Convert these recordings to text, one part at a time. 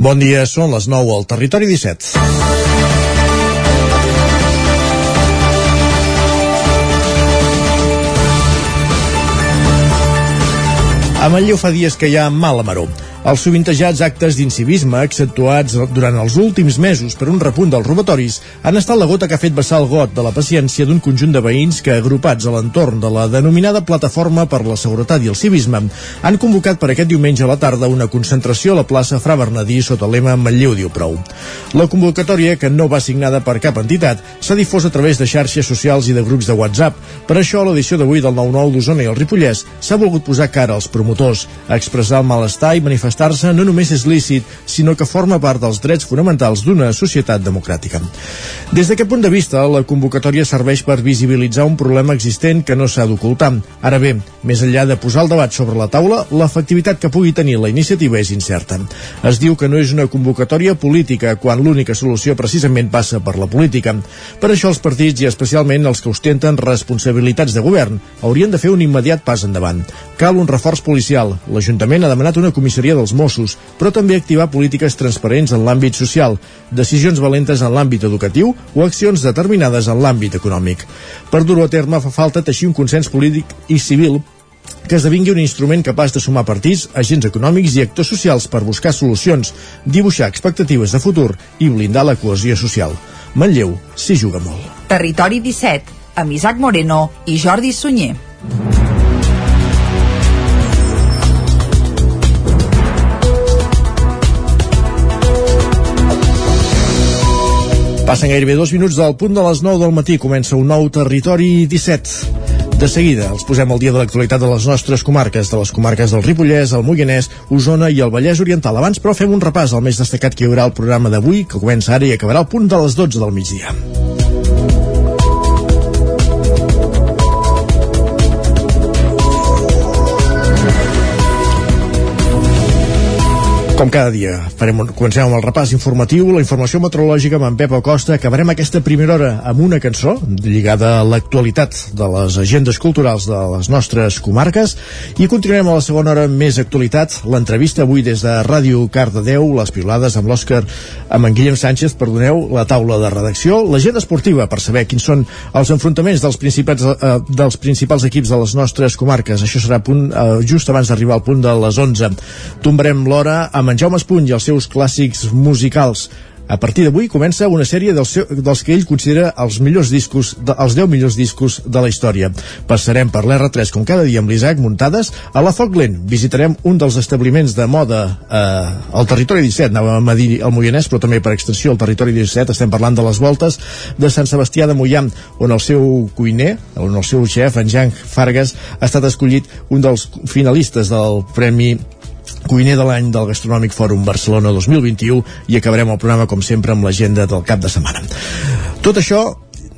Bon dia, són les 9 al Territori 17. A Manlleu fa dies que hi ha mal a maró. Els sovintejats actes d'incivisme accentuats durant els últims mesos per un repunt dels robatoris han estat la gota que ha fet vessar el got de la paciència d'un conjunt de veïns que, agrupats a l'entorn de la denominada Plataforma per la Seguretat i el Civisme, han convocat per aquest diumenge a la tarda una concentració a la plaça Fra Bernadí sota el lema Manlleu diu prou. La convocatòria, que no va signada per cap entitat, s'ha difós a través de xarxes socials i de grups de WhatsApp. Per això, l'edició d'avui del 9-9 d'Osona i el Ripollès s'ha volgut posar cara als promotors, expressar el malestar i manifestar manifestar-se no només és lícit, sinó que forma part dels drets fonamentals d'una societat democràtica. Des d'aquest punt de vista, la convocatòria serveix per visibilitzar un problema existent que no s'ha d'ocultar. Ara bé, més enllà de posar el debat sobre la taula, l'efectivitat que pugui tenir la iniciativa és incerta. Es diu que no és una convocatòria política, quan l'única solució precisament passa per la política. Per això els partits, i especialment els que ostenten responsabilitats de govern, haurien de fer un immediat pas endavant. Cal un reforç policial. L'Ajuntament ha demanat una comissaria dels Mossos, però també activar polítiques transparents en l'àmbit social, decisions valentes en l'àmbit educatiu o accions determinades en l'àmbit econòmic. Per dur-ho a terme fa falta teixir un consens polític i civil que esdevingui un instrument capaç de sumar partits, agents econòmics i actors socials per buscar solucions, dibuixar expectatives de futur i blindar la cohesió social. Manlleu s'hi juga molt. Territori 17, amb Isaac Moreno i Jordi Sunyer. Passen gairebé dos minuts del punt de les 9 del matí. Comença un nou territori 17. De seguida els posem al dia de l'actualitat de les nostres comarques, de les comarques del Ripollès, el Moianès, Osona i el Vallès Oriental. Abans, però, fem un repàs al més destacat que hi haurà al programa d'avui, que comença ara i acabarà al punt de les 12 del migdia. Com cada dia, farem comencem amb el repàs informatiu, la informació meteorològica amb en Pep Acosta. Acabarem aquesta primera hora amb una cançó lligada a l'actualitat de les agendes culturals de les nostres comarques i continuarem a la segona hora més actualitat. L'entrevista avui des de Ràdio Cardedeu, les piolades amb l'Òscar, amb en Guillem Sánchez, perdoneu, la taula de redacció, l'agenda esportiva per saber quins són els enfrontaments dels principals, eh, dels principals equips de les nostres comarques. Això serà punt, eh, just abans d'arribar al punt de les 11. Tombarem l'hora amb en Jaume Espuny i els seus clàssics musicals. A partir d'avui comença una sèrie dels, seu, dels que ell considera els millors discos, de, els 10 millors discos de la història. Passarem per l'R3 com cada dia amb l'Isaac muntades a la Foc Lent. Visitarem un dels establiments de moda eh, al territori 17, anàvem a dir el Moianès, però també per extensió al territori 17. Estem parlant de les voltes de Sant Sebastià de Moià, on el seu cuiner, on el seu xef, en Jan Fargas, ha estat escollit un dels finalistes del Premi cuiner de l'any del Gastronòmic Fòrum Barcelona 2021 i acabarem el programa com sempre amb l'agenda del cap de setmana. Tot això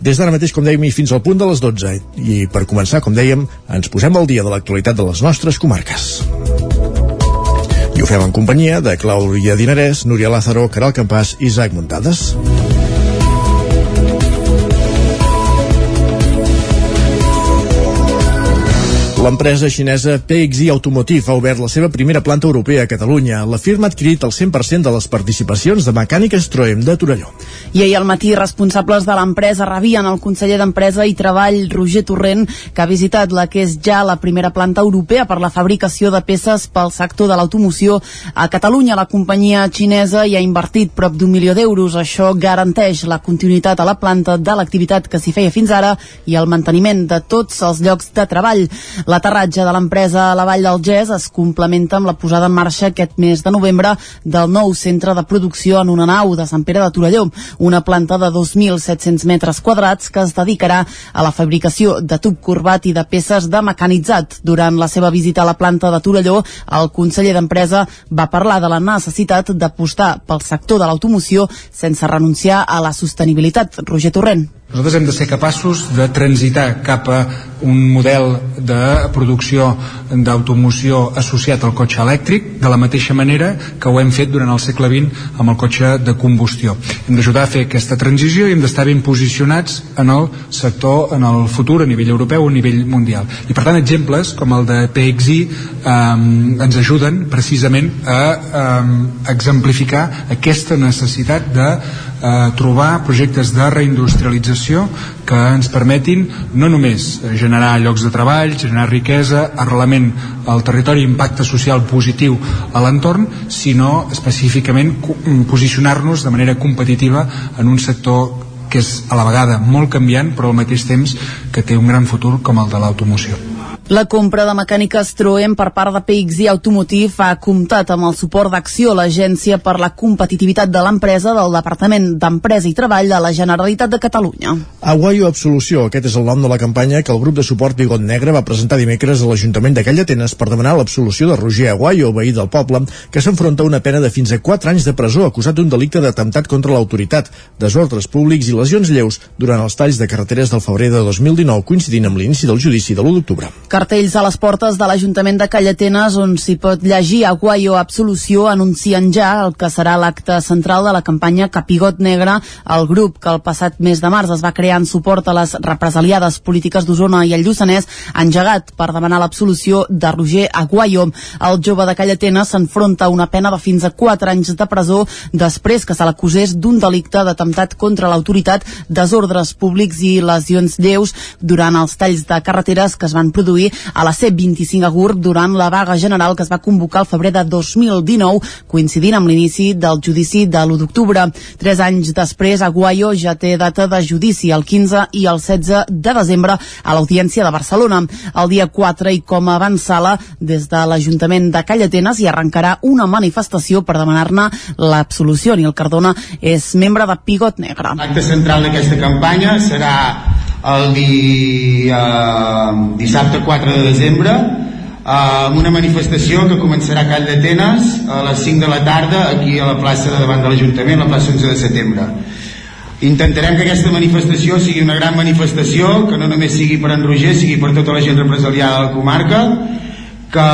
des d'ara mateix, com dèiem, i fins al punt de les 12. I per començar, com dèiem, ens posem al dia de l'actualitat de les nostres comarques. I ho fem en companyia de Clàudia Dinarès, Núria Lázaro, Caral Campàs i Isaac Muntades. L'empresa xinesa PXI Automotive ha obert la seva primera planta europea a Catalunya. La firma ha adquirit el 100% de les participacions de Mecànica Stroem de Torelló. I ahir al matí, responsables de l'empresa rebien el conseller d'Empresa i Treball, Roger Torrent, que ha visitat la que és ja la primera planta europea per la fabricació de peces pel sector de l'automoció. A Catalunya, la companyia xinesa hi ha invertit prop d'un milió d'euros. Això garanteix la continuïtat a la planta de l'activitat que s'hi feia fins ara i el manteniment de tots els llocs de treball. L'aterratge de l'empresa a la Vall del Gès es complementa amb la posada en marxa aquest mes de novembre del nou centre de producció en una nau de Sant Pere de Torelló, una planta de 2.700 metres quadrats que es dedicarà a la fabricació de tub corbat i de peces de mecanitzat. Durant la seva visita a la planta de Torelló, el conseller d'Empresa va parlar de la necessitat d'apostar pel sector de l'automoció sense renunciar a la sostenibilitat. Roger Torrent Nosaltres hem de ser capaços de transitar cap a un model de producció d'automoció associat al cotxe elèctric de la mateixa manera que ho hem fet durant el segle XX amb el cotxe de combustió. Hem d'ajudar a fer aquesta transició i hem d'estar ben posicionats en el sector, en el futur a nivell europeu o a nivell mundial. I per tant exemples com el de PXI eh, ens ajuden precisament a eh, exemplificar aquesta necessitat de eh, trobar projectes de reindustrialització que ens permetin no només generar llocs de treball, generar riquesa, arrelament al territori, impacte social positiu a l'entorn, sinó específicament posicionar-nos de manera competitiva en un sector que és a la vegada molt canviant però al mateix temps que té un gran futur com el de l'automoció. La compra de mecàniques Troem per part de PXI Automotive ha comptat amb el suport d'Acció, l'Agència per la Competitivitat de l'Empresa del Departament d'Empresa i Treball de la Generalitat de Catalunya. Aguayo Absolució, aquest és el nom de la campanya que el grup de suport Bigot Negre va presentar dimecres a l'Ajuntament de Callatenes per demanar l'absolució de Roger Aguayo, veí del poble, que s'enfronta a una pena de fins a 4 anys de presó acusat d'un delicte d'atemptat contra l'autoritat, desordres públics i lesions lleus durant els talls de carreteres del febrer de 2019, coincidint amb l'inici del judici de l'1 d'octubre cartells a les portes de l'Ajuntament de Callatenes on s'hi pot llegir Aguayo Absolució anuncien ja el que serà l'acte central de la campanya Capigot Negre, el grup que el passat mes de març es va crear en suport a les represaliades polítiques d'Osona i el Lluçanès, engegat per demanar l'absolució de Roger Aguayo. El jove de Callatenes s'enfronta a una pena de fins a 4 anys de presó després que se l'acusés d'un delicte d'atemptat contra l'autoritat, desordres públics i lesions lleus durant els talls de carreteres que es van produir a la C25 a Gurb durant la vaga general que es va convocar el febrer de 2019, coincidint amb l'inici del judici de l'1 d'octubre. Tres anys després, Aguayo ja té data de judici el 15 i el 16 de desembre a l'Audiència de Barcelona. El dia 4 i com a avançala, des de l'Ajuntament de Callatenes hi arrencarà una manifestació per demanar-ne l'absolució. Nil Cardona és membre de Pigot Negre. L'acte central d'aquesta campanya serà el di, eh, dissabte 4 de desembre eh, amb una manifestació que començarà a Call d'Atenes a les 5 de la tarda aquí a la plaça de davant de l'Ajuntament, la plaça 11 de setembre. Intentarem que aquesta manifestació sigui una gran manifestació, que no només sigui per en Roger, sigui per tota la gent represaliada de la comarca, que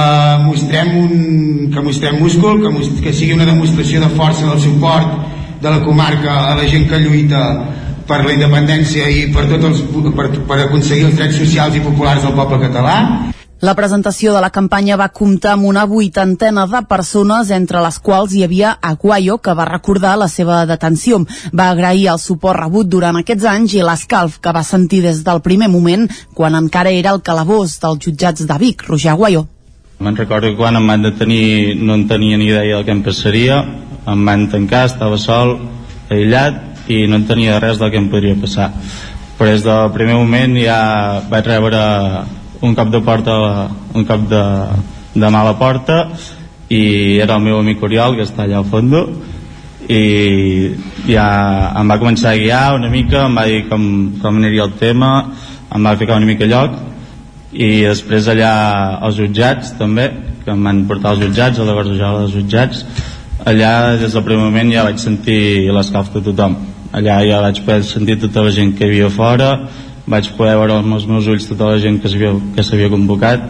mostrem, un, que mostrem múscul, que, most, que sigui una demostració de força del suport de la comarca a la gent que lluita per la independència i per, tots els, per, per aconseguir els drets socials i populars del poble català. La presentació de la campanya va comptar amb una vuitantena de persones, entre les quals hi havia Aguayo, que va recordar la seva detenció. Va agrair el suport rebut durant aquests anys i l'escalf que va sentir des del primer moment, quan encara era el calabós dels jutjats de Vic, Roger Aguayo. Me'n recordo que quan em van detenir no en tenia ni idea del que em passaria, em van tancar, estava sol, aïllat, i no en tenia res del que em podria passar. Però des del primer moment ja vaig rebre un cop de porta un cop de, de mà a la porta i era el meu amic Oriol que està allà al fons i ja em va començar a guiar una mica em va dir com, com aniria el tema em va ficar una mica lloc i després allà als jutjats també que em van portar als jutjats a la Gordojola dels jutjats allà des del primer moment ja vaig sentir l'escalf de tothom allà ja vaig poder sentir tota la gent que hi havia fora vaig poder veure amb els meus ulls tota la gent que s'havia convocat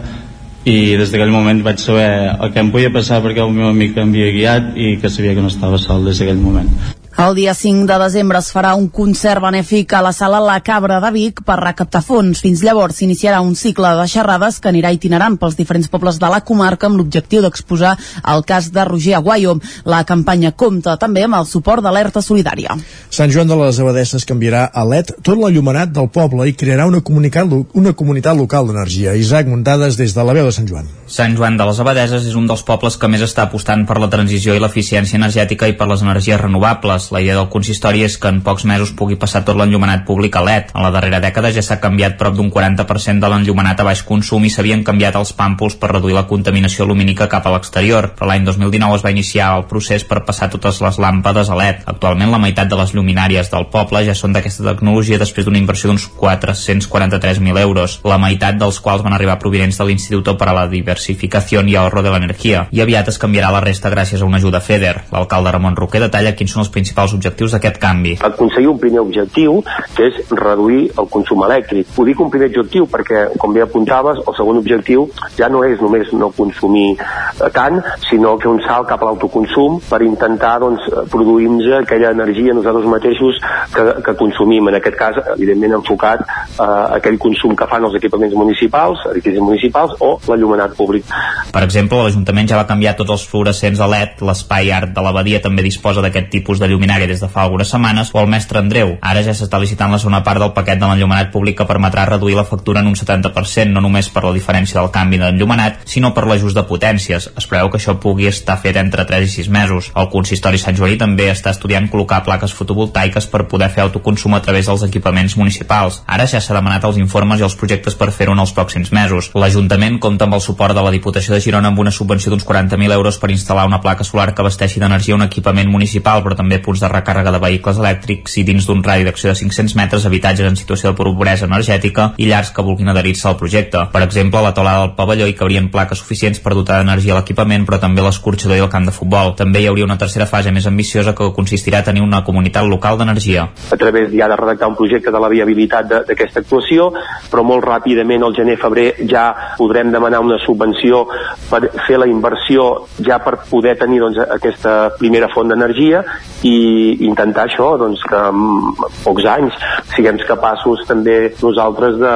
i des d'aquell moment vaig saber el que em podia passar perquè el meu amic em havia guiat i que sabia que no estava sol des d'aquell moment el dia 5 de desembre es farà un concert benèfic a la sala La Cabra de Vic per recaptar fons. Fins llavors s'iniciarà un cicle de xerrades que anirà itinerant pels diferents pobles de la comarca amb l'objectiu d'exposar el cas de Roger Aguayo. La campanya compta també amb el suport d'Alerta Solidària. Sant Joan de les Abadesses canviarà a LED tot l'enllumenat del poble i crearà una, comunitat, una comunitat local d'energia. Isaac Muntades des de la veu de Sant Joan. Sant Joan de les Abadeses és un dels pobles que més està apostant per la transició i l'eficiència energètica i per les energies renovables la idea del consistori és que en pocs mesos pugui passar tot l'enllumenat públic a LED. En la darrera dècada ja s'ha canviat prop d'un 40% de l'enllumenat a baix consum i s'havien canviat els pàmpols per reduir la contaminació lumínica cap a l'exterior, però l'any 2019 es va iniciar el procés per passar totes les làmpades a LED. Actualment la meitat de les lluminàries del poble ja són d'aquesta tecnologia després d'una inversió d'uns 443.000 euros, la meitat dels quals van arribar provinents de l'Institut per a la Diversificació i Ahorro de l'Energia. I aviat es canviarà la resta gràcies a una ajuda FEDER. L'alcalde Ramon Roquer detalla quins són els principals principals objectius d'aquest canvi. Aconseguir un primer objectiu, que és reduir el consum elèctric. Ho dic un primer objectiu perquè, com bé apuntaves, el segon objectiu ja no és només no consumir eh, tant, sinó que un salt cap a l'autoconsum per intentar doncs, produir-nos aquella energia nosaltres mateixos que, que consumim. En aquest cas, evidentment, enfocat a aquell consum que fan els equipaments municipals, edificis municipals o l'allumenat públic. Per exemple, l'Ajuntament ja va canviar tots els fluorescents a LED, l'espai art de l'abadia també disposa d'aquest tipus de lluminari des de fa algunes setmanes, o el mestre Andreu. Ara ja s'està licitant la segona part del paquet de l'enllumenat públic que permetrà reduir la factura en un 70%, no només per la diferència del canvi d'enllumenat, sinó per l'ajust de potències. Es preveu que això pugui estar fet entre 3 i 6 mesos. El consistori Sant Joaní també està estudiant col·locar plaques fotovoltaiques per poder fer autoconsum a través dels equipaments municipals. Ara ja s'ha demanat els informes i els projectes per fer-ho en els pròxims mesos. L'Ajuntament compta amb el suport de la Diputació de Girona amb una subvenció d'uns 40.000 euros per instal·lar una placa solar que abasteixi d'energia un equipament municipal, però també punts de recàrrega de vehicles elèctrics i dins d'un radi d'acció de 500 metres habitatges en situació de pobresa energètica i llars que vulguin adherir-se al projecte. Per exemple, la teulada del pavelló hi cabrien plaques suficients per dotar d'energia l'equipament, però també l'escorxador i el camp de futbol. També hi hauria una tercera fase més ambiciosa que consistirà a tenir una comunitat local d'energia. A través ja de redactar un projecte de la viabilitat d'aquesta actuació, però molt ràpidament al gener-febrer ja podrem demanar una subvenció per fer la inversió ja per poder tenir doncs, aquesta primera font d'energia i intentar això, doncs, que en pocs anys siguem capaços també nosaltres de,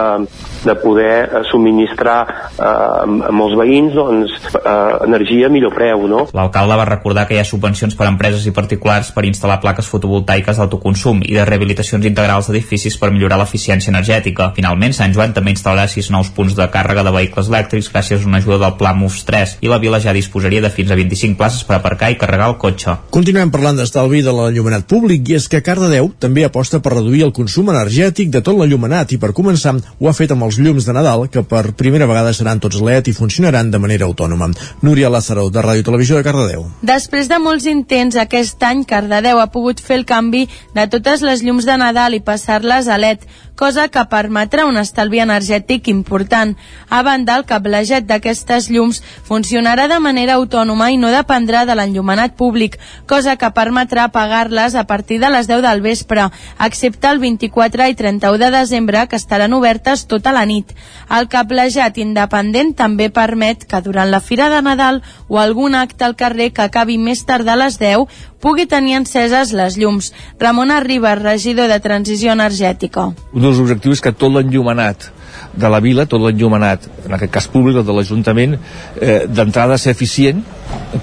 de poder subministrar eh, a molts veïns doncs, eh, energia a millor preu. No? L'alcalde va recordar que hi ha subvencions per a empreses i particulars per instal·lar plaques fotovoltaiques d'autoconsum i de rehabilitacions integrals d'edificis per millorar l'eficiència energètica. Finalment, Sant Joan també instal·larà sis nous punts de càrrega de vehicles elèctrics gràcies a una ajuda del Pla MUFS 3 i la vila ja disposaria de fins a 25 places per aparcar i carregar el cotxe. Continuem parlant d'estalvi de l'enllumenat públic i és que Cardedeu també aposta per reduir el consum energètic de tot l'enllumenat i per començar ho ha fet amb els llums de Nadal que per primera vegada seran tots LED i funcionaran de manera autònoma. Núria Lázaro, de Ràdio Televisió de Cardedeu. Després de molts intents aquest any, Cardedeu ha pogut fer el canvi de totes les llums de Nadal i passar-les a LED, cosa que permetrà un estalvi energètic important. A banda, el cablejat d'aquestes llums funcionarà de manera autònoma i no dependrà de l'enllumenat públic, cosa que permetrà pagar-les a partir de les 10 del vespre, excepte el 24 i 31 de desembre, que estaran obertes tota la nit. El cablejat independent també permet que durant la Fira de Nadal o algun acte al carrer que acabi més tard de les 10 pugui tenir enceses les llums. Ramon Arribas, regidor de Transició Energètica. Un dels objectius que tot l'enllumenat de la vila, tot l'enllumenat, en aquest cas públic, de l'Ajuntament, eh, d'entrada ser eficient,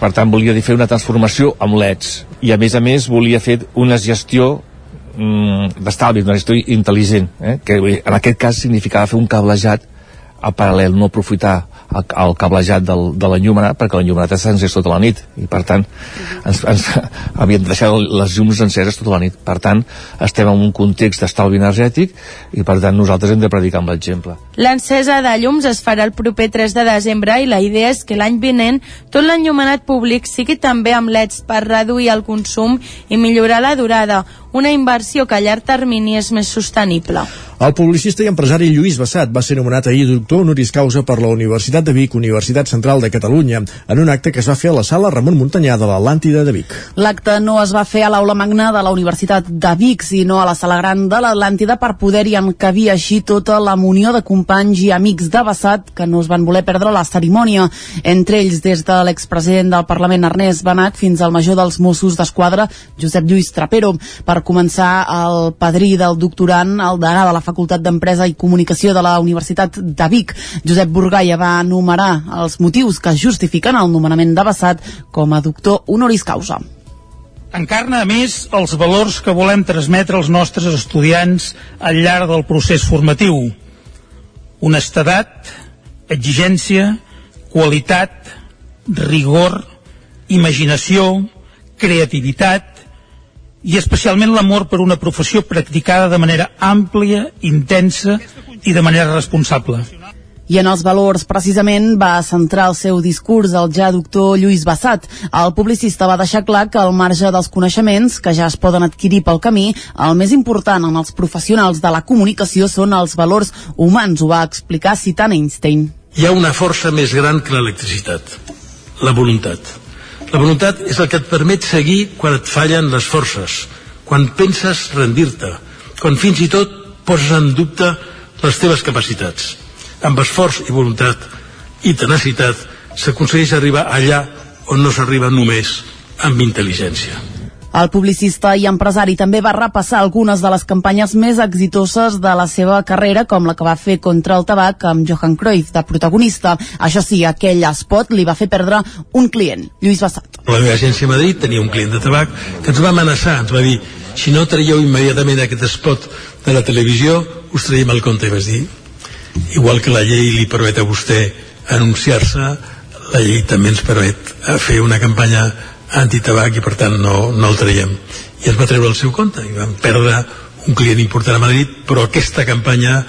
per tant volia fer una transformació amb LEDs, i a més a més volia fer una gestió mm, d'estalvi, una gestió intel·ligent, eh? que en aquest cas significava fer un cablejat a paral·lel, no aprofitar el, cablejat del, de l'enllumenat perquè l'enllumenat està encès tota la nit i per tant ens, ens, havíem de deixar les llums enceses tota la nit. Per tant estem en un context d'estalvi energètic i per tant nosaltres hem de predicar amb l'exemple. L'encesa de llums es farà el proper 3 de desembre i la idea és que l'any vinent tot l'enllumenat públic sigui també amb LEDs per reduir el consum i millorar la durada, una inversió que a llarg termini és més sostenible. El publicista i empresari Lluís Bassat va ser nomenat ahir doctor honoris causa per la Universitat de Vic, Universitat Central de Catalunya, en un acte que es va fer a la sala Ramon Muntanyà de l'Atlàntida de Vic. L'acte no es va fer a l'aula magna de la Universitat de Vic, sinó a la sala gran de l'Atlàntida per poder-hi encabir així tota la munió de companys i amics de Bassat que no es van voler perdre la cerimònia. Entre ells, des de l'expresident del Parlament Ernest Benat fins al major dels Mossos d'Esquadra, Josep Lluís Trapero. Per començar, el padrí del doctorant, el degà de la Facultat d'Empresa i Comunicació de la Universitat de Vic, Josep Burgaia, va enumerar els motius que justifiquen el nomenament de Bassat com a doctor honoris causa. Encarna, a més, els valors que volem transmetre als nostres estudiants al llarg del procés formatiu. Honestedat, exigència, qualitat, rigor, imaginació, creativitat i especialment l'amor per una professió practicada de manera àmplia, intensa i de manera responsable. I en els valors, precisament, va centrar el seu discurs el ja doctor Lluís Bassat. El publicista va deixar clar que al marge dels coneixements, que ja es poden adquirir pel camí, el més important en els professionals de la comunicació són els valors humans, ho va explicar citant Einstein. Hi ha una força més gran que l'electricitat, la voluntat. La voluntat és el que et permet seguir quan et fallen les forces, quan penses rendir-te, quan fins i tot poses en dubte les teves capacitats. Amb esforç i voluntat i tenacitat s'aconsegueix arribar allà on no s'arriba només amb intel·ligència. El publicista i empresari també va repassar algunes de les campanyes més exitoses de la seva carrera, com la que va fer contra el tabac amb Johan Cruyff de protagonista. Això sí, aquell spot li va fer perdre un client, Lluís Bassat. La meva agència a Madrid tenia un client de tabac que ens va amenaçar, ens va dir si no traieu immediatament aquest spot de la televisió, us traiem el compte. I vas dir, igual que la llei li permet a vostè anunciar-se, la llei també ens permet fer una campanya antitabac i per tant no, no el traiem. I ens va treure el seu compte i vam perdre un client important a Madrid però aquesta campanya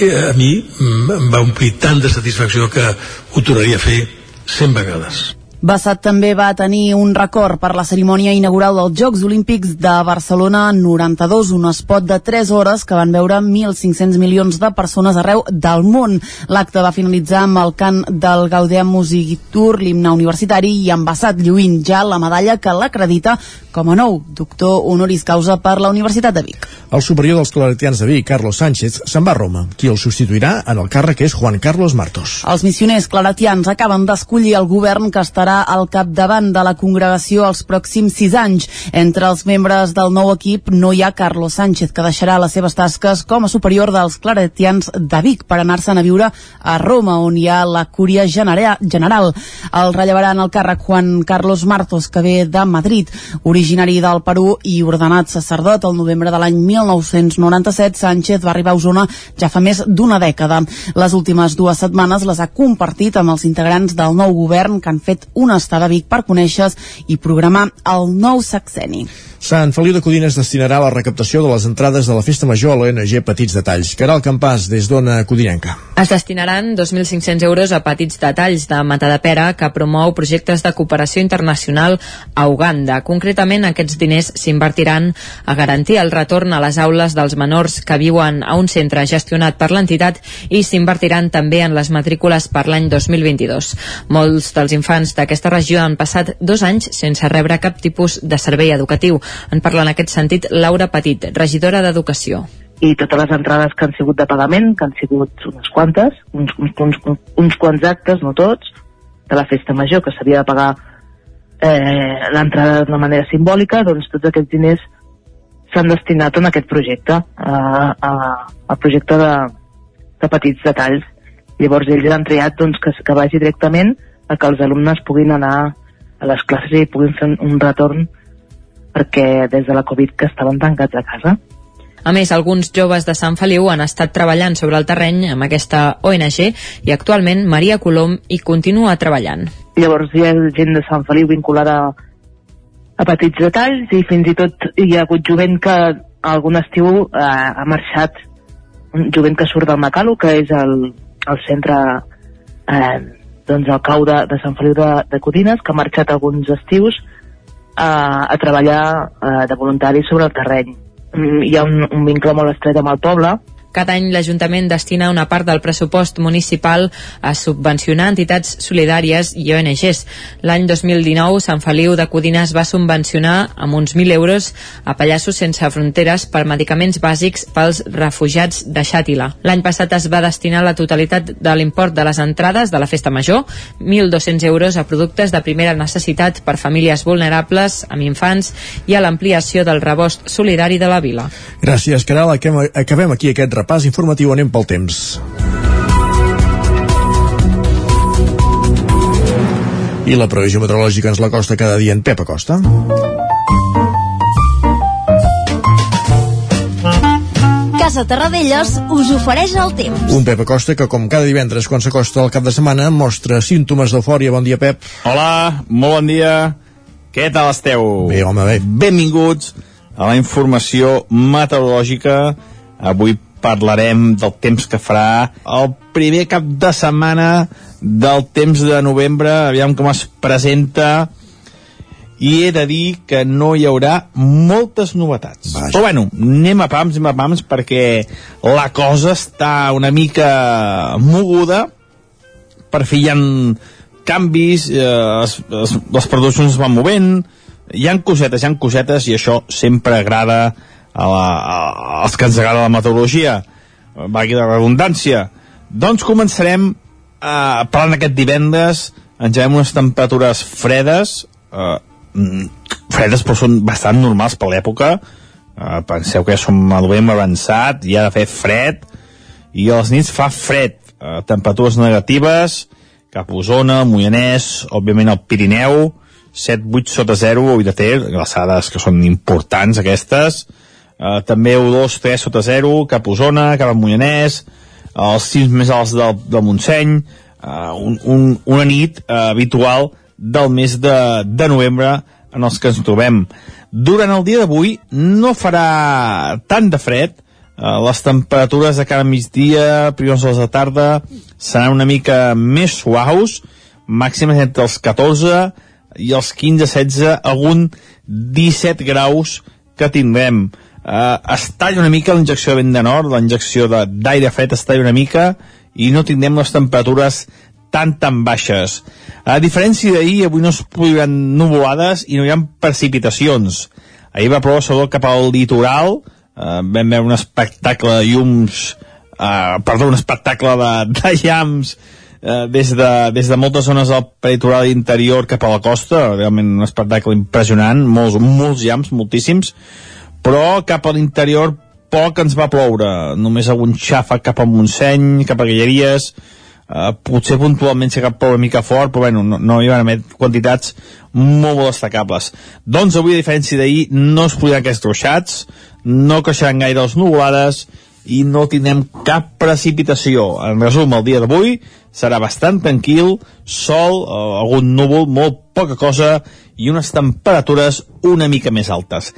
eh, a mi em va omplir tant de satisfacció que ho tornaria a fer 100 vegades Bassat també va tenir un record per la cerimònia inaugural dels Jocs Olímpics de Barcelona 92, un espot de 3 hores que van veure 1.500 milions de persones arreu del món. L'acte va finalitzar amb el cant del Gaudià Music Tour, l'himne universitari, i amb Bassat lluint ja la medalla que l'acredita com a nou doctor honoris causa per la Universitat de Vic. El superior dels claretians de Vic, Carlos Sánchez, se'n va a Roma. Qui el substituirà en el càrrec és Juan Carlos Martos. Els missioners claretians acaben d'escollir el govern que estarà al capdavant de la congregació els pròxims sis anys. Entre els membres del nou equip no hi ha Carlos Sánchez, que deixarà les seves tasques com a superior dels claretians de Vic per anar-se'n a viure a Roma, on hi ha la cúria general. El rellevarà en el càrrec Juan Carlos Martos, que ve de Madrid, originari del Perú i ordenat sacerdot el novembre de l'any 1997, Sánchez va arribar a Osona ja fa més d'una dècada. Les últimes dues setmanes les ha compartit amb els integrants del nou govern que han fet una estada a Vic per conèixer i programar el nou sexeni. Sant Feliu de Codines destinarà la recaptació de les entrades de la Festa Major a l'ONG Petits Detalls. Caral Campàs, des d'Ona Codinenca. Es destinaran 2.500 euros a Petits Detalls de Matadepera, que promou projectes de cooperació internacional a Uganda. Concretament, aquests diners s'invertiran a garantir el retorn a les aules dels menors que viuen a un centre gestionat per l'entitat i s'invertiran també en les matrícules per l'any 2022. Molts dels infants d'aquesta regió han passat dos anys sense rebre cap tipus de servei educatiu. En parla en aquest sentit Laura Petit, regidora d'Educació i totes les entrades que han sigut de pagament, que han sigut unes quantes, uns, uns, uns, uns quants actes, no tots, de la festa major, que s'havia de pagar eh, l'entrada d'una manera simbòlica, doncs tots aquests diners s'han destinat en aquest projecte, a, a, a projecte de, de petits detalls. Llavors ells han triat doncs, que, que vagi directament a que els alumnes puguin anar a les classes i puguin fer un retorn perquè des de la Covid que estaven tancats a casa. A més, alguns joves de Sant Feliu han estat treballant sobre el terreny amb aquesta ONG i actualment Maria Colom hi continua treballant. Llavors hi ha gent de Sant Feliu vinculada a petits detalls i fins i tot hi ha hagut jovent que algun estiu eh, ha marxat un jovent que surt del Macalo, que és el, el centre eh, doncs el cau de, de Sant Feliu de, de Codines, que ha marxat alguns estius a, a treballar a, de voluntari sobre el terreny. Mm, hi ha un, un vincle molt estret amb el poble, cada any l'Ajuntament destina una part del pressupost municipal a subvencionar entitats solidàries i ONGs. L'any 2019, Sant Feliu de Codines va subvencionar amb uns 1.000 euros a Pallassos Sense Fronteres per medicaments bàsics pels refugiats de Xàtila. L'any passat es va destinar la totalitat de l'import de les entrades de la Festa Major, 1.200 euros a productes de primera necessitat per famílies vulnerables, amb infants i a l'ampliació del rebost solidari de la vila. Gràcies, Caral. Acabem aquí aquest repàs informatiu anem pel temps. I la previsió meteorològica ens la costa cada dia en Pep Acosta. Casa Terradellos us ofereix el temps. Un Pep Acosta que, com cada divendres quan s'acosta el cap de setmana, mostra símptomes d'eufòria. Bon dia, Pep. Hola, molt bon dia. Què tal esteu? Bé, home, bé. Benvinguts a la informació meteorològica. Avui parlarem del temps que farà el primer cap de setmana del temps de novembre, aviam com es presenta i he de dir que no hi haurà moltes novetats. Vaja. Però bueno, anem a pams, anem a pams, perquè la cosa està una mica moguda. Per fi hi ha canvis, eh, es, es, les produccions es van movent, hi han cosetes, hi han cosetes, i això sempre agrada a la, a, als que ens agrada la meteorologia. Vagui la redundància. Doncs començarem eh, parlant aquest divendres, ens llevem unes temperatures fredes, eh, mm, fredes però són bastant normals per l'època, eh, penseu que ja som a novembre avançat, i ha de fer fred, i a les nits fa fred, eh, temperatures negatives, cap a Osona, Moianès, òbviament el Pirineu, 7-8 sota 0, Ui de Ter, glaçades que són importants aquestes, també 1-2-3 sota 0, cap a Osona, cap a Moianès, els cims més alts del, del Montseny, eh, un, un, una nit eh, habitual del mes de, de novembre en els que ens trobem. Durant el dia d'avui no farà tant de fred, eh, les temperatures de cada migdia, primers hores de tarda, seran una mica més suaus, màximes entre els 14 i els 15-16, algun 17 graus que tindrem. Uh, es talla una mica la injecció de vent de nord, la injecció d'aire fred es talla una mica i no tindrem les temperatures tan tan baixes. A diferència d'ahir, avui no es produiran nuvolades i no hi ha precipitacions. Ahir va ploure sobretot cap al litoral, uh, vam veure un espectacle de llums, uh, perdó, un espectacle de, de llamps uh, des, de, des de moltes zones del peritoral interior cap a la costa, realment un espectacle impressionant, molts, molts llamps, moltíssims, però cap a l'interior poc ens va ploure, només algun xafa cap a Montseny, cap a Guilleries, eh, potser puntualment s'ha cap una mica fort, però bueno, no, no hi van haver quantitats molt, molt destacables. Doncs avui, a diferència d'ahir, no es podran aquests ruixats, no creixeran gaire les nuvolades i no tindrem cap precipitació. En resum, el dia d'avui serà bastant tranquil, sol, eh, algun núvol, molt poca cosa i unes temperatures una mica més altes.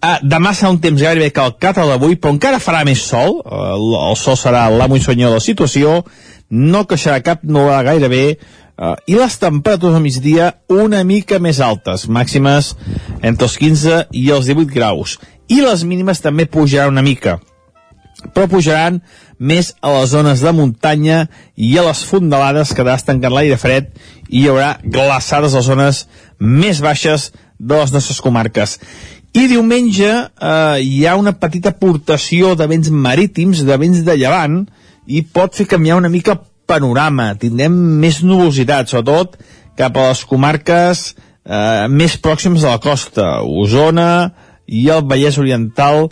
Uh, demà serà un temps gairebé calcat a d'avui, però encara farà més sol. Uh, el, sol serà l'amo i senyor de la situació, no creixerà cap nova gairebé, uh, i les temperatures al migdia una mica més altes, màximes entre els 15 i els 18 graus. I les mínimes també pujaran una mica, però pujaran més a les zones de muntanya i a les fondalades que estancant l'aire fred i hi haurà glaçades a les zones més baixes de les nostres comarques. I diumenge eh, hi ha una petita aportació de vents marítims, de vents de llevant, i pot fer canviar una mica el panorama. Tindrem més nubositat, sobretot cap a les comarques eh, més pròximes a la costa, Osona i el Vallès Oriental,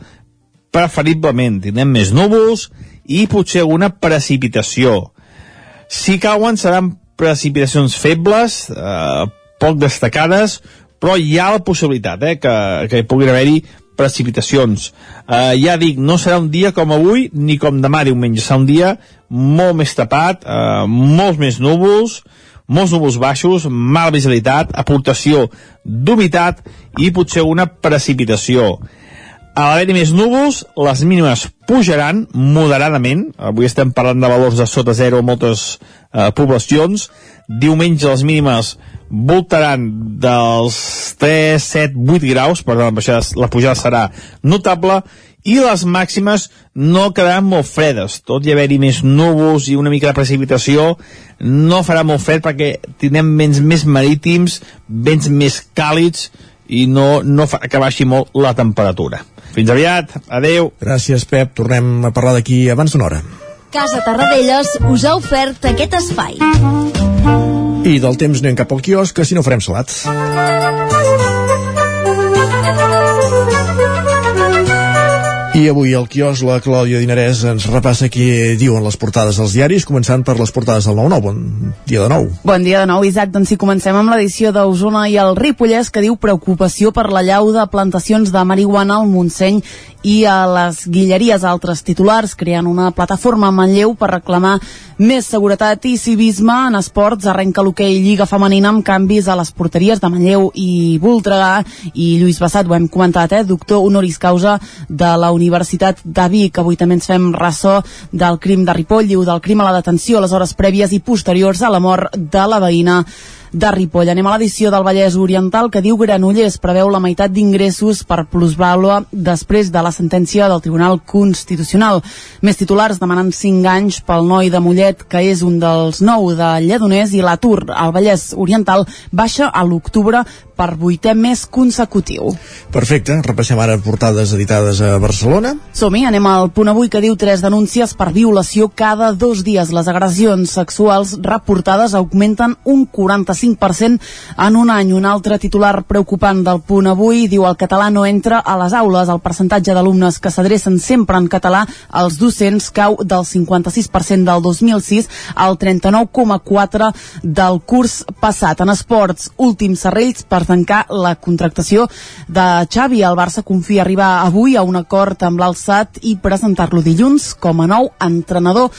preferiblement. Tindrem més núvols i potser alguna precipitació. Si cauen seran precipitacions febles, eh, poc destacades, però hi ha la possibilitat eh, que, que hi puguin haver-hi precipitacions. Eh, ja dic, no serà un dia com avui ni com demà diumenge, serà un dia molt més tapat, eh, molts més núvols, molts núvols baixos, mala visibilitat, aportació d'humitat i potser una precipitació. A l'haver-hi més núvols, les mínimes pujaran moderadament. Avui estem parlant de valors de sota zero a moltes eh, poblacions. Diumenge les mínimes voltaran dels 3, 7, 8 graus, per tant la, la pujada serà notable, i les màximes no quedaran molt fredes, tot i haver-hi més núvols i una mica de precipitació, no farà molt fred perquè tindrem vents més marítims, vents més càlids, i no, no fa que baixi molt la temperatura. Fins aviat, adeu. Gràcies, Pep. Tornem a parlar d'aquí abans d'una hora. Casa Tarradellas us ha ofert aquest espai. I del temps no hi cap al quiosc, que si no farem salats. I avui al quios la Clàudia Dinarès ens repassa què diuen les portades dels diaris, començant per les portades del 9-9. Bon dia de nou. Bon dia de nou, Isaac. Doncs si comencem amb l'edició d'Osona i el Ripollès, que diu preocupació per la llau de plantacions de marihuana al Montseny i a les Guilleries altres titulars, creant una plataforma a Manlleu per reclamar més seguretat i civisme en esports. Arrenca l'hoquei Lliga Femenina amb canvis a les porteries de Manlleu i Voltregà i Lluís Bassat, ho hem comentat, eh? doctor honoris causa de la Universitat de Vic. Avui també ens fem ressò del crim de Ripoll, diu del crim a la detenció, les hores prèvies i posteriors a la mort de la veïna de Ripoll. Anem a l'edició del Vallès Oriental que diu Granollers preveu la meitat d'ingressos per plusvàlua després de la sentència del Tribunal Constitucional. Més titulars demanant 5 anys pel noi de Mollet, que és un dels nou de Lledoners, i l'atur al Vallès Oriental baixa a l'octubre per vuitè mes consecutiu. Perfecte, repassem ara portades editades a Barcelona. Som-hi, anem al punt avui que diu tres denúncies per violació cada dos dies. Les agressions sexuals reportades augmenten un 45% en un any. Un altre titular preocupant del punt avui diu el català no entra a les aules. El percentatge d'alumnes que s'adrecen sempre en català als docents cau del 56% del 2006 al 39,4% del curs passat. En esports, últims serrells per tancar la contractació de Xavi. El Barça confia arribar avui a un acord amb l'Alçat i presentar-lo dilluns com a nou entrenador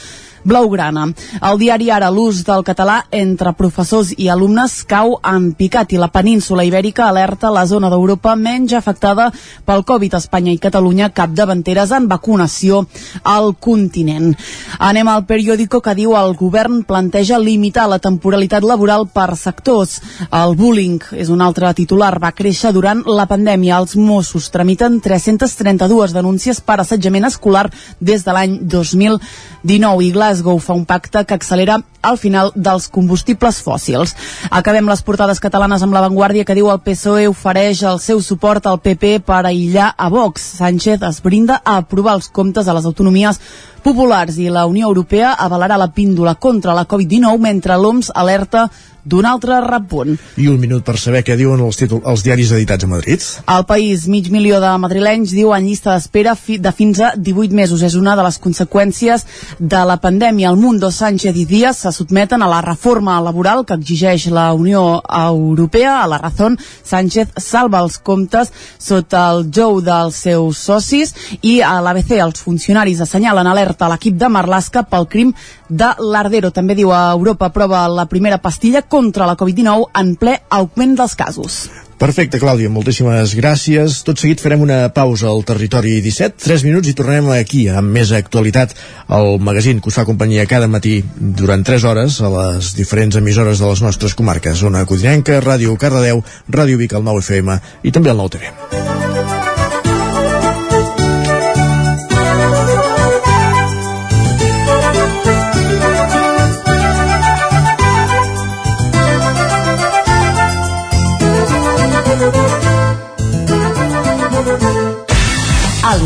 blaugrana. Al diari Ara, l'ús del català entre professors i alumnes cau en picat i la península ibèrica alerta la zona d'Europa menys afectada pel Covid. Espanya i Catalunya capdavanteres en vacunació al continent. Anem al periòdico que diu el govern planteja limitar la temporalitat laboral per sectors. El bullying és un altre titular. Va créixer durant la pandèmia. Els Mossos tramiten 332 denúncies per assetjament escolar des de l'any 2019 i Glasgow fa un pacte que accelera el final dels combustibles fòssils. Acabem les portades catalanes amb l'avantguàrdia que diu el PSOE ofereix el seu suport al PP per aïllar a Vox. Sánchez es brinda a aprovar els comptes a les autonomies populars i la Unió Europea avalarà la píndola contra la Covid-19 mentre l'OMS alerta d'un altre repunt. I un minut per saber què diuen els, títol, els diaris editats a Madrid. El país, mig milió de madrilenys, diu en llista d'espera fi, de fins a 18 mesos. És una de les conseqüències de la pandèmia. El Mundo, Sánchez i Díaz se sotmeten a la reforma laboral que exigeix la Unió Europea. A la Razón, Sánchez salva els comptes sota el jou dels seus socis i a l'ABC els funcionaris assenyalen alerta a l'equip de Marlaska pel crim de l'Ardero. També diu a Europa prova la primera pastilla contra la Covid-19 en ple augment dels casos. Perfecte, Clàudia, moltíssimes gràcies. Tot seguit farem una pausa al Territori 17, 3 minuts i tornem aquí amb més actualitat al magazín que us fa companyia cada matí durant 3 hores a les diferents emissores de les nostres comarques. Zona Codinenca, Ràdio Cardedeu, Ràdio Vic, el 9 FM i també el 9 TV.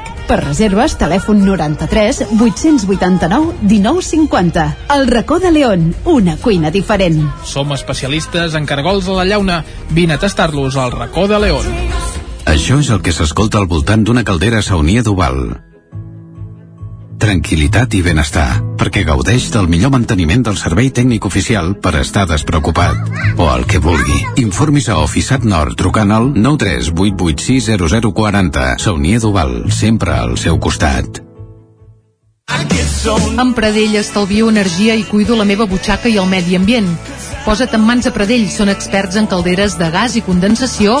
Vic. Per reserves, telèfon 93 889 1950. El racó de León, una cuina diferent. Som especialistes en cargols a la llauna. Vine a tastar-los al racó de León. Això és el que s'escolta al voltant d'una caldera saunia d'Oval. Tranquilitat i benestar, perquè gaudeix del millor manteniment del servei tècnic oficial per estar despreocupat. O el que vulgui. Informis a Oficiat Nord trucant al 938860040. Saunia d'Oval, sempre al seu costat. Amb Pradell estalvio energia i cuido la meva butxaca i el medi ambient. Posa't en mans a Pradell, són experts en calderes de gas i condensació,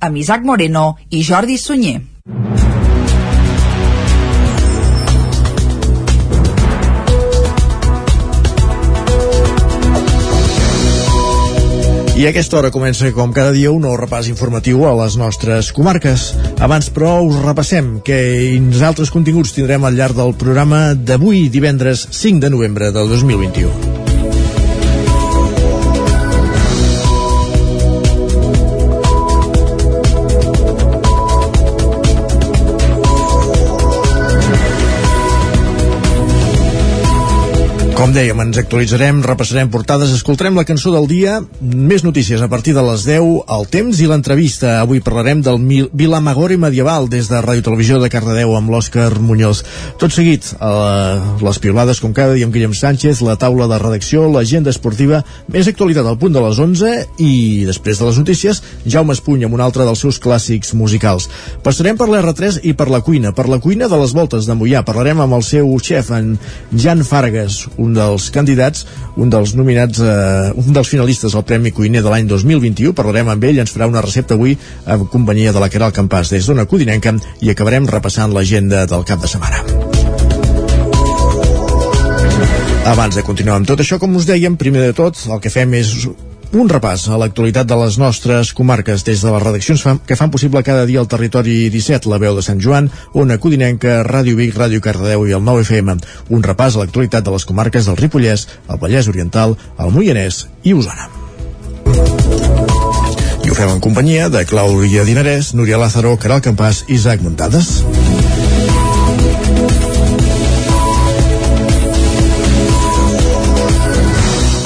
amb Isaac Moreno i Jordi Sunyer. I a aquesta hora comença, com cada dia, un nou repàs informatiu a les nostres comarques. Abans, però, us repassem que altres continguts tindrem al llarg del programa d'avui, divendres 5 de novembre del 2021. Com dèiem, ens actualitzarem, repassarem portades, escoltarem la cançó del dia, més notícies a partir de les 10, el temps i l'entrevista. Avui parlarem del Vilamagore medieval des de Ràdio Televisió de Cardedeu amb l'Òscar Muñoz. Tot seguit, eh, les piolades, com cada dia, amb Guillem Sánchez, la taula de redacció, l'agenda esportiva, més actualitat al punt de les 11 i, després de les notícies, Jaume Espuny amb un altre dels seus clàssics musicals. Passarem per l'R3 i per la cuina. Per la cuina de les voltes de Mollà parlarem amb el seu xef, en Jan Fargas, un un dels candidats, un dels nominats, eh, un dels finalistes al Premi Cuiner de l'any 2021. Parlarem amb ell, ens farà una recepta avui en companyia de la Caral Campàs des d'Ona Codinenca i acabarem repassant l'agenda del cap de setmana. Abans de continuar amb tot això, com us dèiem, primer de tot el que fem és un repàs a l'actualitat de les nostres comarques des de les redaccions que fan possible cada dia el territori 17, la veu de Sant Joan, Ona Codinenca, Ràdio Vic, Ràdio Cardedeu i el 9 FM. Un repàs a l'actualitat de les comarques del Ripollès, el Vallès Oriental, el Moianès i Osona. I ho fem en companyia de Clàudia Dinarès, Núria Lázaro, Caral Campàs i Isaac Muntades.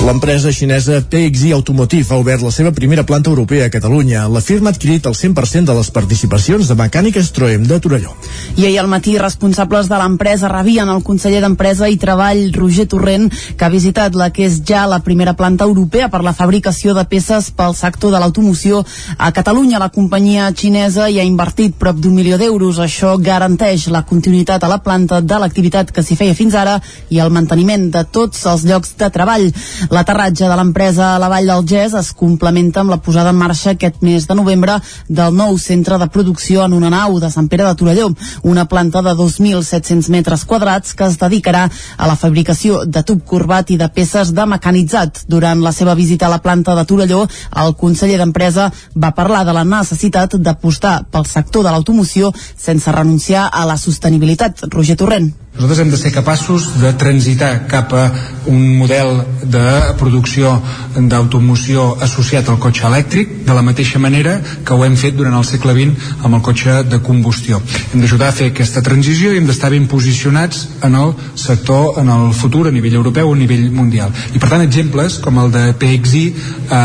L'empresa xinesa PXI Automotive ha obert la seva primera planta europea a Catalunya. La firma ha adquirit el 100% de les participacions de Mecànica Stroem de Torelló. I ahir al matí, responsables de l'empresa rebien el conseller d'Empresa i Treball, Roger Torrent, que ha visitat la que és ja la primera planta europea per la fabricació de peces pel sector de l'automoció. A Catalunya, la companyia xinesa hi ha invertit prop d'un milió d'euros. Això garanteix la continuïtat a la planta de l'activitat que s'hi feia fins ara i el manteniment de tots els llocs de treball. L'aterratge de l'empresa a la Vall del Gès es complementa amb la posada en marxa aquest mes de novembre del nou centre de producció en una nau de Sant Pere de Torelló, una planta de 2.700 metres quadrats que es dedicarà a la fabricació de tub corbat i de peces de mecanitzat. Durant la seva visita a la planta de Torelló, el conseller d'Empresa va parlar de la necessitat d'apostar pel sector de l'automoció sense renunciar a la sostenibilitat. Roger Torrent. Nosaltres hem de ser capaços de transitar cap a un model de producció d'automoció associat al cotxe elèctric de la mateixa manera que ho hem fet durant el segle XX amb el cotxe de combustió. Hem d'ajudar a fer aquesta transició i hem d'estar ben posicionats en el sector en el futur a nivell europeu o a nivell mundial. I per tant exemples com el de PXI eh,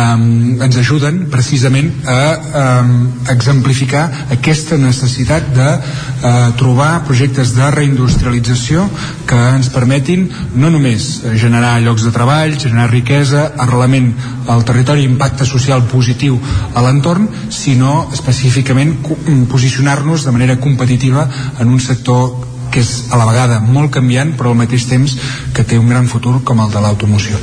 ens ajuden precisament a eh, exemplificar aquesta necessitat de eh, trobar projectes de reindustrialització organització que ens permetin no només generar llocs de treball, generar riquesa, arrelament al territori, impacte social positiu a l'entorn, sinó específicament posicionar-nos de manera competitiva en un sector que és a la vegada molt canviant però al mateix temps que té un gran futur com el de l'automoció.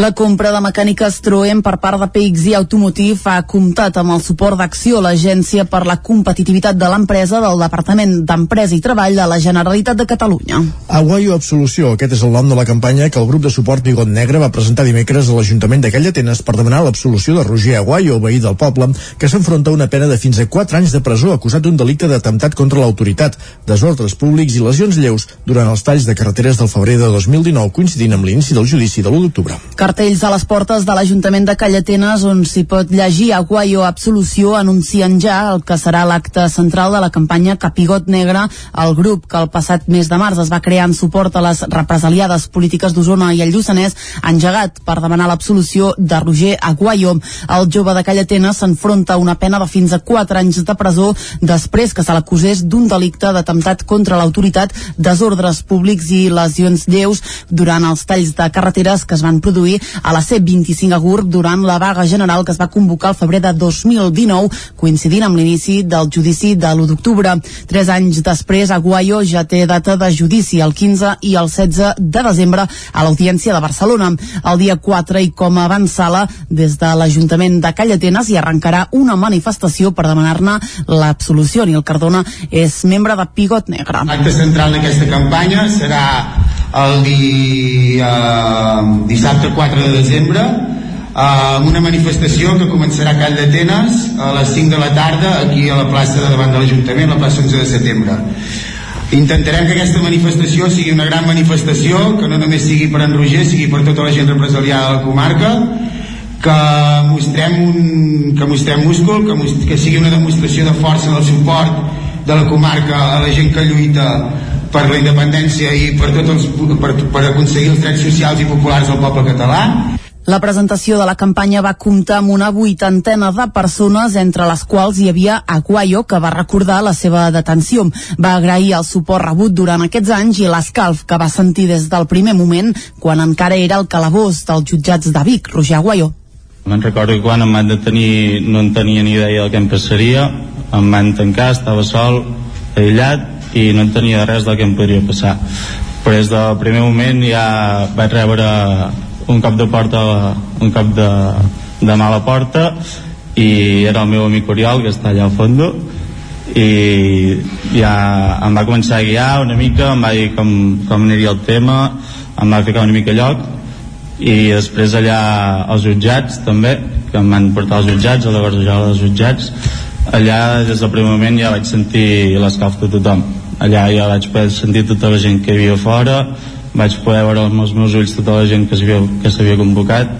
La compra de mecàniques Troem per part de PXI Automotive ha comptat amb el suport d'Acció, l'Agència per la Competitivitat de l'Empresa del Departament d'Empresa i Treball de la Generalitat de Catalunya. Aguayo Absolució, aquest és el nom de la campanya que el grup de suport Bigot Negre va presentar dimecres a l'Ajuntament de Callatenes per demanar l'absolució de Roger Aguayo, veí del poble, que s'enfronta a una pena de fins a 4 anys de presó acusat d'un delicte d'atemptat contra l'autoritat, desordres públics i les lesions lleus durant els talls de carreteres del febrer de 2019 coincidint amb l'inici del judici de l'1 d'octubre. Cartells a les portes de l'Ajuntament de Callatenes on s'hi pot llegir Aguayo Absolució anuncien ja el que serà l'acte central de la campanya Capigot Negre, el grup que el passat mes de març es va crear en suport a les represaliades polítiques d'Osona i el Lluçanès, engegat per demanar l'absolució de Roger Aguayo. El jove de Callatenes s'enfronta a una pena de fins a 4 anys de presó després que se l'acusés d'un delicte d'atemptat contra l'autoritat, desordres públics i lesions lleus durant els talls de carreteres que es van produir a la C25 a Gurb durant la vaga general que es va convocar al febrer de 2019, coincidint amb l'inici del judici de l'1 d'octubre. Tres anys després, Aguayo ja té data de judici el 15 i el 16 de desembre a l'Audiència de Barcelona. El dia 4 i com avançala, des de l'Ajuntament de Callatenes hi arrencarà una manifestació per demanar-ne l'absolució. Nil Cardona és membre de Pigot Negre. L'acte central d'aquesta campanya serà el di, eh, dissabte 4 de desembre eh, amb una manifestació que començarà a Call d'Atenes a les 5 de la tarda aquí a la plaça de davant de l'Ajuntament, la plaça 11 de setembre. Intentarem que aquesta manifestació sigui una gran manifestació, que no només sigui per en Roger, sigui per tota la gent represaliada de la comarca, que mostrem, un, que mostrem múscul, que, most, que sigui una demostració de força del suport de la comarca a la gent que lluita per la independència i per, tots els, per, per aconseguir els drets socials i populars del poble català. La presentació de la campanya va comptar amb una vuitantena de persones, entre les quals hi havia Aguayo, que va recordar la seva detenció. Va agrair el suport rebut durant aquests anys i l'escalf que va sentir des del primer moment, quan encara era el calabós dels jutjats de Vic, Roger Aguayo. Me'n recordo que quan em van detenir no en tenia ni idea del que em passaria, em van tancar, estava sol, aïllat, i no en tenia res del que em podria passar. Però des del primer moment ja vaig rebre un cop de porta un cop de, de mà a la porta i era el meu amic Oriol que està allà al fons i ja em va començar a guiar una mica, em va dir com, com aniria el tema em va ficar una mica a lloc i després allà als jutjats també que em van portar als jutjats a la gorjada dels jutjats allà des del primer moment ja vaig sentir l'escalf de tothom. Allà ja vaig poder sentir tota la gent que hi havia fora vaig poder veure amb els meus ulls tota la gent que s'havia convocat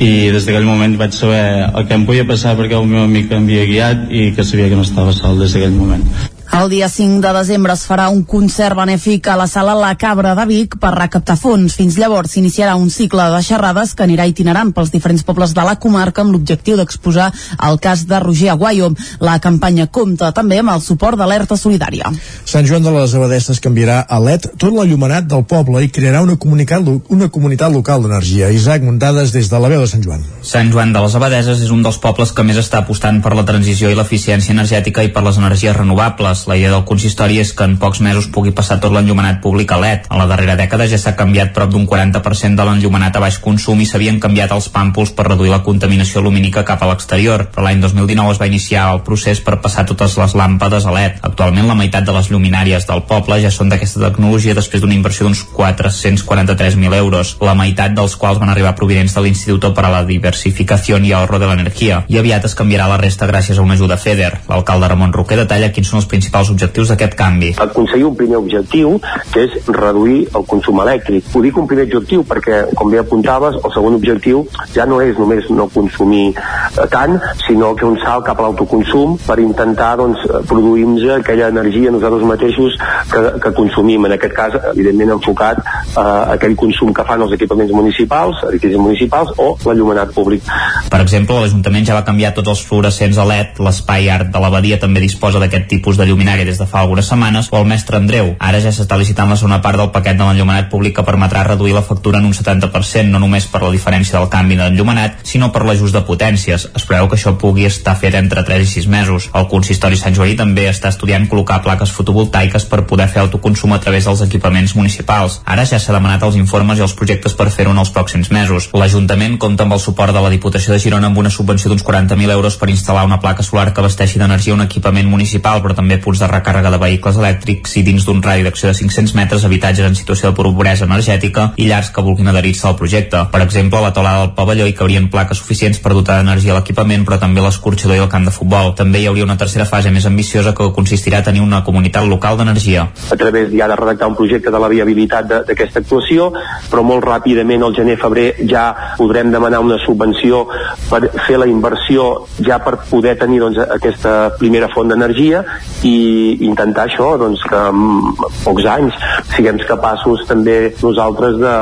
i des d'aquell moment vaig saber el que em podia passar perquè el meu amic em havia guiat i que sabia que no estava sol des d'aquell moment el dia 5 de desembre es farà un concert benèfic a la sala La Cabra de Vic per recaptar fons. Fins llavors s'iniciarà un cicle de xerrades que anirà itinerant pels diferents pobles de la comarca amb l'objectiu d'exposar el cas de Roger Aguayo. La campanya compta també amb el suport d'Alerta Solidària. Sant Joan de les Abadesses canviarà a LED tot l'enllumenat del poble i crearà una comunitat, una comunitat local d'energia. Isaac Muntades des de la veu de Sant Joan. Sant Joan de les Abadeses és un dels pobles que més està apostant per la transició i l'eficiència energètica i per les energies renovables vegades. La idea del consistori és que en pocs mesos pugui passar tot l'enllumenat públic a LED. En la darrera dècada ja s'ha canviat prop d'un 40% de l'enllumenat a baix consum i s'havien canviat els pàmpols per reduir la contaminació lumínica cap a l'exterior. Però l'any 2019 es va iniciar el procés per passar totes les làmpades a LED. Actualment la meitat de les lluminàries del poble ja són d'aquesta tecnologia després d'una inversió d'uns 443.000 euros, la meitat dels quals van arribar provinents de l'Institut per a la Diversificació i Ahorro de l'Energia. I aviat es canviarà la resta gràcies a una ajuda FEDER. L'alcalde Ramon Roquer detalla quins són els principals principals objectius d'aquest canvi? Aconseguir un primer objectiu, que és reduir el consum elèctric. Ho dic un primer objectiu perquè, com bé apuntaves, el segon objectiu ja no és només no consumir eh, tant, sinó que un salt cap a l'autoconsum per intentar doncs, produir-nos aquella energia nosaltres mateixos que, que consumim. En aquest cas, evidentment, enfocat a aquell consum que fan els equipaments municipals, edificis municipals o l'allumenat públic. Per exemple, l'Ajuntament ja va canviar tots els fluorescents a LED, l'espai art de l'abadia també disposa d'aquest tipus de lluminària des de fa algunes setmanes, o el mestre Andreu. Ara ja s'està licitant la segona part del paquet de l'enllumenat públic que permetrà reduir la factura en un 70%, no només per la diferència del canvi d'enllumenat, sinó per l'ajust de potències. Es preveu que això pugui estar fet entre 3 i 6 mesos. El consistori Sant Joaní també està estudiant col·locar plaques fotovoltaiques per poder fer autoconsum a través dels equipaments municipals. Ara ja s'ha demanat els informes i els projectes per fer-ho en els pròxims mesos. L'Ajuntament compta amb el suport de la Diputació de Girona amb una subvenció d'uns 40.000 euros per instal·lar una placa solar que abasteixi d'energia un equipament municipal, però també punts de recàrrega de vehicles elèctrics i dins d'un radi d'acció de 500 metres habitatges en situació de pobresa energètica i llars que vulguin adherir-se al projecte. Per exemple, la teulada del pavelló hi cabrien plaques suficients per dotar d'energia l'equipament, però també l'escorxador i el camp de futbol. També hi hauria una tercera fase més ambiciosa que consistirà a tenir una comunitat local d'energia. A través ja de redactar un projecte de la viabilitat d'aquesta actuació, però molt ràpidament al gener-febrer ja podrem demanar una subvenció per fer la inversió ja per poder tenir doncs, aquesta primera font d'energia i intentar això, doncs, que en pocs anys siguem capaços també nosaltres de,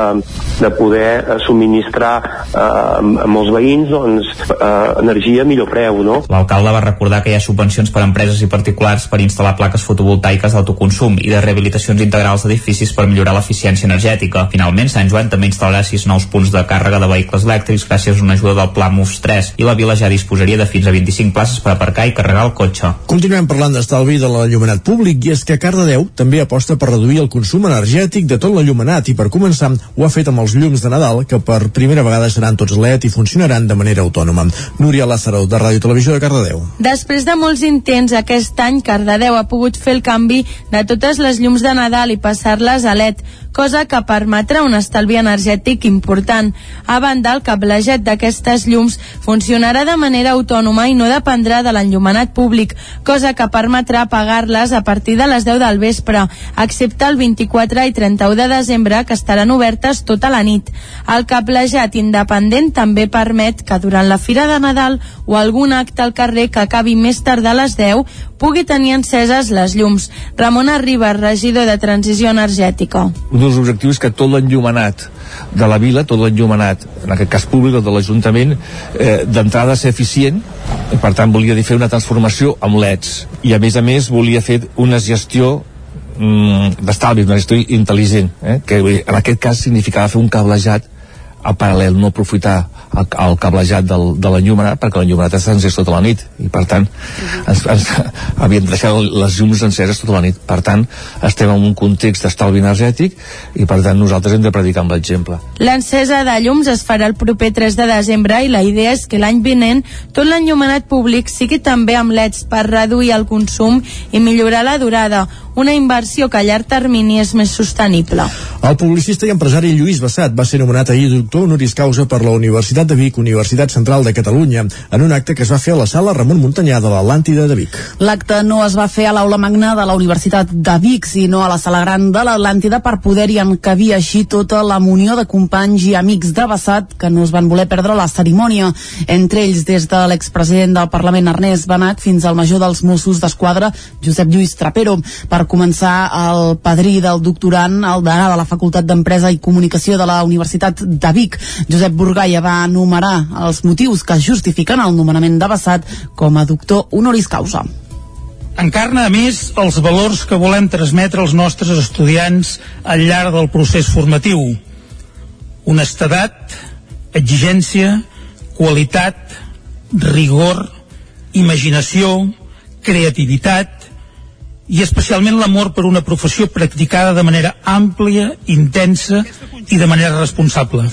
de poder eh, subministrar eh, a molts veïns doncs, eh, energia a millor preu. No? L'alcalde va recordar que hi ha subvencions per a empreses i particulars per instal·lar plaques fotovoltaiques d'autoconsum i de rehabilitacions integrals d'edificis per millorar l'eficiència energètica. Finalment, Sant Joan també instal·larà sis nous punts de càrrega de vehicles elèctrics gràcies a una ajuda del Pla MUFS 3 i la vila ja disposaria de fins a 25 places per aparcar i carregar el cotxe. Continuem parlant d'estalvi de l'enllumenat públic i és que Cardedeu també aposta per reduir el consum energètic de tot l'enllumenat i per començar ho ha fet amb els llums de Nadal que per primera vegada seran tots LED i funcionaran de manera autònoma. Núria Lázaro, de Ràdio Televisió de Cardedeu. Després de molts intents aquest any, Cardedeu ha pogut fer el canvi de totes les llums de Nadal i passar-les a LED, cosa que permetrà un estalvi energètic important. A banda, el cablejat d'aquestes llums funcionarà de manera autònoma i no dependrà de l'enllumenat públic, cosa que permetrà pagar-les a partir de les 10 del vespre, excepte el 24 i 31 de desembre, que estaran obertes tota la nit. El cablejat independent també permet que durant la Fira de Nadal o algun acte al carrer que acabi més tard de les 10 pugui tenir enceses les llums. Ramon Arriba, regidor de Transició Energètica. Dels objectius que tot l'enllumenat de la vila, tot l'enllumenat, en aquest cas públic o de l'Ajuntament, eh, d'entrada ser eficient, per tant volia fer una transformació amb LEDs. I a més a més volia fer una gestió mm, d'estalvi, una gestió intel·ligent, eh? que en aquest cas significava fer un cablejat a paral·lel, no aprofitar el, el cablejat del, de l'enllumenat perquè l'enllumenat està encès tota la nit i per tant ens, ens, havíem de deixar les llums enceses tota la nit. Per tant estem en un context d'estalvi energètic i per tant nosaltres hem de predicar amb l'exemple. L'encesa de llums es farà el proper 3 de desembre i la idea és que l'any vinent tot l'enllumenat públic sigui també amb leds per reduir el consum i millorar la durada una inversió que a llarg termini és més sostenible. El publicista i empresari Lluís Bassat va ser nomenat ahir doctor honoris causa per la Universitat de Vic, Universitat Central de Catalunya, en un acte que es va fer a la sala Ramon Muntanyà de l'Atlàntida de Vic. L'acte no es va fer a l'aula magna de la Universitat de Vic, sinó a la sala gran de l'Atlàntida per poder-hi encabir així tota la munió de companys i amics de Bassat que no es van voler perdre la cerimònia. Entre ells, des de l'expresident del Parlament Ernest Benac fins al major dels Mossos d'Esquadra, Josep Lluís Trapero. Per començar, el padrí del doctorant, el degà de la Facultat d'Empresa i Comunicació de la Universitat de Vic, Josep Burgaia, va enumerar els motius que justifiquen el nomenament de Bassat com a doctor honoris causa encarna a més els valors que volem transmetre als nostres estudiants al llarg del procés formatiu. Honestedat, exigència, qualitat, rigor, imaginació, creativitat i especialment l'amor per una professió practicada de manera àmplia, intensa i de manera responsable.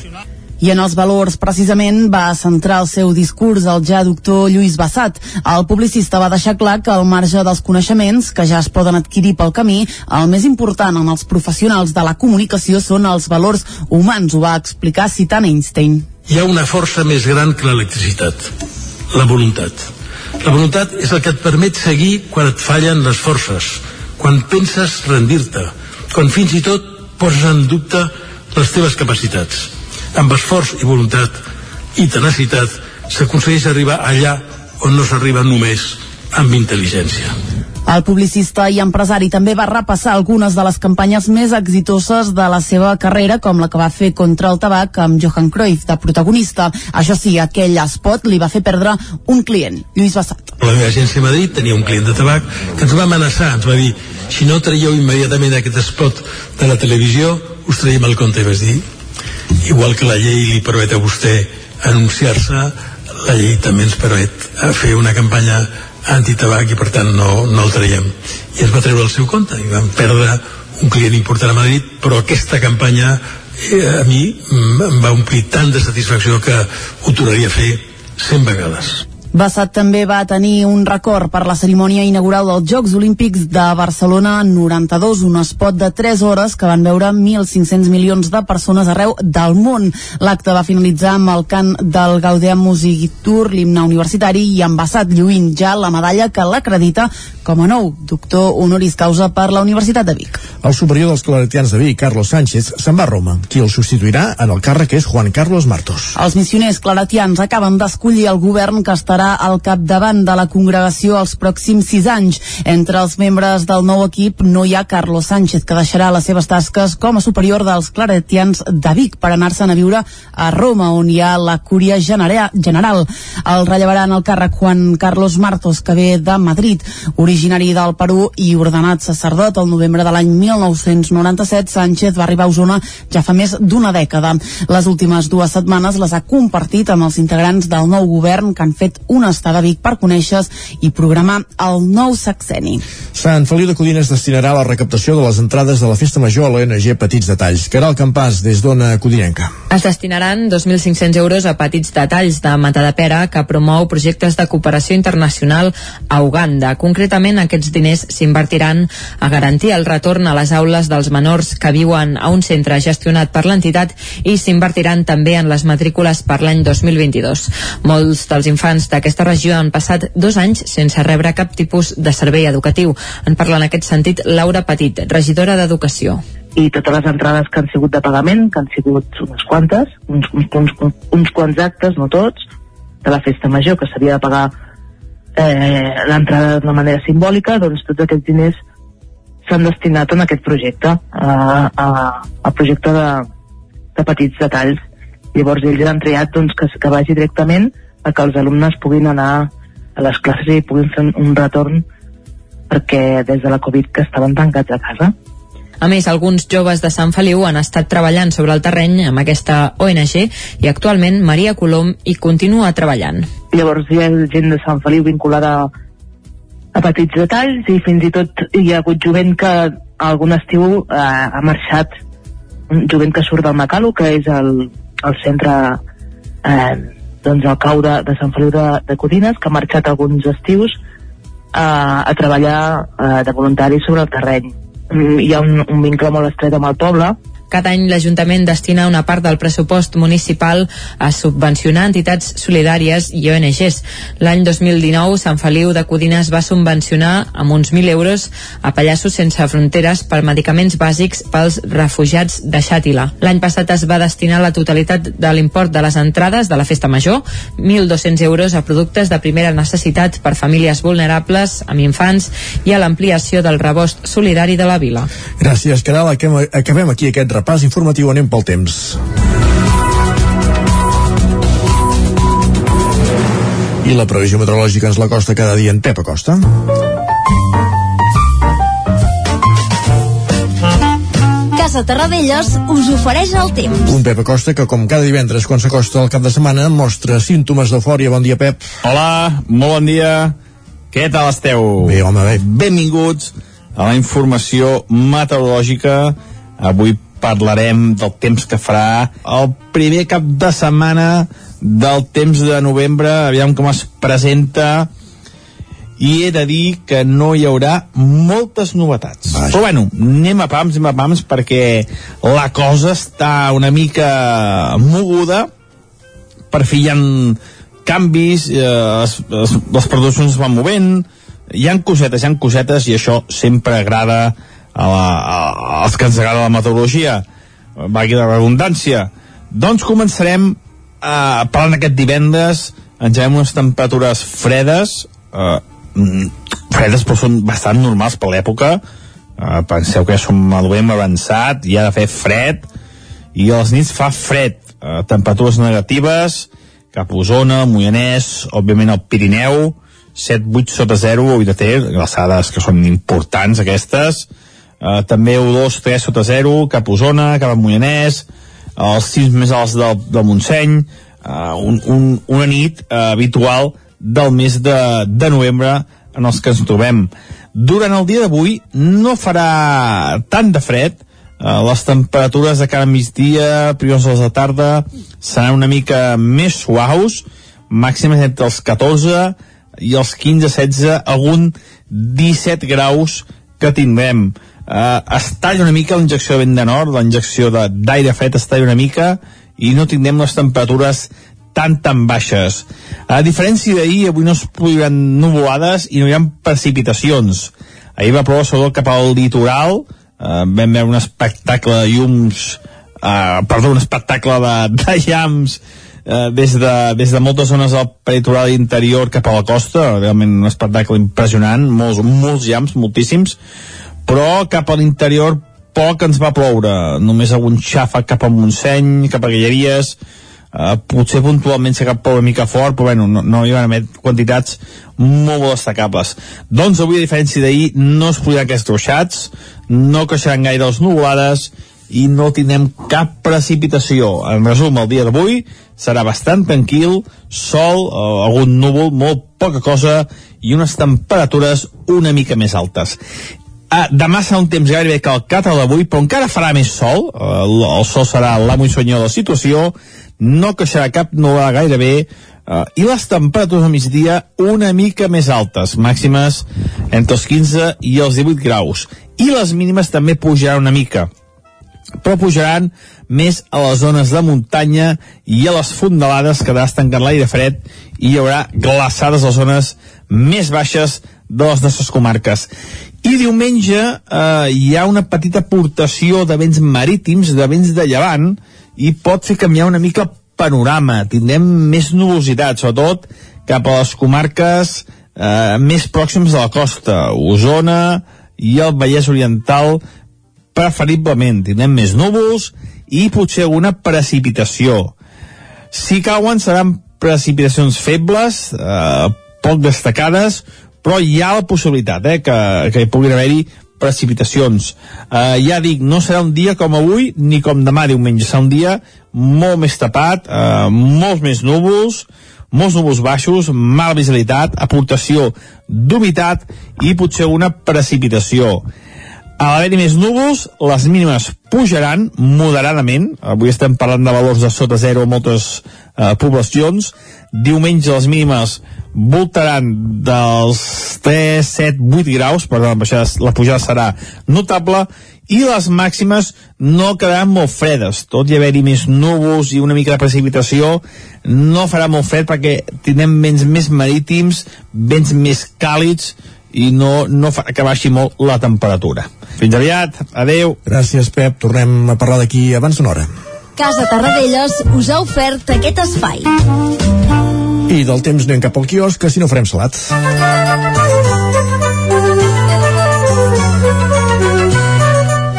I en els valors, precisament, va centrar el seu discurs el ja doctor Lluís Bassat. El publicista va deixar clar que al marge dels coneixements, que ja es poden adquirir pel camí, el més important en els professionals de la comunicació són els valors humans, ho va explicar citant Einstein. Hi ha una força més gran que l'electricitat, la voluntat. La voluntat és el que et permet seguir quan et fallen les forces, quan penses rendir-te, quan fins i tot poses en dubte les teves capacitats amb esforç i voluntat i tenacitat s'aconsegueix arribar allà on no s'arriba només amb intel·ligència. El publicista i empresari també va repassar algunes de les campanyes més exitoses de la seva carrera, com la que va fer contra el tabac amb Johan Cruyff de protagonista. Això sí, aquell spot li va fer perdre un client, Lluís Bassat. La meva agència a Madrid tenia un client de tabac que ens va amenaçar, ens va dir si no traieu immediatament aquest spot de la televisió, us traiem el compte. I vas dir, igual que la llei li permet a vostè anunciar-se la llei també ens permet fer una campanya antitabac i per tant no, no el traiem. I es va treure el seu compte i vam perdre un client important a Madrid però aquesta campanya eh, a mi em va omplir tant de satisfacció que ho tornaria a fer 100 vegades Bassat també va tenir un record per la cerimònia inaugural dels Jocs Olímpics de Barcelona 92, un espot de 3 hores que van veure 1.500 milions de persones arreu del món. L'acte va finalitzar amb el cant del Gaudià Music Tour, l'himne universitari, i amb Bassat lluint ja la medalla que l'acredita com a nou doctor honoris causa per la Universitat de Vic. El superior dels claretians de Vic, Carlos Sánchez, se'n va a Roma. Qui el substituirà en el càrrec és Juan Carlos Martos. Els missioners claretians acaben d'escollir el govern que estarà al capdavant de la congregació els pròxims sis anys. Entre els membres del nou equip no hi ha Carlos Sánchez, que deixarà les seves tasques com a superior dels claretians de Vic per anar-se'n a viure a Roma, on hi ha la cúria general. El rellevarà en el càrrec Juan Carlos Martos, que ve de Madrid, originari del Perú i ordenat sacerdot el novembre de l'any 1997, Sánchez va arribar a Osona ja fa més d'una dècada. Les últimes dues setmanes les ha compartit amb els integrants del nou govern que han fet una estada a Vic per conèixer i programar el nou sexeni. Sant Feliu de Codines destinarà la recaptació de les entrades de la Festa Major a l'ONG Petits Detalls. Caral Campàs, des d'Ona Codinenca. Es destinaran 2.500 euros a Petits Detalls de Matadepera, que promou projectes de cooperació internacional a Uganda. Concretament, aquests diners s'invertiran a garantir el retorn a les aules dels menors que viuen a un centre gestionat per l'entitat i s'invertiran també en les matrícules per l'any 2022. Molts dels infants d'aquesta regió han passat dos anys sense rebre cap tipus de servei educatiu. En parla en aquest sentit Laura Petit, regidora d'Educació i totes les entrades que han sigut de pagament, que han sigut unes quantes, uns, uns, uns, uns quants actes, no tots, de la festa major, que s'havia de pagar eh, l'entrada d'una manera simbòlica, doncs tots aquests diners s'han destinat en aquest projecte, a, a, a projecte de, de petits detalls. Llavors ells han triat doncs, que, que vagi directament a que els alumnes puguin anar a les classes i puguin fer un retorn perquè des de la Covid que estaven tancats a casa. A més, alguns joves de Sant Feliu han estat treballant sobre el terreny amb aquesta ONG i actualment Maria Colom hi continua treballant. Llavors hi ha gent de Sant Feliu vinculada a petits detalls i fins i tot hi ha hagut jovent que algun estiu eh, ha marxat un jovent que surt del Macalo que és el, el centre eh, doncs el cau de, de Sant Feliu de, de Codines que ha marxat alguns estius eh, a treballar eh, de voluntari sobre el terreny. Mm, hi ha un, un vincle molt estret amb el poble cada any l'Ajuntament destina una part del pressupost municipal a subvencionar entitats solidàries i ONGs. L'any 2019, Sant Feliu de Codines va subvencionar amb uns 1.000 euros a Pallassos Sense Fronteres per medicaments bàsics pels refugiats de Xàtila. L'any passat es va destinar la totalitat de l'import de les entrades de la Festa Major, 1.200 euros a productes de primera necessitat per famílies vulnerables, amb infants, i a l'ampliació del rebost solidari de la vila. Gràcies, Caral. Acabem aquí aquest repàs informatiu anem pel temps. I la previsió meteorològica ens la costa cada dia en Pep Acosta. Casa Terradellos us ofereix el temps. Un Pep Acosta que, com cada divendres, quan s'acosta el cap de setmana, mostra símptomes d'eufòria. Bon dia, Pep. Hola, molt bon dia. Què tal esteu? Bé, home, bé. Benvinguts a la informació meteorològica. Avui parlarem del temps que farà el primer cap de setmana del temps de novembre, aviam com es presenta i he de dir que no hi haurà moltes novetats. Vaja. Però bueno, anem a pams, anem a pams, perquè la cosa està una mica moguda, per fi hi ha canvis, eh, es, es, les produccions es van movent, hi han cosetes, hi han cosetes, i això sempre agrada a la, a, als que ens agrada la meteorologia vagi la redundància. Doncs començarem eh, parlant aquest divendres. Ens veiem unes temperatures fredes eh, mm, fredes però són bastant normals per l'època. Eh, penseu que ja som a novembre avançat i ha de fer fred i a les nits fa fred. Eh, temperatures negatives cap a Osona, Moianès, òbviament el Pirineu 7-8 sota 0 avui de ter, glaçades que són importants aquestes, eh, també U2 3 sota 0 cap Osona, cap a Moianès els cims més alts del, del Montseny eh, un, un, una nit eh, habitual del mes de, de novembre en els que ens trobem durant el dia d'avui no farà tant de fred eh, les temperatures de cada migdia primers hores de tarda seran una mica més suaus màximes entre els 14 i els 15-16, algun 17 graus que tindrem. Uh, es talla una mica la injecció de vent de nord, la injecció d'aire fred es talla una mica i no tindrem les temperatures tan tan baixes. A diferència d'ahir, avui no es produiran nuvolades i no hi ha precipitacions. Ahir va ploure sobretot cap al litoral, eh, vam veure un espectacle de llums, eh, perdó, un espectacle de, de llamps eh, des, de, des de moltes zones del peritoral interior cap a la costa, realment un espectacle impressionant, molts, molts llamps, moltíssims, però cap a l'interior poc ens va ploure, només algun xafa cap a Montseny, cap a Guilleries, eh, potser puntualment s'ha cap una mica fort, però bueno, no, no hi van haver quantitats molt, molt destacables. Doncs avui, a diferència d'ahir, no es podran aquests ruixats, no creixeran gaire les nuvolades i no tindrem cap precipitació. En resum, el dia d'avui serà bastant tranquil, sol, eh, algun núvol, molt poca cosa i unes temperatures una mica més altes. Ah, demà serà un temps gairebé calcat a l'avui, però encara farà més sol. El, el sol serà l'amo i senyor de la situació, no creixerà cap nova gairebé, uh, i les temperatures al migdia una mica més altes, màximes entre els 15 i els 18 graus. I les mínimes també pujaran una mica, però pujaran més a les zones de muntanya i a les fondalades que quedarà estancant l'aire fred i hi haurà glaçades a les zones més baixes de les nostres comarques. I diumenge eh, hi ha una petita aportació de vents marítims, de vents de llevant, i pot fer canviar una mica el panorama. Tindrem més nubositat, sobretot cap a les comarques eh, més pròximes a la costa, Osona i el Vallès Oriental, preferiblement. Tindrem més núvols i potser alguna precipitació. Si cauen seran precipitacions febles, eh, poc destacades, però hi ha la possibilitat eh, que, que hi puguin haver-hi precipitacions. Uh, ja dic, no serà un dia com avui ni com demà diumenge, serà un dia molt més tapat, uh, molts més núvols, molts núvols baixos, mala visibilitat, aportació d'humitat i potser una precipitació. A l'haver-hi més núvols, les mínimes pujaran moderadament. Avui estem parlant de valors de sota zero a moltes eh, poblacions. Diumenge les mínimes voltaran dels 3, 7, 8 graus, per tant la, la pujada serà notable, i les màximes no quedaran molt fredes, tot i haver-hi més núvols i una mica de precipitació, no farà molt fred perquè tindrem vents més marítims, vents més càlids, i no, no fa que baixi molt la temperatura. Fins aviat, adeu. Gràcies, Pep. Tornem a parlar d'aquí abans d'una hora. Casa Tarradellas us ha ofert aquest espai. I del temps anem cap al quiosc, que si no farem salat.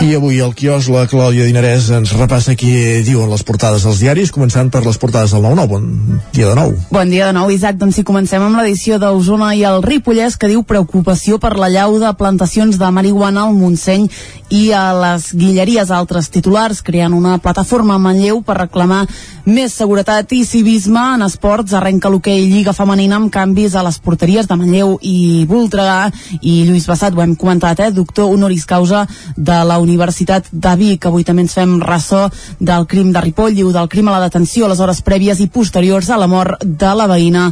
I avui al quiosc la Clàudia Dinarès ens repassa qui diuen les portades dels diaris, començant per les portades del 9-9. Bon dia de nou. Bon dia de nou, Isaac. Doncs si comencem amb l'edició d'Osona i el Ripollès, que diu preocupació per la llau de plantacions de marihuana al Montseny i a les Guilleries. Altres titulars creant una plataforma a Manlleu per reclamar més seguretat i civisme en esports. Arrenca l'hoquei Lliga Femenina amb canvis a les porteries de Manlleu i Voltregà. I Lluís Bassat, ho hem comentat, eh? doctor honoris causa de la Universitat de Vic. Avui també ens fem ressò del crim de Ripoll i del crim a la detenció a les hores prèvies i posteriors a la mort de la veïna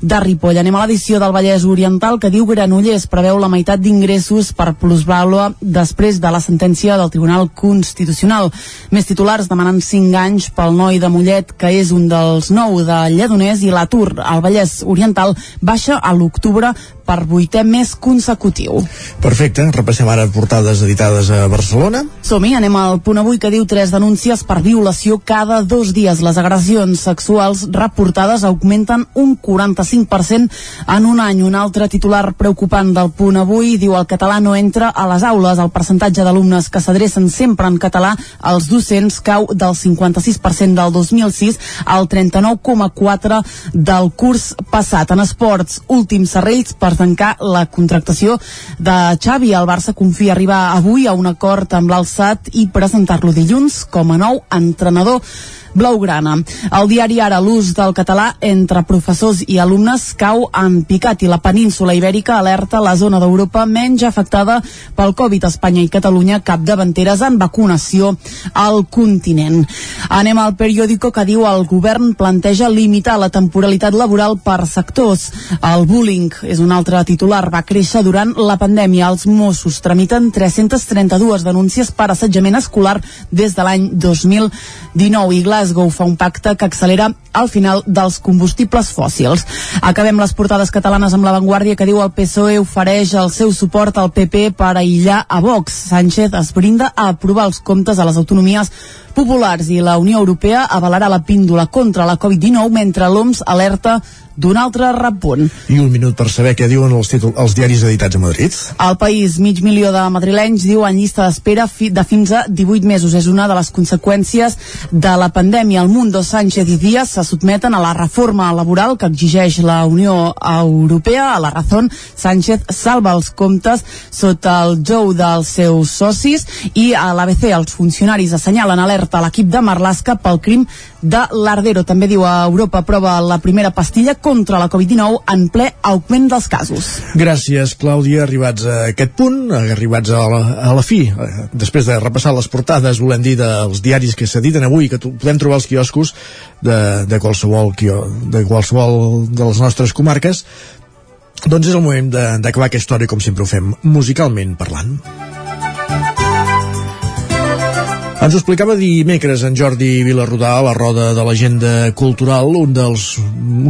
de Ripoll. Anem a l'edició del Vallès Oriental que diu Granollers preveu la meitat d'ingressos per plusvàlua després de la sentència del Tribunal Constitucional. Més titulars demanen 5 anys pel noi de Mollet, que és un dels nou de Lledoners, i l'atur al Vallès Oriental baixa a l'octubre per vuitè mes consecutiu. Perfecte, repassem ara portades editades a Barcelona. Som-hi, anem al punt avui que diu tres denúncies per violació cada dos dies. Les agressions sexuals reportades augmenten un 45% en un any. Un altre titular preocupant del punt avui diu el català no entra a les aules. El percentatge d'alumnes que s'adrecen sempre en català als docents cau del 56% del 2006 al 39,4% del curs passat. En esports, últims serrells per tancar la contractació de Xavi. El Barça confia arribar avui a un acord amb l'Alçat i presentar-lo dilluns com a nou entrenador blaugrana. El diari Ara, l'ús del català entre professors i alumnes cau en picat i la península ibèrica alerta la zona d'Europa menys afectada pel Covid. Espanya i Catalunya capdavanteres en vacunació al continent. Anem al periòdico que diu el govern planteja limitar la temporalitat laboral per sectors. El bullying és un altre titular. Va créixer durant la pandèmia. Els Mossos tramiten 332 denúncies per assetjament escolar des de l'any 2019 i Glasgow fa un pacte que accelera el final dels combustibles fòssils. Acabem les portades catalanes amb l'avantguàrdia que diu el PSOE ofereix el seu suport al PP per aïllar a Vox. Sánchez es brinda a aprovar els comptes a les autonomies populars i la Unió Europea avalarà la píndola contra la Covid-19 mentre l'OMS alerta d'un altre repunt. I un minut per saber què diuen els, títol, els diaris editats a Madrid. El país, mig milió de madrilenys, diu en llista d'espera fi, de fins a 18 mesos. És una de les conseqüències de la pandèmia. El Mundo, Sánchez i Díaz se sotmeten a la reforma laboral que exigeix la Unió Europea. A la Razón, Sánchez salva els comptes sota el jou dels seus socis i a l'ABC els funcionaris assenyalen alerta a l'equip de Marlaska pel crim de l'Ardero. També diu a Europa prova la primera pastilla contra la Covid-19 en ple augment dels casos. Gràcies, Clàudia. Arribats a aquest punt, arribats a la, a la fi, després de repassar les portades, volem dir, dels diaris que s'editen avui, que podem trobar als quioscos de, de, qualsevol, de qualsevol de les nostres comarques, doncs és el moment d'acabar aquesta hora com sempre ho fem, musicalment parlant. Ens ho explicava dimecres en Jordi Vilarrodà a la roda de l'agenda cultural. Un dels,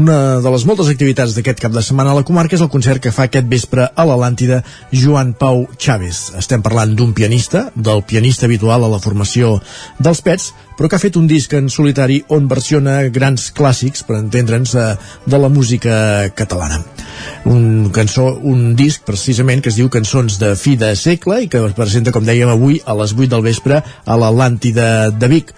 una de les moltes activitats d'aquest cap de setmana a la comarca és el concert que fa aquest vespre a l'Atlàntida Joan Pau Chávez. Estem parlant d'un pianista, del pianista habitual a la formació dels Pets, però que ha fet un disc en solitari on versiona grans clàssics, per entendre'ns, de la música catalana. Un, cançó, un disc precisament que es diu Cançons de fi de segle i que es presenta, com dèiem avui, a les 8 del vespre a l'Atlàntida de Vic.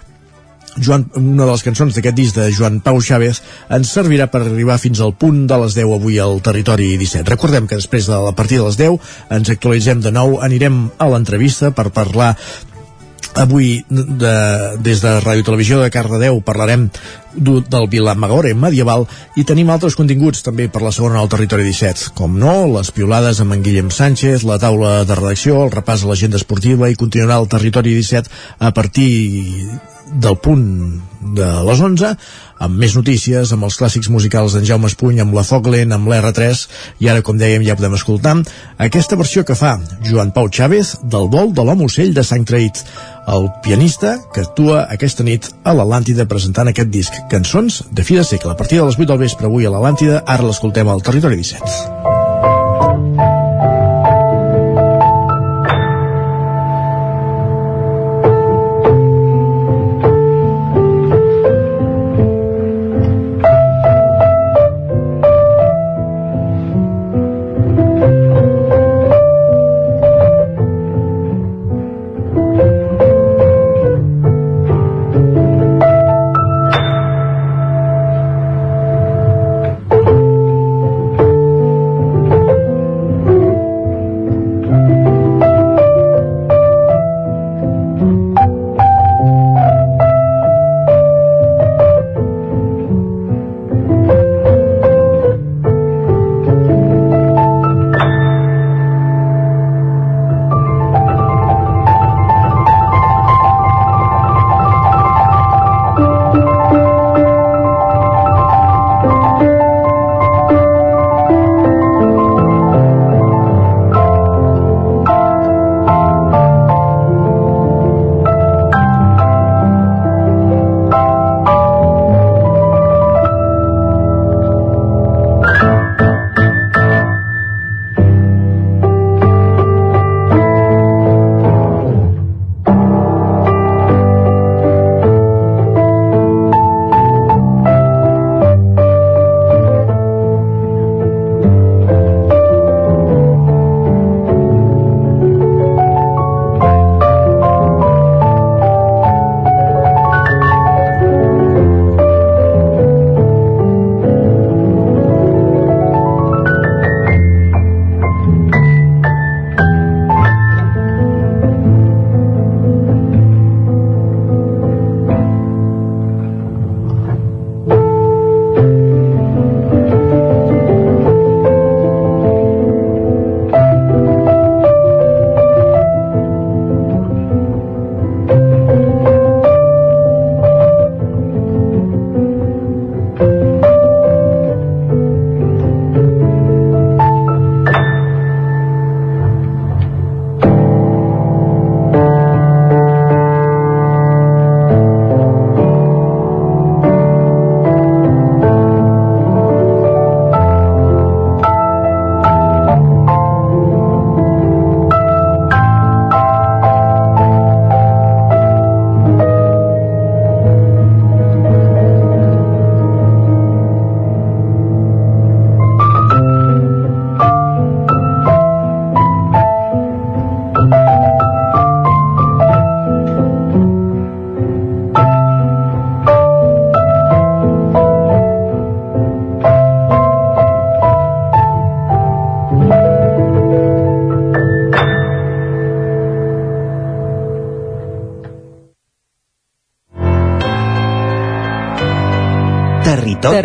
Joan, una de les cançons d'aquest disc de Joan Pau Chávez ens servirà per arribar fins al punt de les 10 avui al territori 17. Recordem que després de la partida de les 10 ens actualitzem de nou, anirem a l'entrevista per parlar Avui, de, des de Ràdio Televisió de Cardedeu, parlarem del Vila Magore medieval i tenim altres continguts també per la segona al territori 17, com no, les piolades amb en Guillem Sánchez, la taula de redacció, el repàs a l'agenda esportiva i continuarà el territori 17 a partir del punt de les 11 amb més notícies, amb els clàssics musicals d'en Jaume Espuny, amb la Foglen, amb l'R3 i ara, com dèiem, ja podem escoltar aquesta versió que fa Joan Pau Chávez del vol de l'home ocell de Sant Traït el pianista que actua aquesta nit a l'Atlàntida presentant aquest disc Cançons de fi de segle. A partir de les 8 del vespre avui a l'Atlàntida, ara l'escoltem al Territori 17.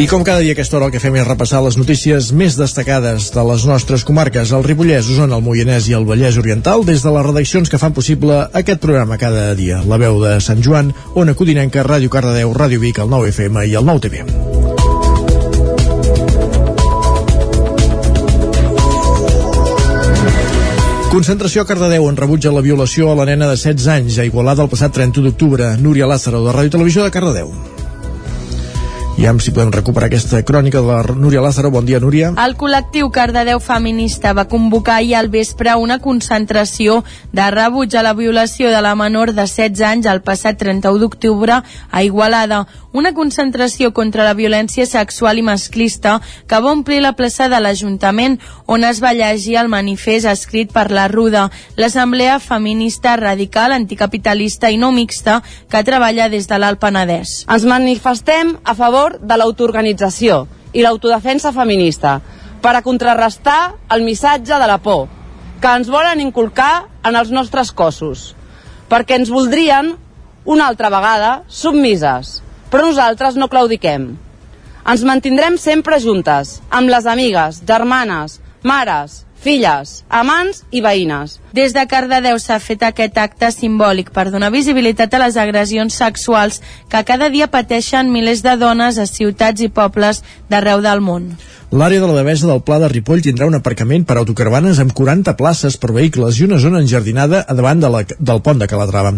I com cada dia aquesta hora el que fem és repassar les notícies més destacades de les nostres comarques, el Ripollès, Osona, el Moianès i el Vallès Oriental, des de les redaccions que fan possible aquest programa cada dia. La veu de Sant Joan, Ona Codinenca, Ràdio Cardedeu, Ràdio Vic, el 9 FM i el 9 TV. Concentració a Cardedeu en rebuig a la violació a la nena de 16 anys a Igualada el passat 30 d'octubre. Núria Lázaro, de Ràdio Televisió de Cardedeu. I amb si podem recuperar aquesta crònica de la Núria Lázaro. Bon dia, Núria. El col·lectiu Cardedeu Feminista va convocar ahir al vespre una concentració de rebuig a la violació de la menor de 16 anys el passat 31 d'octubre a Igualada. Una concentració contra la violència sexual i masclista que va omplir la plaça de l'Ajuntament on es va llegir el manifest escrit per la Ruda, l'Assemblea Feminista Radical Anticapitalista i no mixta que treballa des de l'Alt Penedès. Ens manifestem a favor de l'autoorganització i l'autodefensa feminista per a contrarrestar el missatge de la por que ens volen inculcar en els nostres cossos perquè ens voldrien una altra vegada submises. Però nosaltres no claudiquem. Ens mantindrem sempre juntes amb les amigues, germanes, mares, filles, amants i veïnes. Des de Cardedeu s'ha fet aquest acte simbòlic per donar visibilitat a les agressions sexuals que cada dia pateixen milers de dones a ciutats i pobles d'arreu del món. L'àrea de la Devesa del Pla de Ripoll tindrà un aparcament per autocaravanes amb 40 places per vehicles i una zona enjardinada a davant de la, del pont de Calatrava.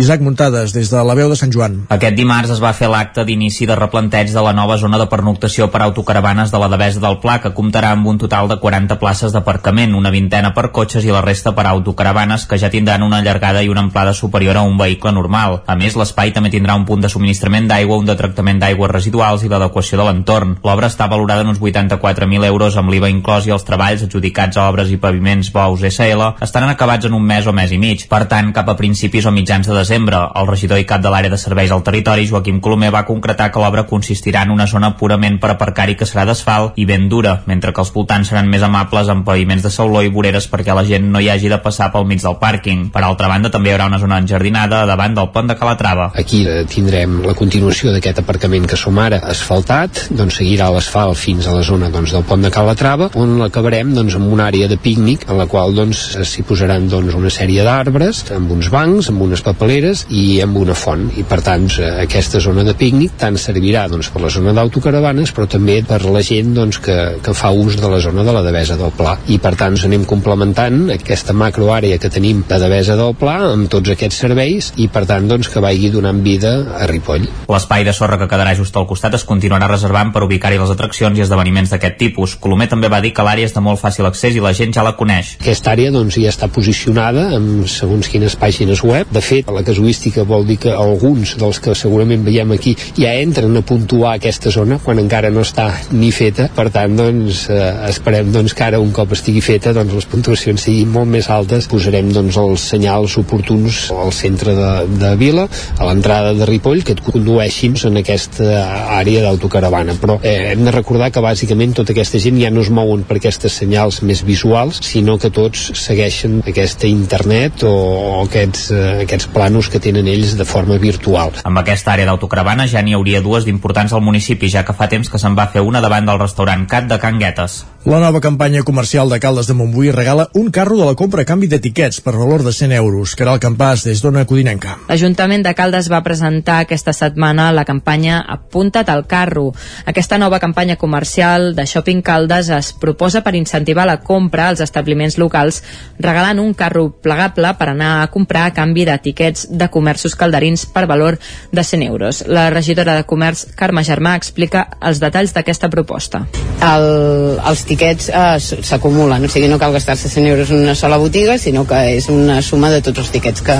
Isaac Muntades, des de la veu de Sant Joan. Aquest dimarts es va fer l'acte d'inici de replanteig de la nova zona de pernoctació per autocaravanes de la Devesa del Pla, que comptarà amb un total de 40 places d'aparcament, una vintena per cotxes i la resta per autocaravanes, que ja tindran una allargada i una amplada superior a un vehicle normal. A més, l'espai també tindrà un punt de subministrament d'aigua, un de tractament d'aigües residuals i l'adequació de l'entorn. L'obra està valorada en uns 84.000 euros amb l'IVA inclòs i els treballs adjudicats a obres i paviments Bous SL estaran acabats en un mes o mes i mig. Per tant, cap a principis o mitjans de desembre, el regidor i cap de l'àrea de serveis al territori, Joaquim Colomer, va concretar que l'obra consistirà en una zona purament per aparcar-hi que serà d'asfalt i ben dura, mentre que els voltants seran més amables amb paviments de sauló i voreres perquè la gent no hi hagi de passar pel mig del pàrquing. Per altra banda, també hi haurà una zona enjardinada davant del pont de Calatrava. Aquí eh, tindrem la continuació d'aquest aparcament que som ara asfaltat, doncs seguirà l'asfalt fins a la zona doncs, del pont de Calatrava, on l'acabarem doncs, amb una àrea de pícnic en la qual doncs, s'hi posaran doncs, una sèrie d'arbres, amb uns bancs, amb unes papeleres i amb una font. I per tant, eh, aquesta zona de pícnic tant servirà doncs, per la zona d'autocaravanes, però també per la gent doncs, que, que fa ús de la zona de la Devesa del Pla. I per tant, anem complementant aquesta macroàrea que tenim de Devesa del Pla amb tots aquests serveis i per tant doncs, que vagi donant vida a Ripoll. L'espai de sorra que quedarà just al costat es continuarà reservant per ubicar-hi les atraccions i esdeveniments d'aquest tipus. Colomer també va dir que l'àrea és de molt fàcil accés i la gent ja la coneix. Aquesta àrea doncs, ja està posicionada en segons quines pàgines web. De fet, la casuística vol dir que alguns dels que segurament veiem aquí ja entren a puntuar aquesta zona quan encara no està ni feta. Per tant, doncs, eh, esperem doncs, que ara un cop estigui feta doncs, les puntuacions siguin molt més altes. Posarem doncs, els senyals oportuns al centre de, de Vila, a l'entrada de Ripoll, que et condueixin en aquesta àrea d'autocaravana. Però eh, hem de recordar que bàsicament tota aquesta gent ja no es mouen per aquestes senyals més visuals, sinó que tots segueixen aquesta internet o, o aquests, eh, aquests planos que tenen ells de forma virtual. Amb aquesta àrea d'autocaravana ja n'hi hauria dues d'importants al municipi, ja que fa temps que se'n va fer una davant del restaurant Cat de Can Guetes. La nova campanya comercial de Caldes de Montbui regala un carro de la compra a canvi d'etiquets per valor de 100 euros. Caral Campàs, des d'Ona Codinenca. L'Ajuntament de Caldes va presentar aquesta setmana la campanya Apunta't al carro. Aquesta nova campanya comercial de Shopping Caldes es proposa per incentivar la compra als establiments locals regalant un carro plegable per anar a comprar a canvi d'etiquets de comerços calderins per valor de 100 euros. La regidora de Comerç, Carme Germà, explica els detalls d'aquesta proposta. El, els tiquets eh, s'acumulen, o sigui, no cal gastar-se 100 euros en una sola botiga, sinó que és una suma de tots els tiquets que,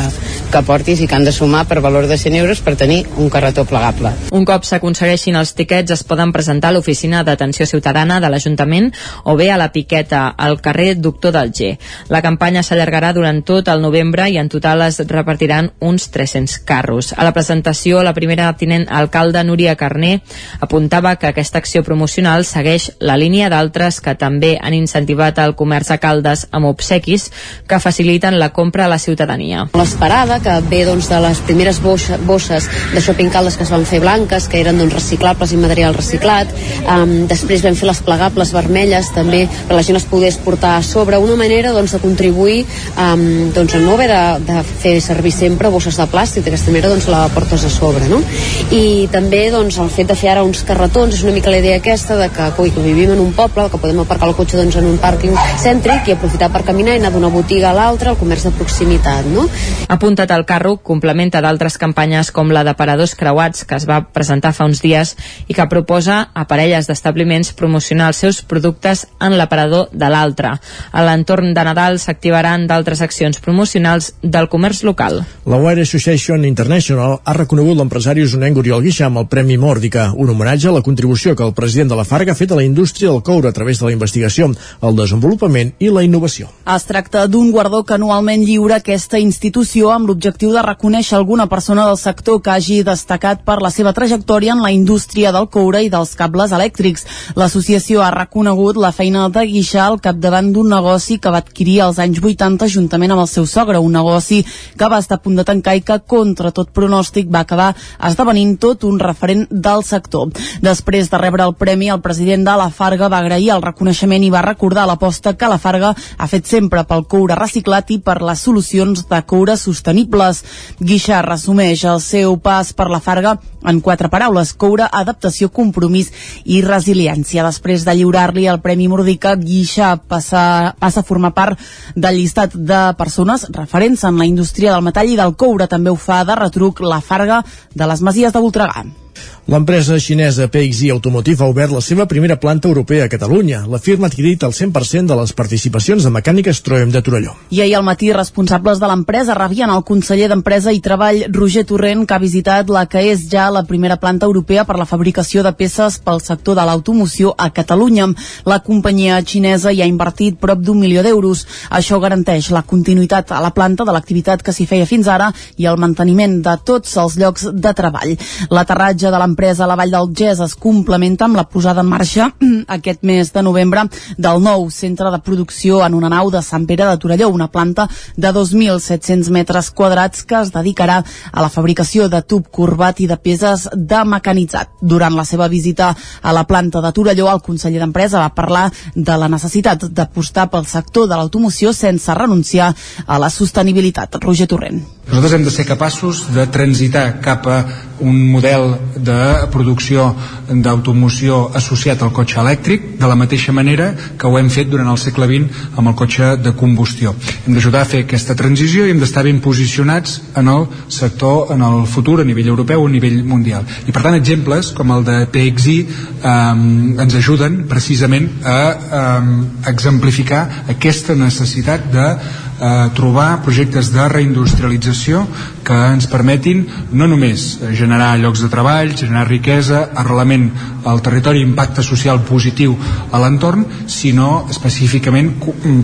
que portis i que han de sumar per valor de 100 euros per tenir un carretó plegable. Un cop s'aconsegueixin els tiquets es poden presentar a l'oficina d'atenció ciutadana de l'Ajuntament o bé a la piqueta al carrer Doctor del G. La campanya s'allargarà durant tot el novembre i en total es repartiran uns 300 carros. A la presentació, la primera tinent alcalde Núria Carné apuntava que aquesta acció promocional segueix la línia d'altres que també han incentivat el comerç a Caldes amb obsequis que faciliten la compra a la ciutadania. L'esperada, que ve doncs, de les primeres bosses de Shopping Caldes que es van fer blanques, que eren doncs, reciclables i material reciclat, um, després vam fer les plegables vermelles també, per la gent es pogués portar a sobre, una manera doncs, de contribuir um, doncs, a no haver de, de fer servir sempre bosses de plàstic, d'aquesta manera doncs, la portes a sobre. No? I també doncs, el fet de fer ara uns carretons és una mica la idea aquesta de que, coi, que vivim en un poble, que podem aparcar el cotxe doncs, en un pàrquing cèntric i aprofitar per caminar i anar d'una botiga a l'altra, el comerç de proximitat. No? Apuntat al carro complementa d'altres campanyes com la de Paradors Creuats, que es va presentar fa uns dies i que proposa a parelles d'establiments promocionar els seus productes en l'aparador de l'altre. A l'entorn de Nadal s'activaran d'altres accions promocionals del comerç local. La Wire Association International ha reconegut l'empresari usonenc Oriol Guixà amb el Premi Mòrdica, un homenatge a la contribució que el president de la Farga ha fet a la indústria del coure a través de la investigació, el desenvolupament i la innovació. Es tracta d'un guardó que anualment lliura aquesta institució amb l'objectiu de reconèixer alguna persona del sector que hagi destacat per la seva trajectòria en la indústria del coure i dels cables elèctrics. L'associació ha reconegut la feina de Guixà al capdavant d'un negoci que va adquirir als anys 80 juntament amb el seu sogre, un negoci que va estar a punt de tancar i que, contra tot pronòstic, va acabar esdevenint tot un referent del sector. Després de rebre el premi, el president de la Farga va agrair el reconeixement i va recordar l'aposta que la Farga ha fet sempre pel coure reciclat i per les solucions de coure sostenibles. Guixà resumeix el seu pas per la Farga en quatre paraules, coure, adaptació, compromís i resiliència. Després de lliurar-li el Premi Mordica, Guixà passa, passa a formar part del llistat de persones referents en la indústria del metall i del coure. També ho fa de retruc la Farga de les Masies de Voltregà. L'empresa xinesa PXI Automotive ha obert la seva primera planta europea a Catalunya. La firma ha adquirit el 100% de les participacions de Mecànica Stroem de Torelló. I ahir al matí, responsables de l'empresa rebien el conseller d'Empresa i Treball, Roger Torrent, que ha visitat la que és ja la primera planta europea per la fabricació de peces pel sector de l'automoció a Catalunya. La companyia xinesa hi ha invertit prop d'un milió d'euros. Això garanteix la continuïtat a la planta de l'activitat que s'hi feia fins ara i el manteniment de tots els llocs de treball. L'aterratge de l'empresa a la Vall del Gès es complementa amb la posada en marxa aquest mes de novembre del nou centre de producció en una nau de Sant Pere de Torelló, una planta de 2.700 metres quadrats que es dedicarà a la fabricació de tub corbat i de peses de mecanitzat. Durant la seva visita a la planta de Torelló, el conseller d'Empresa va parlar de la necessitat d'apostar pel sector de l'automoció sense renunciar a la sostenibilitat. Roger Torrent. Nosaltres hem de ser capaços de transitar cap a un model de producció d'automoció associat al cotxe elèctric de la mateixa manera que ho hem fet durant el segle XX amb el cotxe de combustió. Hem d'ajudar a fer aquesta transició i hem d'estar ben posicionats en el sector en el futur a nivell europeu o a nivell mundial. I per tant exemples com el de PXI eh, ens ajuden precisament a eh, exemplificar aquesta necessitat de eh, trobar projectes de reindustrialització que ens permetin no només generar llocs de treball, generar riquesa, arrelament al territori, impacte social positiu a l'entorn, sinó específicament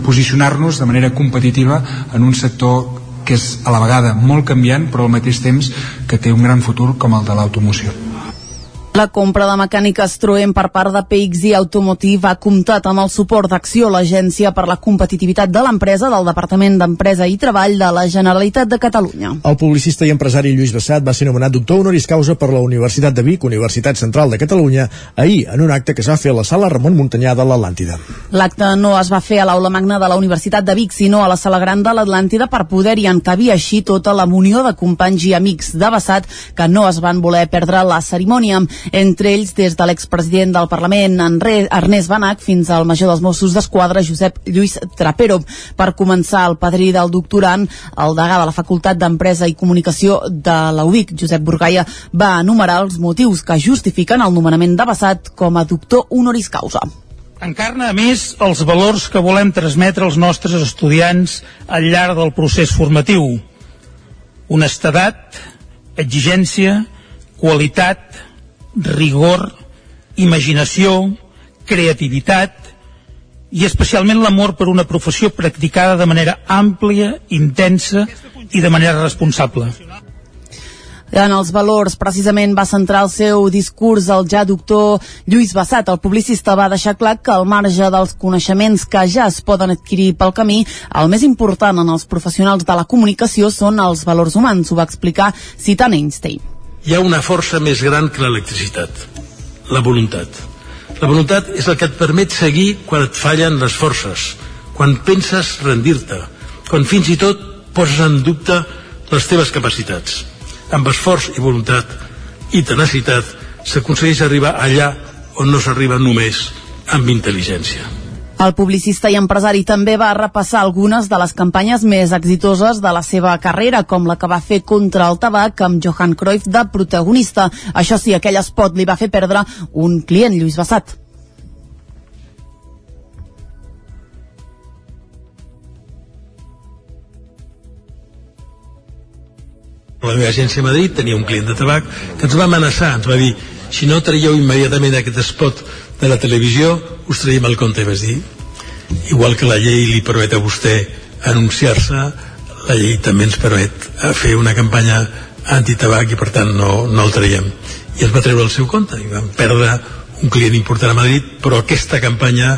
posicionar-nos de manera competitiva en un sector que és a la vegada molt canviant però al mateix temps que té un gran futur com el de l'automoció. La compra de mecànica Stroem per part de PXI Automotive ha comptat amb el suport d'Acció, l'Agència per la Competitivitat de l'Empresa del Departament d'Empresa i Treball de la Generalitat de Catalunya. El publicista i empresari Lluís Bassat va ser nomenat doctor honoris causa per la Universitat de Vic, Universitat Central de Catalunya, ahir en un acte que es va fer a la sala Ramon Muntanyà de l'Atlàntida. L'acte no es va fer a l'aula magna de la Universitat de Vic, sinó a la sala gran de l'Atlàntida per poder-hi encabir així tota la munió de companys i amics de Bassat que no es van voler perdre la cerimònia entre ells des de l'expresident del Parlament, Ernest Banac, fins al major dels Mossos d'Esquadra, Josep Lluís Trapero. Per començar, el padrí del doctorant, el degà de la Facultat d'Empresa i Comunicació de la UBIC, Josep Burgaia, va enumerar els motius que justifiquen el nomenament de Bassat com a doctor honoris causa encarna, a més, els valors que volem transmetre als nostres estudiants al llarg del procés formatiu. honestedat, exigència, qualitat, rigor, imaginació, creativitat i especialment l'amor per una professió practicada de manera àmplia, intensa i de manera responsable. En els valors, precisament, va centrar el seu discurs el ja doctor Lluís Bassat. El publicista va deixar clar que al marge dels coneixements que ja es poden adquirir pel camí, el més important en els professionals de la comunicació són els valors humans. Ho va explicar citant Einstein. Hi ha una força més gran que l'electricitat, la voluntat. La voluntat és el que et permet seguir quan et fallen les forces, quan penses rendir-te, quan fins i tot poses en dubte les teves capacitats amb esforç i voluntat i tenacitat s'aconsegueix arribar allà on no s'arriba només amb intel·ligència. El publicista i empresari també va repassar algunes de les campanyes més exitoses de la seva carrera, com la que va fer contra el tabac amb Johan Cruyff de protagonista. Això sí, aquell spot li va fer perdre un client, Lluís Bassat. la meva agència a Madrid tenia un client de tabac que ens va amenaçar, ens va dir si no traieu immediatament aquest spot de la televisió us traiem el compte vas dir? Igual que la llei li permet a vostè anunciar-se la llei també ens permet fer una campanya antitabac i per tant no, no el traiem. I ens va treure el seu compte i vam perdre un client important a Madrid però aquesta campanya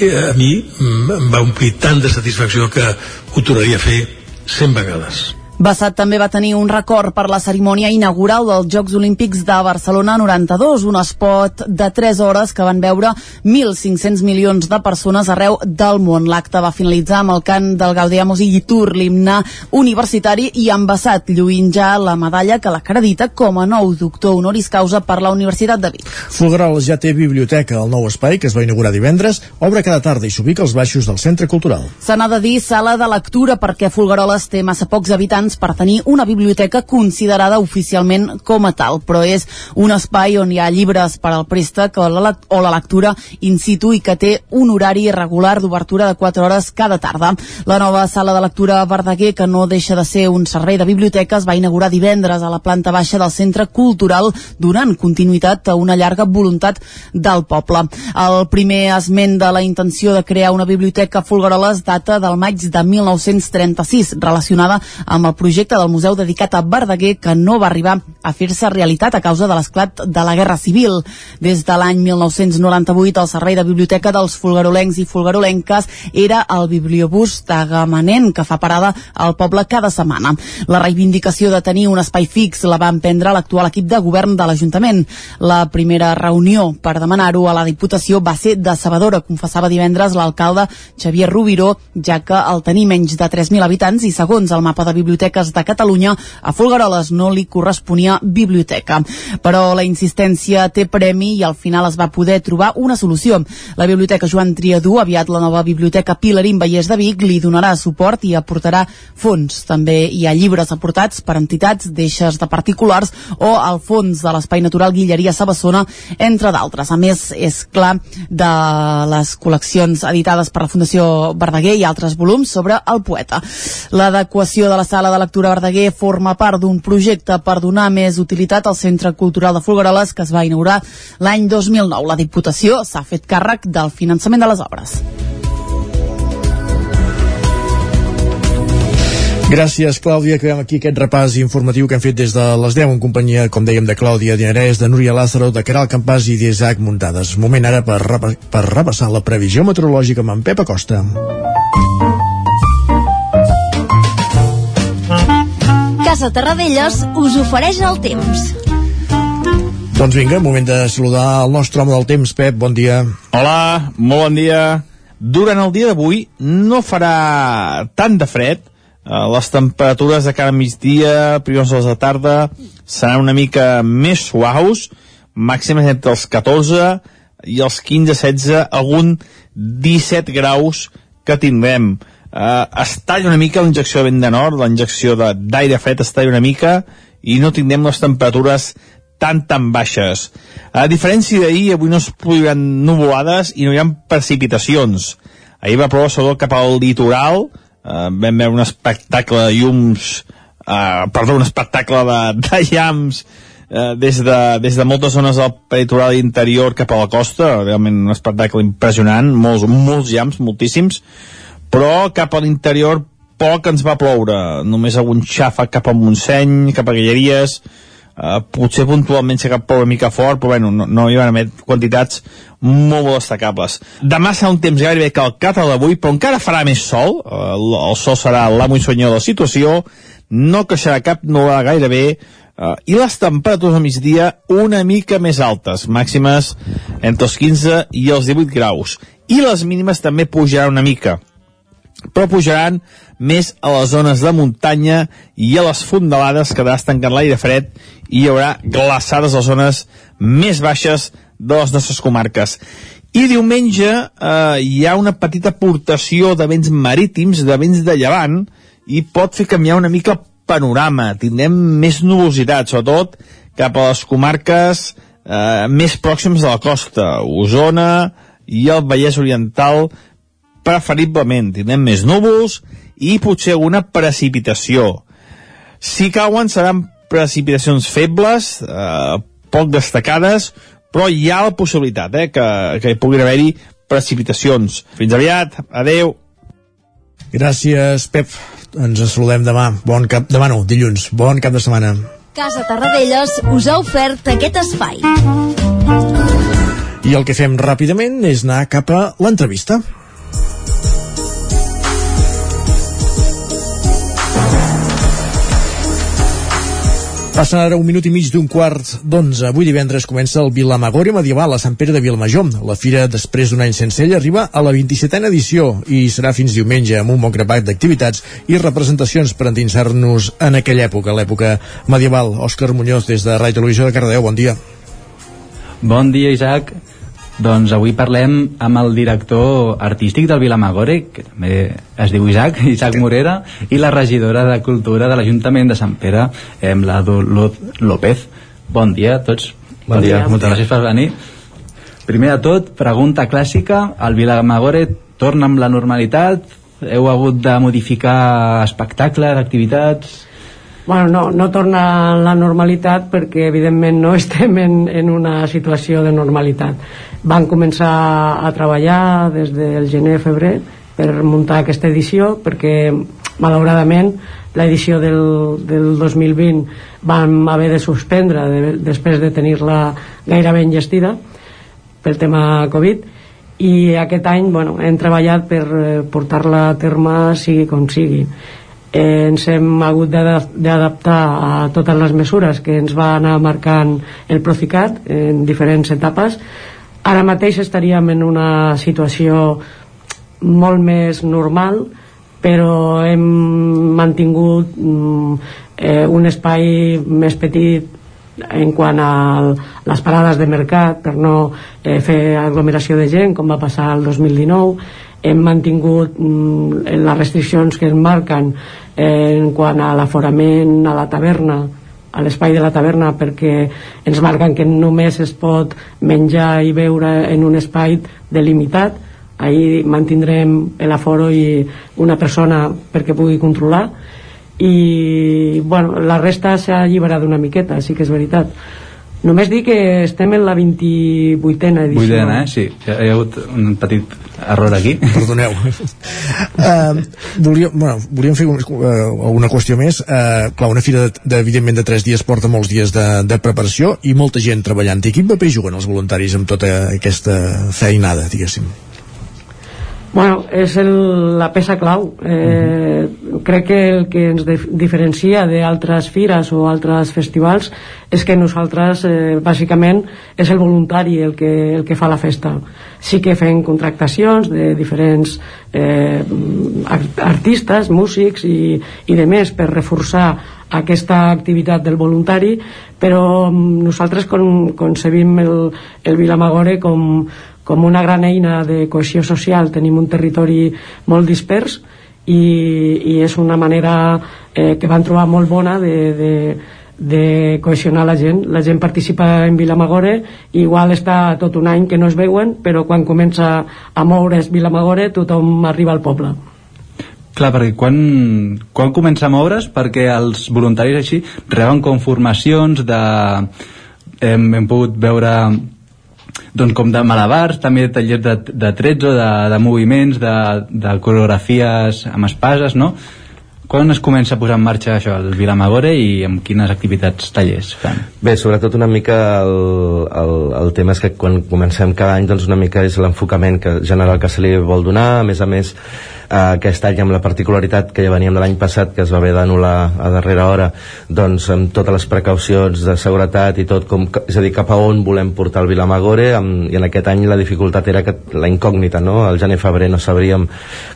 eh, a mi em va omplir tant de satisfacció que ho tornaria a fer 100 vegades Bassat també va tenir un record per la cerimònia inaugural dels Jocs Olímpics de Barcelona 92, un espot de 3 hores que van veure 1.500 milions de persones arreu del món. L'acte va finalitzar amb el cant del Gaudiamos i Tur, l'himne universitari, i amb Bassat lluint ja la medalla que l'acredita com a nou doctor honoris causa per la Universitat de Vic. Fulgaroles ja té biblioteca al nou espai que es va inaugurar divendres, obre cada tarda i s'ubica als baixos del Centre Cultural. Se n'ha de dir sala de lectura perquè Fulgaroles té massa pocs habitants habitants per tenir una biblioteca considerada oficialment com a tal, però és un espai on hi ha llibres per al préstec o la, o la lectura in situ i que té un horari regular d'obertura de 4 hores cada tarda. La nova sala de lectura Verdaguer, que no deixa de ser un servei de biblioteques, va inaugurar divendres a la planta baixa del Centre Cultural, donant continuïtat a una llarga voluntat del poble. El primer esment de la intenció de crear una biblioteca a Folgueroles data del maig de 1936, relacionada amb el el projecte del museu dedicat a Verdaguer que no va arribar a fer-se realitat a causa de l'esclat de la Guerra Civil. Des de l'any 1998 el servei de biblioteca dels fulgarolencs i fulgarolenques era el bibliobús tagamanent que fa parada al poble cada setmana. La reivindicació de tenir un espai fix la va emprendre l'actual equip de govern de l'Ajuntament. La primera reunió per demanar-ho a la Diputació va ser decebedora, confessava divendres l'alcalde Xavier Rubiró, ja que al tenir menys de 3.000 habitants i segons el mapa de biblioteca biblioteques de Catalunya, a Folgueroles no li corresponia biblioteca. Però la insistència té premi i al final es va poder trobar una solució. La Biblioteca Joan Triadú, aviat la nova Biblioteca Pilarín Vallès de Vic, li donarà suport i aportarà fons. També hi ha llibres aportats per entitats, deixes de particulars o al fons de l'Espai Natural Guilleria Sabassona, entre d'altres. A més, és clar de les col·leccions editades per la Fundació Verdaguer i altres volums sobre el poeta. L'adequació de la sala de lectura Verdaguer forma part d'un projecte per donar més utilitat al Centre Cultural de Folgueroles que es va inaugurar l'any 2009. La Diputació s'ha fet càrrec del finançament de les obres. Gràcies, Clàudia. Acabem aquí aquest repàs informatiu que hem fet des de les 10 en companyia, com dèiem, de Clàudia Dinarès, de Núria Lázaro, de Caral Campàs i d'Isaac Muntades. Moment ara per, per repassar la previsió meteorològica amb en Pep Acosta. Casa Terradellos us ofereix el temps. Doncs vinga, moment de saludar el nostre home del temps, Pep, bon dia. Hola, molt bon dia. Durant el dia d'avui no farà tant de fred, eh, les temperatures de cara a migdia, primers hores de tarda, seran una mica més suaus, màximes entre els 14 i els 15-16, algun 17 graus que tindrem eh, es talla una mica la injecció de vent de nord, la injecció d'aire fred es talla una mica i no tindrem les temperatures tan tan baixes. A diferència d'ahir, avui no es produiran nuvolades i no hi ha precipitacions. Ahir va ploure sobretot cap al litoral, eh, vam veure un espectacle de llums eh, perdó, un espectacle de, de llams eh, des, de, des de moltes zones del peritoral interior cap a la costa, realment un espectacle impressionant, molts, molts llams, moltíssims, però cap a l'interior poc ens va ploure, només algun xafa cap a Montseny, cap a Guilleries, eh, potser puntualment s'ha cap una mica fort, però bueno, no, no hi van haver quantitats molt, destacables. Demà serà un temps gairebé calcat al d'avui, però encara farà més sol, eh, el, sol serà l'amo senyor de la situació, no queixarà cap nublada gairebé, uh, i les temperatures al migdia una mica més altes, màximes entre els 15 i els 18 graus. I les mínimes també pujaran una mica, però pujaran més a les zones de muntanya i a les fondalades que estancant l'aire fred i hi haurà glaçades a les zones més baixes de les nostres comarques. I diumenge eh, hi ha una petita aportació de vents marítims, de vents de llevant, i pot fer canviar una mica el panorama. Tindrem més nubositat, sobretot cap a les comarques eh, més pròximes de la costa, Osona i el Vallès Oriental, preferiblement. Tindrem més núvols i potser alguna precipitació. Si cauen seran precipitacions febles, eh, poc destacades, però hi ha la possibilitat eh, que, que hi puguin haver-hi precipitacions. Fins aviat, adeu. Gràcies, Pep. Ens saludem demà. Bon cap... Demà no, dilluns. Bon cap de setmana. Casa Tarradellas us ha ofert aquest espai. I el que fem ràpidament és anar cap a l'entrevista. Passen ara un minut i mig d'un quart d'onze. Avui divendres comença el Vilamagore Medieval a Sant Pere de Vilamajor. La fira, després d'un any sense ell, arriba a la 27a edició i serà fins diumenge amb un bon grapat d'activitats i representacions per endinsar-nos en aquella època, l'època medieval. Òscar Muñoz, des de Ràdio Televisió de Cardeu, bon dia. Bon dia, Isaac. Doncs avui parlem amb el director artístic del Vilamagore, que també es diu Isaac, Isaac Morera, i la regidora de Cultura de l'Ajuntament de Sant Pere, amb la Dolor López. Bon dia a tots. Bon dia. Moltes gràcies per venir. Primer de tot, pregunta clàssica, el Vilamagore torna amb la normalitat? Heu hagut de modificar espectacles, activitats? Bueno, no, no torna a la normalitat perquè evidentment no estem en, en una situació de normalitat. Van començar a treballar des del gener-febrer per muntar aquesta edició perquè malauradament l'edició del, del 2020 vam haver de suspendre de, després de tenir-la gairebé enllestida pel tema Covid i aquest any bueno, hem treballat per eh, portar-la a terme sigui com sigui eh, ens hem hagut d'adaptar a totes les mesures que ens va anar marcant el Procicat en diferents etapes. Ara mateix estaríem en una situació molt més normal però hem mantingut mm, eh, un espai més petit en quant a les parades de mercat per no eh, fer aglomeració de gent com va passar el 2019 hem mantingut mm, les restriccions que es marquen eh, en quant a l'aforament a la taverna a l'espai de la taverna perquè ens marquen que només es pot menjar i beure en un espai delimitat ahir mantindrem l'aforo i una persona perquè pugui controlar i bueno, la resta s'ha alliberat una miqueta, sí que és veritat Només dir que estem en la 28a edició. 28a, eh? Sí, hi ha hagut un petit error aquí. Perdoneu. uh, volíem, bueno, volíem fer uh, una qüestió més. Uh, clar, una fira, de, de, evidentment, de 3 dies porta molts dies de, de preparació i molta gent treballant. I quin paper juguen els voluntaris amb tota aquesta feinada, diguéssim? Bueno, és el, la peça clau. Eh, uh -huh. Crec que el que ens diferencia d'altres fires o altres festivals és que nosaltres, eh, bàsicament, és el voluntari el que, el que fa la festa. Sí que fem contractacions de diferents eh, artistes, músics i, i de més per reforçar aquesta activitat del voluntari, però mm, nosaltres con, concebim el, el Vilamagore com com una gran eina de cohesió social tenim un territori molt dispers i, i és una manera eh, que van trobar molt bona de, de, de cohesionar la gent la gent participa en Vilamagore igual està tot un any que no es veuen però quan comença a moure's Vilamagore tothom arriba al poble Clar, perquè quan, quan comença a moure's? Perquè els voluntaris així reben com formacions de... Hem, hem pogut veure doncs com de malabars, també tallers de, de trets o de, de moviments, de, de coreografies amb espases, no? Quan es comença a posar en marxa això, el Vilamagore i amb quines activitats tallers fan? Bé, sobretot una mica el, el, el tema és que quan comencem cada any doncs una mica és l'enfocament que general que se li vol donar, a més a més aquest any amb la particularitat que ja veníem de l'any passat que es va haver d'anul·lar a darrera hora doncs amb totes les precaucions de seguretat i tot, com, és a dir, cap a on volem portar el Vilamagore amb, i en aquest any la dificultat era que, la incògnita, no? el gener-febrer no sabríem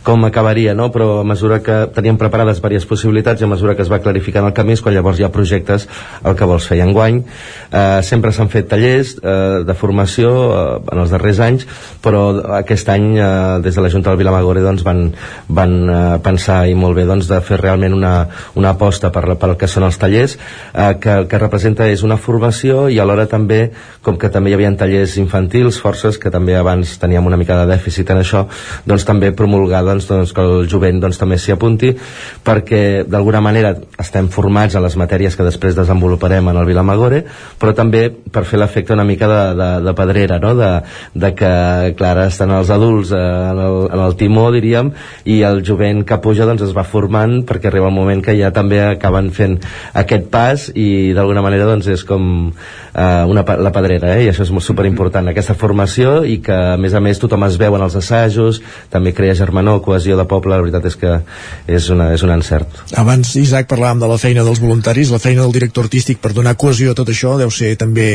com acabaria, no? però a mesura que teníem preparades diverses possibilitats i a mesura que es va clarificant el camí és quan llavors hi ha projectes el que vols fer enguany eh, sempre s'han fet tallers eh, de formació eh, en els darrers anys però aquest any eh, des de la Junta del Vilamagore doncs, van, van eh, pensar i molt bé doncs, de fer realment una, una aposta per, per el que són els tallers eh, que el que representa és una formació i alhora també, com que també hi havia tallers infantils, forces, que també abans teníem una mica de dèficit en això doncs també promulgar doncs, doncs, que el jovent doncs, també s'hi apunti perquè d'alguna manera estem formats a les matèries que després desenvoluparem en el Vilamagore però també per fer l'efecte una mica de, de, de pedrera no? de, de que clar, estan els adults eh, en, el, en el timó diríem i el jovent que puja doncs, es va formant perquè arriba el moment que ja també acaben fent aquest pas i d'alguna manera doncs, és com eh, una, la pedrera eh? i això és molt superimportant aquesta formació i que a més a més tothom es veu en els assajos també crea germanor, cohesió de poble la veritat és que és, una, és un encert Abans, Isaac, parlàvem de la feina dels voluntaris la feina del director artístic per donar cohesió a tot això deu ser també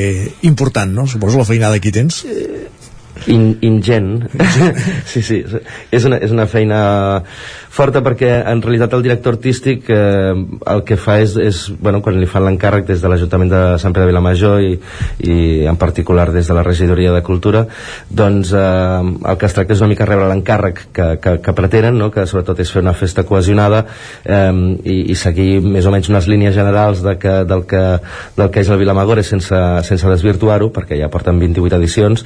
important, no? Suposo la feinada que hi tens in, ingent sí, sí, és una, és una feina forta perquè en realitat el director artístic eh, el que fa és, és bueno, quan li fan l'encàrrec des de l'Ajuntament de Sant Pere de Vilamajor i, i en particular des de la Regidoria de Cultura doncs eh, el que es tracta és una mica rebre l'encàrrec que, que, que pretenen no? que sobretot és fer una festa cohesionada eh, i, i seguir més o menys unes línies generals de que, del, que, del que és el Vilamagore sense, sense desvirtuar-ho perquè ja porten 28 edicions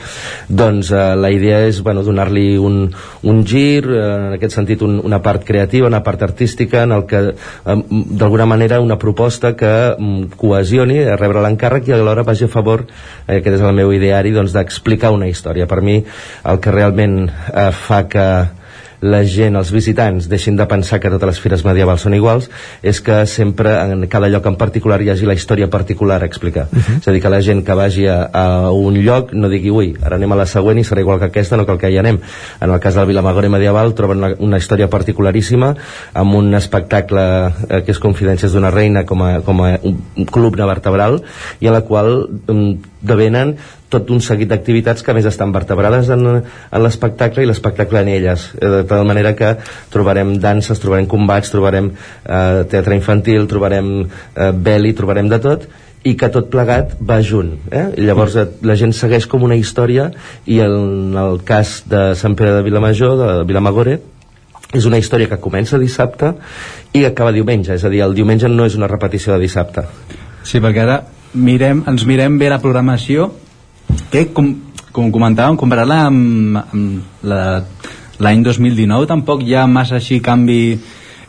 doncs eh, la idea és bueno, donar-li un, un gir eh, en aquest sentit un, una part creativa, una part artística en el que d'alguna manera una proposta que cohesioni a rebre l'encàrrec i alhora vagi a favor eh, aquest és el meu ideari doncs, d'explicar una història. Per mi el que realment eh, fa que la gent, els visitants, deixin de pensar que totes les fires medievals són iguals, és que sempre en cada lloc en particular hi hagi la història particular a explicar. Uh -huh. És a dir, que la gent que vagi a, a un lloc no digui, ui, ara anem a la següent i serà igual que aquesta, no cal que hi anem. En el cas del Vilamagore medieval troben una, una història particularíssima amb un espectacle eh, que és Confidències d'una reina com a, com a un club vertebral i a la qual um, devenen tot un seguit d'activitats que més estan vertebrades en, en l'espectacle i l'espectacle en elles. Eh, de tal manera que trobarem danses, trobarem combats, trobarem eh, teatre infantil, trobarem eh, bel·li, trobarem de tot i que tot plegat va junt eh? I llavors eh, la gent segueix com una història i en el cas de Sant Pere de Vilamajor de Vilamagore és una història que comença dissabte i acaba diumenge, és a dir, el diumenge no és una repetició de dissabte. Sí, perquè ara mirem, ens mirem bé la programació que com, com comentàvem comparar-la amb, amb l'any 2019 tampoc hi ha massa així canvi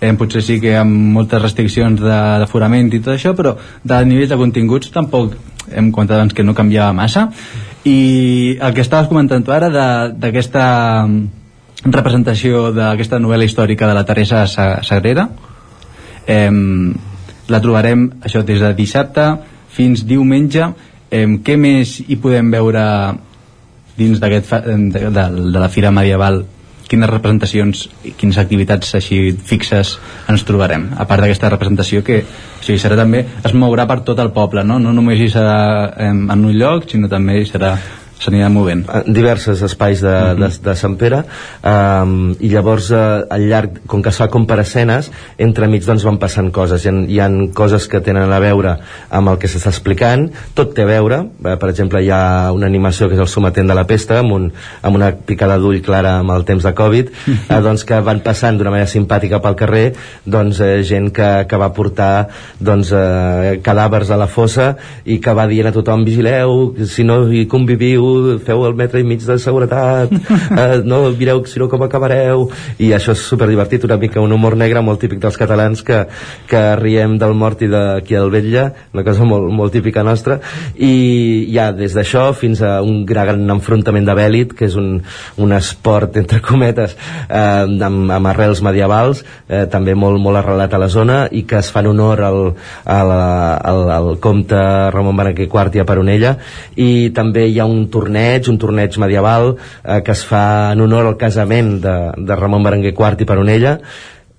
eh, potser sí que amb moltes restriccions d'aforament i tot això però de nivell de continguts tampoc hem comentat abans que no canviava massa. I el que estaves comentant tu ara d'aquesta representació d'aquesta novel·la històrica de la Teresa Sagrera eh, la trobarem això des de dissabte fins diumenge eh, què més hi podem veure dins de, de, de la Fira Medieval? Quines representacions i quines activitats així fixes ens trobarem? A part d'aquesta representació que o sigui, serà també, es mourà per tot el poble no, no només hi serà eh, en un lloc sinó també hi serà s'anirà movent. En diversos espais de, uh -huh. de, de Sant Pere. Um, i llavors uh, al llarg, com que es fa com per escenes entremig doncs van passant coses. Hi ha, hi ha coses que tenen a veure amb el que s'està explicant, tot té a veure. Uh, per exemple hi ha una animació que és el sometent de la pesta amb, un, amb una picada d'ull clara amb el temps de Covid. Uh -huh. uh, doncs que van passant d'una manera simpàtica pel carrer doncs uh, gent que, que va portar doncs uh, cadàvers a la fossa i que va dient a tothom vigileu, si no hi conviviu feu el metre i mig de seguretat eh, no mireu si no com acabareu i això és super divertit, una mica un humor negre molt típic dels catalans que, que riem del mort i d'aquí al Vetlla una cosa molt, molt típica nostra. I ja des d'això fins a un gran enfrontament de bèlit que és un, un esport entre cometes eh, amb, amb arrels medievals eh, també molt, molt arrelat a la zona i que es fan honor al, al, al, al comte Ramon Berenguer IV i a Peronella. I també hi ha un torneig, un torneig medieval eh, que es fa en honor al casament de, de Ramon Berenguer IV i Peronella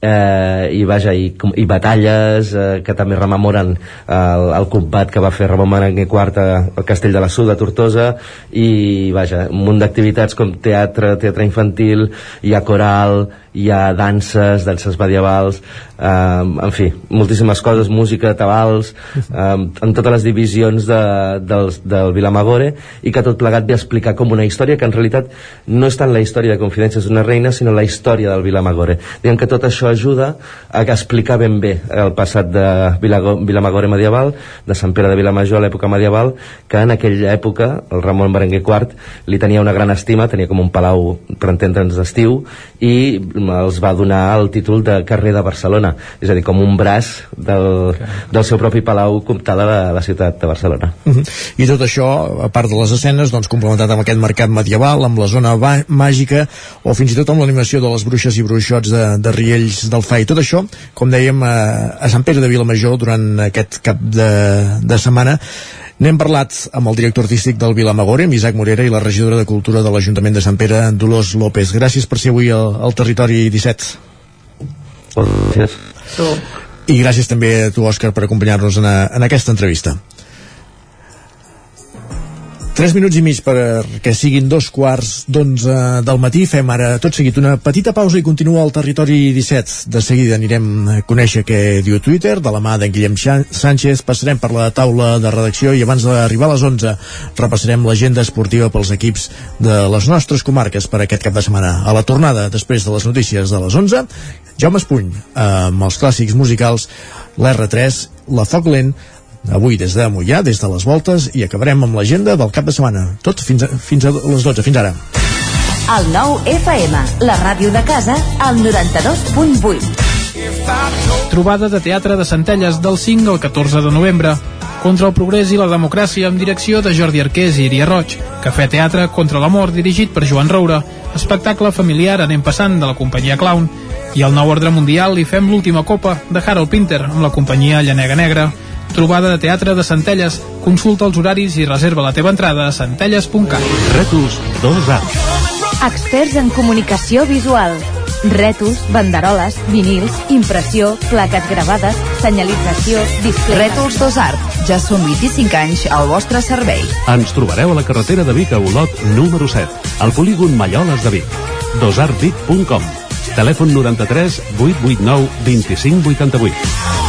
eh, i vaja, i, i batalles eh, que també rememoren el, el combat que va fer Ramon Berenguer IV al castell de la Sud de Tortosa i vaja, un munt d'activitats com teatre, teatre infantil hi ha coral, hi ha danses, danses medievals, eh, en fi, moltíssimes coses, música, tabals, eh, en totes les divisions de, del, del Vilamagore, i que tot plegat ve a explicar com una història que en realitat no és tant la història de Confidències d'una reina, sinó la història del Vilamagore. Diguem que tot això ajuda a explicar ben bé el passat de Vilago, Vilamagore medieval, de Sant Pere de Vilamajor a l'època medieval, que en aquella època el Ramon Berenguer IV li tenia una gran estima, tenia com un palau per entendre'ns d'estiu, i els va donar el títol de carrer de Barcelona, és a dir, com un braç del, del seu propi palau comtal de la, la ciutat de Barcelona. Uh -huh. I tot això, a part de les escenes, doncs complementat amb aquest mercat medieval, amb la zona màgica, o fins i tot amb l'animació de les bruixes i bruixots de, de Riells del Fai. Tot això, com dèiem, a, a Sant Pere de Vilamajor durant aquest cap de, de setmana N'hem parlat amb el director artístic del Vilamagore, amb Isaac Morera, i la regidora de Cultura de l'Ajuntament de Sant Pere, Dolors López. Gràcies per ser avui al, al Territori 17. Gràcies. I gràcies també a tu, Òscar, per acompanyar-nos en, a, en aquesta entrevista. 3 minuts i mig perquè siguin dos quarts d'onze del matí. Fem ara tot seguit una petita pausa i continua al territori 17. De seguida anirem a conèixer què diu Twitter. De la mà d'en Guillem Sánchez passarem per la taula de redacció i abans d'arribar a les 11 repassarem l'agenda esportiva pels equips de les nostres comarques per aquest cap de setmana. A la tornada, després de les notícies de les 11, Jaume Espuny, amb els clàssics musicals, l'R3, la Foc Lent, avui des de Mollà, des de les voltes i acabarem amb l'agenda del cap de setmana. Tot fins a, fins a les 12, fins ara. El nou FM, la ràdio de casa, al 92.8 Trobada de teatre de Centelles del 5 al 14 de novembre. Contra el progrés i la democràcia amb direcció de Jordi Arqués i Iria Roig, Cafè Teatre contra l'amor dirigit per Joan Roura, espectacle familiar anem passant de la companyia Clown, i el nou ordre mundial li fem l'última copa de Harold Pinter amb la companyia Llanega Negra. Trobada de teatre de Centelles. Consulta els horaris i reserva la teva entrada a centelles.cat. Rètols 2A. Experts en comunicació visual. Rètols, banderoles, vinils, impressió, plaques gravades, senyalització, display... Rètols 2 Art. Ja són 25 anys al vostre servei. Ens trobareu a la carretera de Vic a Olot número 7, al polígon Malloles de Vic. dosartvic.com Telèfon 93 889 2588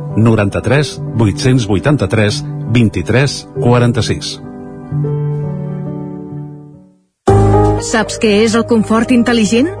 93 883 23 46. Saps què és el confort intel·ligent?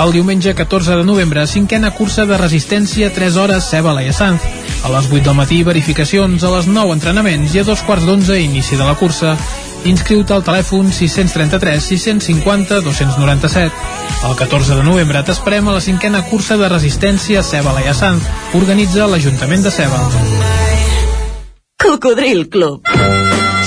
El diumenge 14 de novembre, cinquena cursa de resistència 3 hores Ceba Laia Sanz. A les 8 del matí, verificacions, a les 9 entrenaments i a dos quarts d'onze inici de la cursa. Inscriu-te al telèfon 633 650 297. El 14 de novembre t'esperem a la cinquena cursa de resistència Ceba Laia Sanz. Organitza l'Ajuntament de Ceba. Cocodril Club.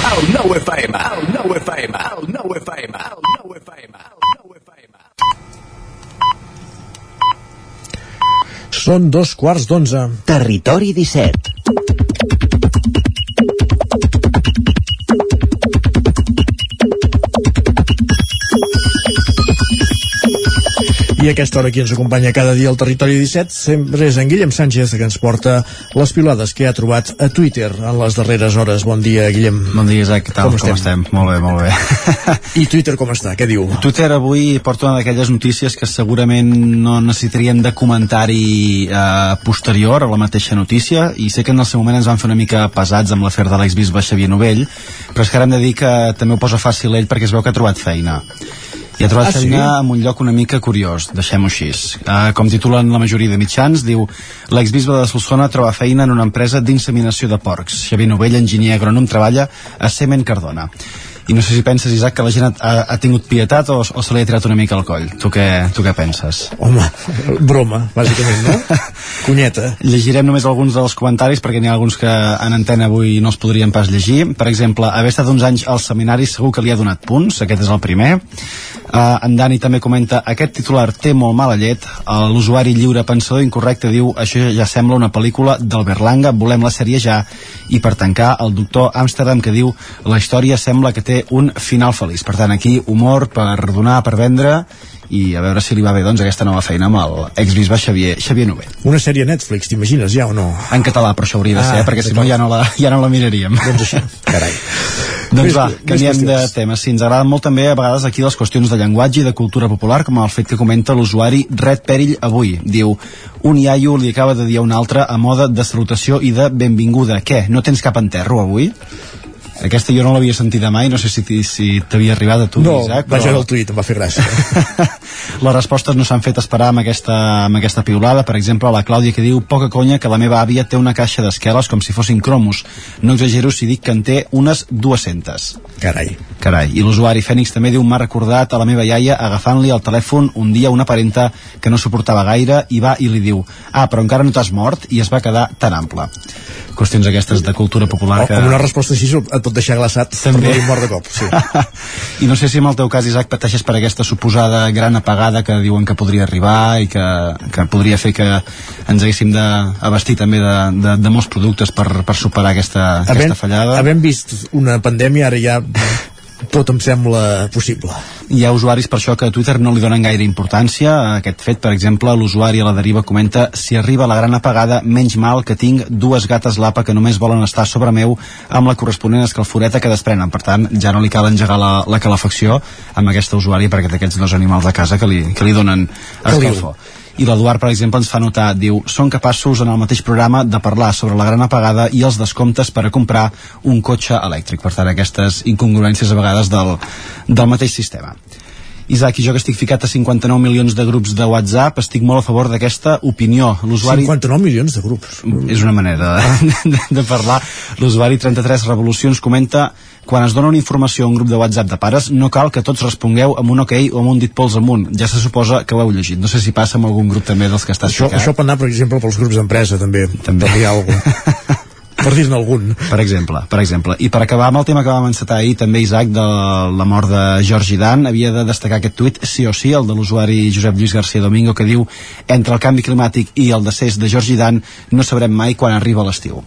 El nou FM, el nou FM, el nou FM, el nou FM, el nou FM. Són dos quarts d'onze. Territori 17. I a aquesta hora qui ens acompanya cada dia al Territori 17 sempre és en Guillem Sánchez que ens porta les pilades que ha trobat a Twitter en les darreres hores. Bon dia, Guillem. Bon dia, Isaac. Què tal? Com Com, estem? estem? Molt bé, molt bé. I Twitter com està? Què diu? Twitter avui porta una d'aquelles notícies que segurament no necessitaríem de comentari eh, posterior a la mateixa notícia i sé que en el seu moment ens van fer una mica pesats amb l'afer de l'exbisbe Xavier Novell però és que ara hem de dir que també ho posa fàcil ell perquè es veu que ha trobat feina i ha trobat Ah, sí? feina en un lloc una mica curiós, deixem-ho així. Uh, com titulen la majoria de mitjans, diu l'exbisbe de Solsona troba feina en una empresa d'inseminació de porcs. Xavier Novell, enginyer agrònom, treballa a Semen Cardona. I no sé si penses, Isaac, que la gent ha, ha tingut pietat o, o se li ha tirat una mica al coll. Tu què, tu què penses? Home, broma, bàsicament, no? Cunyeta. Llegirem només alguns dels comentaris perquè n'hi ha alguns que en antena avui no els podríem pas llegir. Per exemple, haver estat uns anys al seminari segur que li ha donat punts, aquest és el primer. Uh, en Dani també comenta aquest titular té molt mala llet. Uh, l'usuari lliure pensador incorrecte diu això ja sembla una pel·lícula d'Albert Langa volem la sèrie ja. I per tancar el doctor Amsterdam que diu la història sembla que té un final feliç. Per tant aquí humor per donar, per vendre i a veure si li va bé doncs aquesta nova feina amb el exbisbe Xavier, Xavier Novell Una sèrie Netflix, t'imagines ja o no? en català però això hauria de ser Ah, perquè si no ja no la, ja no la miraríem Doncs això, carai. doncs va, canviem de tema. Sí, ens agraden molt també a vegades aquí les qüestions de llenguatge i de cultura popular, com el fet que comenta l'usuari Red Perill avui. Diu, un iaio li acaba de dir a un altre a moda de salutació i de benvinguda. Què, no tens cap enterro avui? Aquesta jo no l'havia sentida mai, no sé si, si t'havia arribat a tu, No, Isaac, vaig veure el tuit, em va fer gràcia. les respostes no s'han fet esperar amb aquesta, amb aquesta piulada. Per exemple, la Clàudia que diu poca conya que la meva àvia té una caixa d'esqueles com si fossin cromos. No exagero si dic que en té unes 200. Carai. Carai. I l'usuari Fènix també diu m'ha recordat a la meva iaia agafant-li el telèfon un dia una parenta que no suportava gaire i va i li diu ah, però encara no t'has mort i es va quedar tan ample. Qüestions aquestes de cultura popular O, que... amb una resposta així et pot deixar glaçat També. per morir mort de cop. Sí. I no sé si en el teu cas, Isaac, pateixes per aquesta suposada gran apagada que diuen que podria arribar i que, que podria fer que ens haguéssim d'abastir també de, de, de molts productes per, per superar aquesta, aquesta fallada. havent vist una pandèmia, ara ja tot em sembla possible. Hi ha usuaris per això que a Twitter no li donen gaire importància a aquest fet. Per exemple, l'usuari a la deriva comenta si arriba la gran apagada, menys mal que tinc dues gates lapa que només volen estar sobre meu amb la corresponent escalforeta que desprenen. Per tant, ja no li cal engegar la, la calefacció amb aquesta usuari perquè té aquests dos animals de casa que li, que li donen escalfor. I l'Eduard, per exemple, ens fa notar, diu, són capaços en el mateix programa de parlar sobre la gran apagada i els descomptes per a comprar un cotxe elèctric. Per tant, aquestes incongruències a vegades del, del mateix sistema. Isaac, i jo que estic ficat a 59 milions de grups de WhatsApp, estic molt a favor d'aquesta opinió. L'usuari... 59 milions de grups. És una manera de, de, de parlar. L'usuari 33 Revolucions comenta quan es dona una informació a un grup de WhatsApp de pares, no cal que tots respongueu amb un ok o amb un dit pols amunt. Ja se suposa que ho heu llegit. No sé si passa amb algun grup també dels que estàs Això, ficat. això pot anar, per exemple, pels grups d'empresa, també. També. hi ha algú. per dir-ne algun. Per exemple, per exemple. I per acabar amb el tema que vam encetar ahir, també Isaac, de la mort de Georgi Dan, havia de destacar aquest tuit, sí o sí, el de l'usuari Josep Lluís García Domingo, que diu entre el canvi climàtic i el decés de Georgi Dan no sabrem mai quan arriba l'estiu.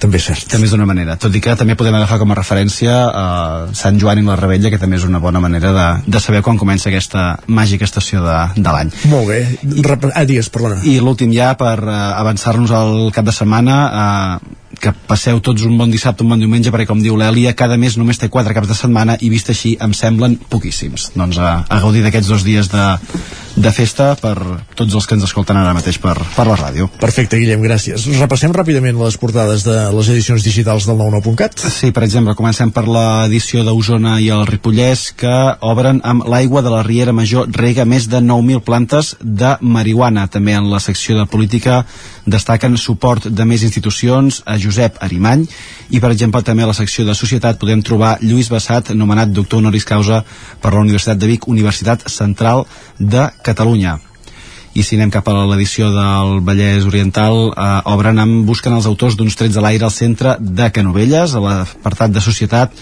També és cert. També és d'una manera. Tot i que també podem agafar com a referència eh, Sant Joan i la Rebella, que també és una bona manera de, de saber quan comença aquesta màgica estació de, de l'any. Molt bé. Rep ah, digues, perdona. I l'últim ja, per uh, avançar-nos al cap de setmana, uh, que passeu tots un bon dissabte, un bon diumenge, perquè com diu l'Èlia, cada mes només té quatre caps de setmana i vist així em semblen poquíssims. Doncs uh, a gaudir d'aquests dos dies de, de festa per tots els que ens escolten ara mateix per, per la ràdio. Perfecte, Guillem, gràcies. Repassem ràpidament les portades de les edicions digitals del 99.cat. Sí, per exemple, comencem per l'edició d'Osona i el Ripollès que obren amb l'aigua de la Riera Major rega més de 9.000 plantes de marihuana. També en la secció de política destaquen suport de més institucions a Josep Arimany i, per exemple, també a la secció de societat podem trobar Lluís Bassat, nomenat doctor honoris causa per la Universitat de Vic, Universitat Central de Catalunya i si anem cap a l'edició del Vallès Oriental eh, obren amb busquen els autors d'uns trets a l'aire al centre de Canovelles a l'apartat de societat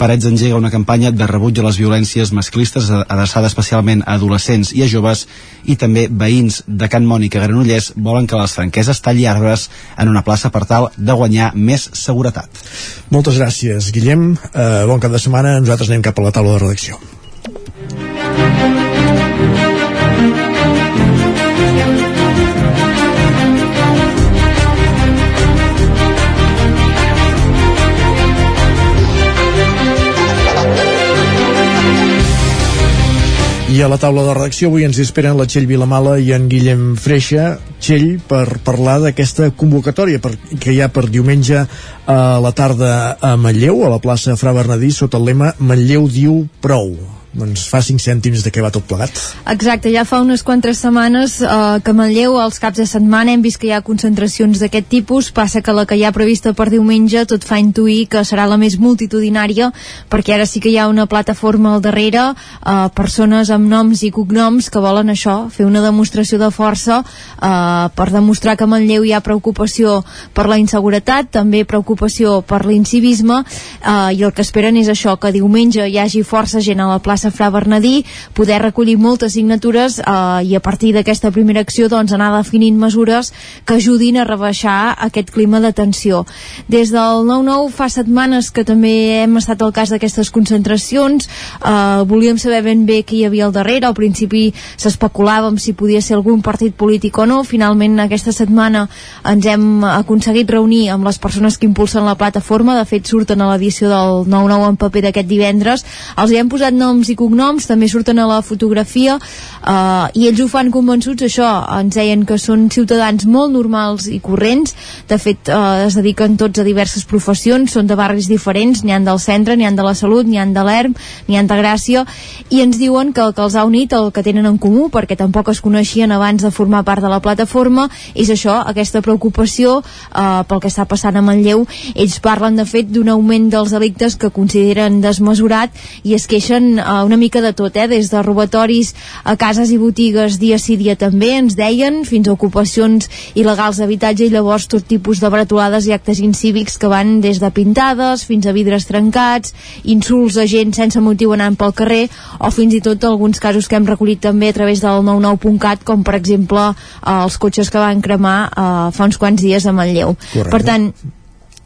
Parets engega una campanya de rebuig a les violències masclistes adreçada especialment a adolescents i a joves i també veïns de Can Mònica Granollers volen que les franqueses talli arbres en una plaça per tal de guanyar més seguretat. Moltes gràcies, Guillem. Eh, bon cap de setmana. Nosaltres anem cap a la taula de redacció. I a la taula de redacció avui ens esperen la Txell Vilamala i en Guillem Freixa. Txell, per parlar d'aquesta convocatòria per, que hi ha per diumenge a la tarda a Manlleu, a la plaça Fra Bernadí, sota el lema Manlleu diu prou doncs fa 5 cèntims de què va tot plegat. Exacte, ja fa unes quantes setmanes eh, que Manlleu als caps de setmana hem vist que hi ha concentracions d'aquest tipus, passa que la que hi ha prevista per diumenge tot fa intuir que serà la més multitudinària perquè ara sí que hi ha una plataforma al darrere, eh, persones amb noms i cognoms que volen això, fer una demostració de força eh, per demostrar que a Manlleu hi ha preocupació per la inseguretat, també preocupació per l'incivisme eh, i el que esperen és això, que diumenge hi hagi força gent a la plaça plaça Fra Bernadí, poder recollir moltes signatures eh, i a partir d'aquesta primera acció doncs, anar definint mesures que ajudin a rebaixar aquest clima de tensió. Des del 9-9 fa setmanes que també hem estat al cas d'aquestes concentracions, eh, volíem saber ben bé qui hi havia al darrere, al principi s'especulàvem si podia ser algun partit polític o no, finalment aquesta setmana ens hem aconseguit reunir amb les persones que impulsen la plataforma, de fet surten a l'edició del 9-9 en paper d'aquest divendres, els hi hem posat i cognoms, també surten a la fotografia eh, i ells ho fan convençuts això, ens deien que són ciutadans molt normals i corrents. De fet eh, es dediquen tots a diverses professions, són de barris diferents n'hi han del centre, n'hi han de la salut, n'hi han de l'ERM n'hi han de Gràcia i ens diuen que el que els ha unit, el que tenen en comú perquè tampoc es coneixien abans de formar part de la plataforma, és això aquesta preocupació eh, pel que està passant a Manlleu, ells parlen de fet d'un augment dels delictes que consideren desmesurat i es queixen eh, una mica de tot, eh? des de robatoris a cases i botigues dia sí dia també, ens deien, fins a ocupacions il·legals d'habitatge i llavors tot tipus de bretolades i actes incívics que van des de pintades fins a vidres trencats, insults a gent sense motiu anant pel carrer o fins i tot alguns casos que hem recollit també a través del 99.cat com per exemple eh, els cotxes que van cremar eh, fa uns quants dies a Manlleu. Correcte. Per tant,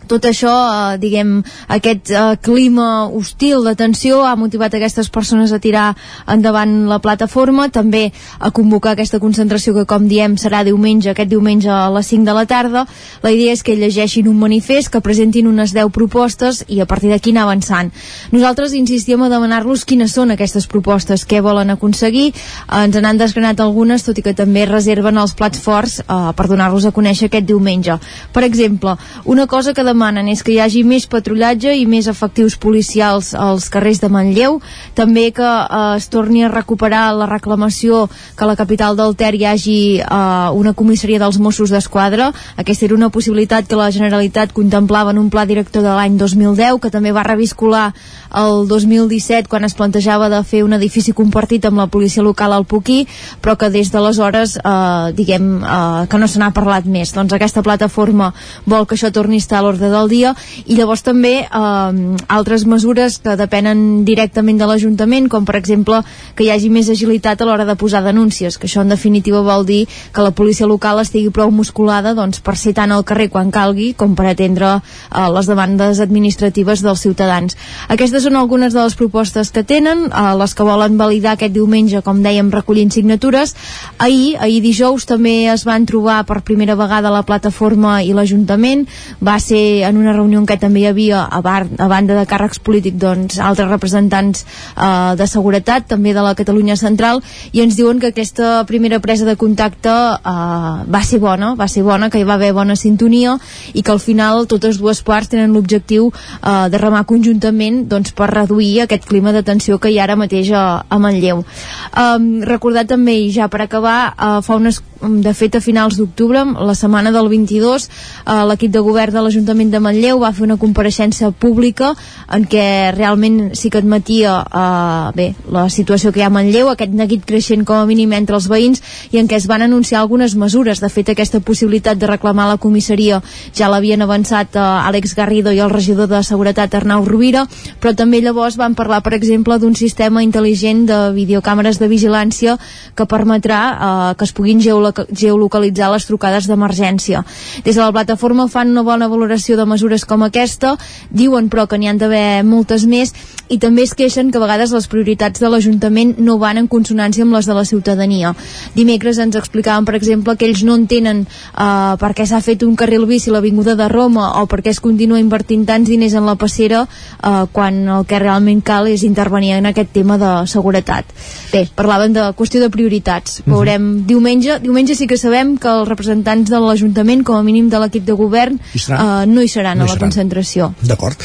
tot això, eh, diguem, aquest eh, clima hostil de tensió ha motivat aquestes persones a tirar endavant la plataforma, també a convocar aquesta concentració que, com diem, serà diumenge, aquest diumenge a les 5 de la tarda. La idea és que llegeixin un manifest, que presentin unes 10 propostes i a partir d'aquí anar avançant. Nosaltres insistíem a demanar-los quines són aquestes propostes, què volen aconseguir. Ens n'han desgranat algunes, tot i que també reserven els plats forts eh, per donar-los a conèixer aquest diumenge. Per exemple, una cosa que demanen és que hi hagi més patrullatge i més efectius policials als carrers de Manlleu, també que eh, es torni a recuperar la reclamació que a la capital del Ter hi hagi eh, una comissaria dels Mossos d'Esquadra. Aquesta era una possibilitat que la Generalitat contemplava en un pla director de l'any 2010, que també va reviscolar el 2017 quan es plantejava de fer un edifici compartit amb la policia local al Puquí, però que des d'aleshores, eh, diguem, eh, que no se n'ha parlat més. Doncs aquesta plataforma vol que això torni a estar a l'ordre l'ordre del dia i llavors també eh, altres mesures que depenen directament de l'Ajuntament com per exemple que hi hagi més agilitat a l'hora de posar denúncies que això en definitiva vol dir que la policia local estigui prou musculada doncs, per ser tant al carrer quan calgui com per atendre eh, les demandes administratives dels ciutadans. Aquestes són algunes de les propostes que tenen, eh, les que volen validar aquest diumenge, com dèiem, recollint signatures. Ahir, ahir dijous, també es van trobar per primera vegada la plataforma i l'Ajuntament. Va ser en una reunió en què també hi havia a, bar, a banda de càrrecs polítics doncs, altres representants eh, de seguretat també de la Catalunya Central i ens diuen que aquesta primera presa de contacte eh, va ser bona va ser bona, que hi va haver bona sintonia i que al final totes dues parts tenen l'objectiu eh, de remar conjuntament doncs, per reduir aquest clima de tensió que hi ha ara mateix a, a Manlleu. Eh, recordar també, i ja per acabar eh, fa unes, de fet a finals d'octubre la setmana del 22 eh, l'equip de govern de l'Ajuntament de Manlleu va fer una compareixença pública en què realment sí que admetia eh, bé, la situació que hi ha a Manlleu, aquest neguit creixent com a mínim entre els veïns i en què es van anunciar algunes mesures. De fet, aquesta possibilitat de reclamar la comissaria ja l'havien avançat eh, Àlex Garrido i el regidor de Seguretat Arnau Rovira, però també llavors van parlar, per exemple, d'un sistema intel·ligent de videocàmeres de vigilància que permetrà eh, que es puguin geolocalitzar les trucades d'emergència. Des de la plataforma fan una bona valoració de mesures com aquesta, diuen però que n'hi han d'haver moltes més i també es queixen que a vegades les prioritats de l'Ajuntament no van en consonància amb les de la ciutadania. Dimecres ens explicaven, per exemple, que ells no entenen eh, per què s'ha fet un carril bici a l'Avinguda de Roma o per què es continua invertint tants diners en la passera eh, quan el que realment cal és intervenir en aquest tema de seguretat. Bé, parlaven de qüestió de prioritats. Mhm. Veurem uh -huh. diumenge. Diumenge sí que sabem que els representants de l'Ajuntament, com a mínim de l'equip de govern, eh, no hi seran no a la seran. concentració. D'acord.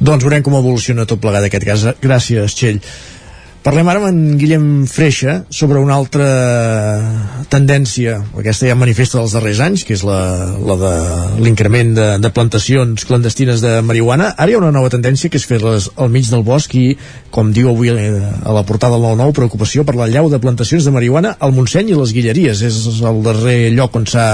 Doncs veurem com evoluciona tot plegat aquest cas. Gràcies, Txell. Parlem ara amb en Guillem Freixa sobre una altra tendència, aquesta ja manifesta dels darrers anys, que és la, la de l'increment de, de plantacions clandestines de marihuana. Ara hi ha una nova tendència que és fer-les al mig del bosc i, com diu avui a la portada del 9-9, preocupació per la llau de plantacions de marihuana al Montseny i les Guilleries. És el darrer lloc on s'ha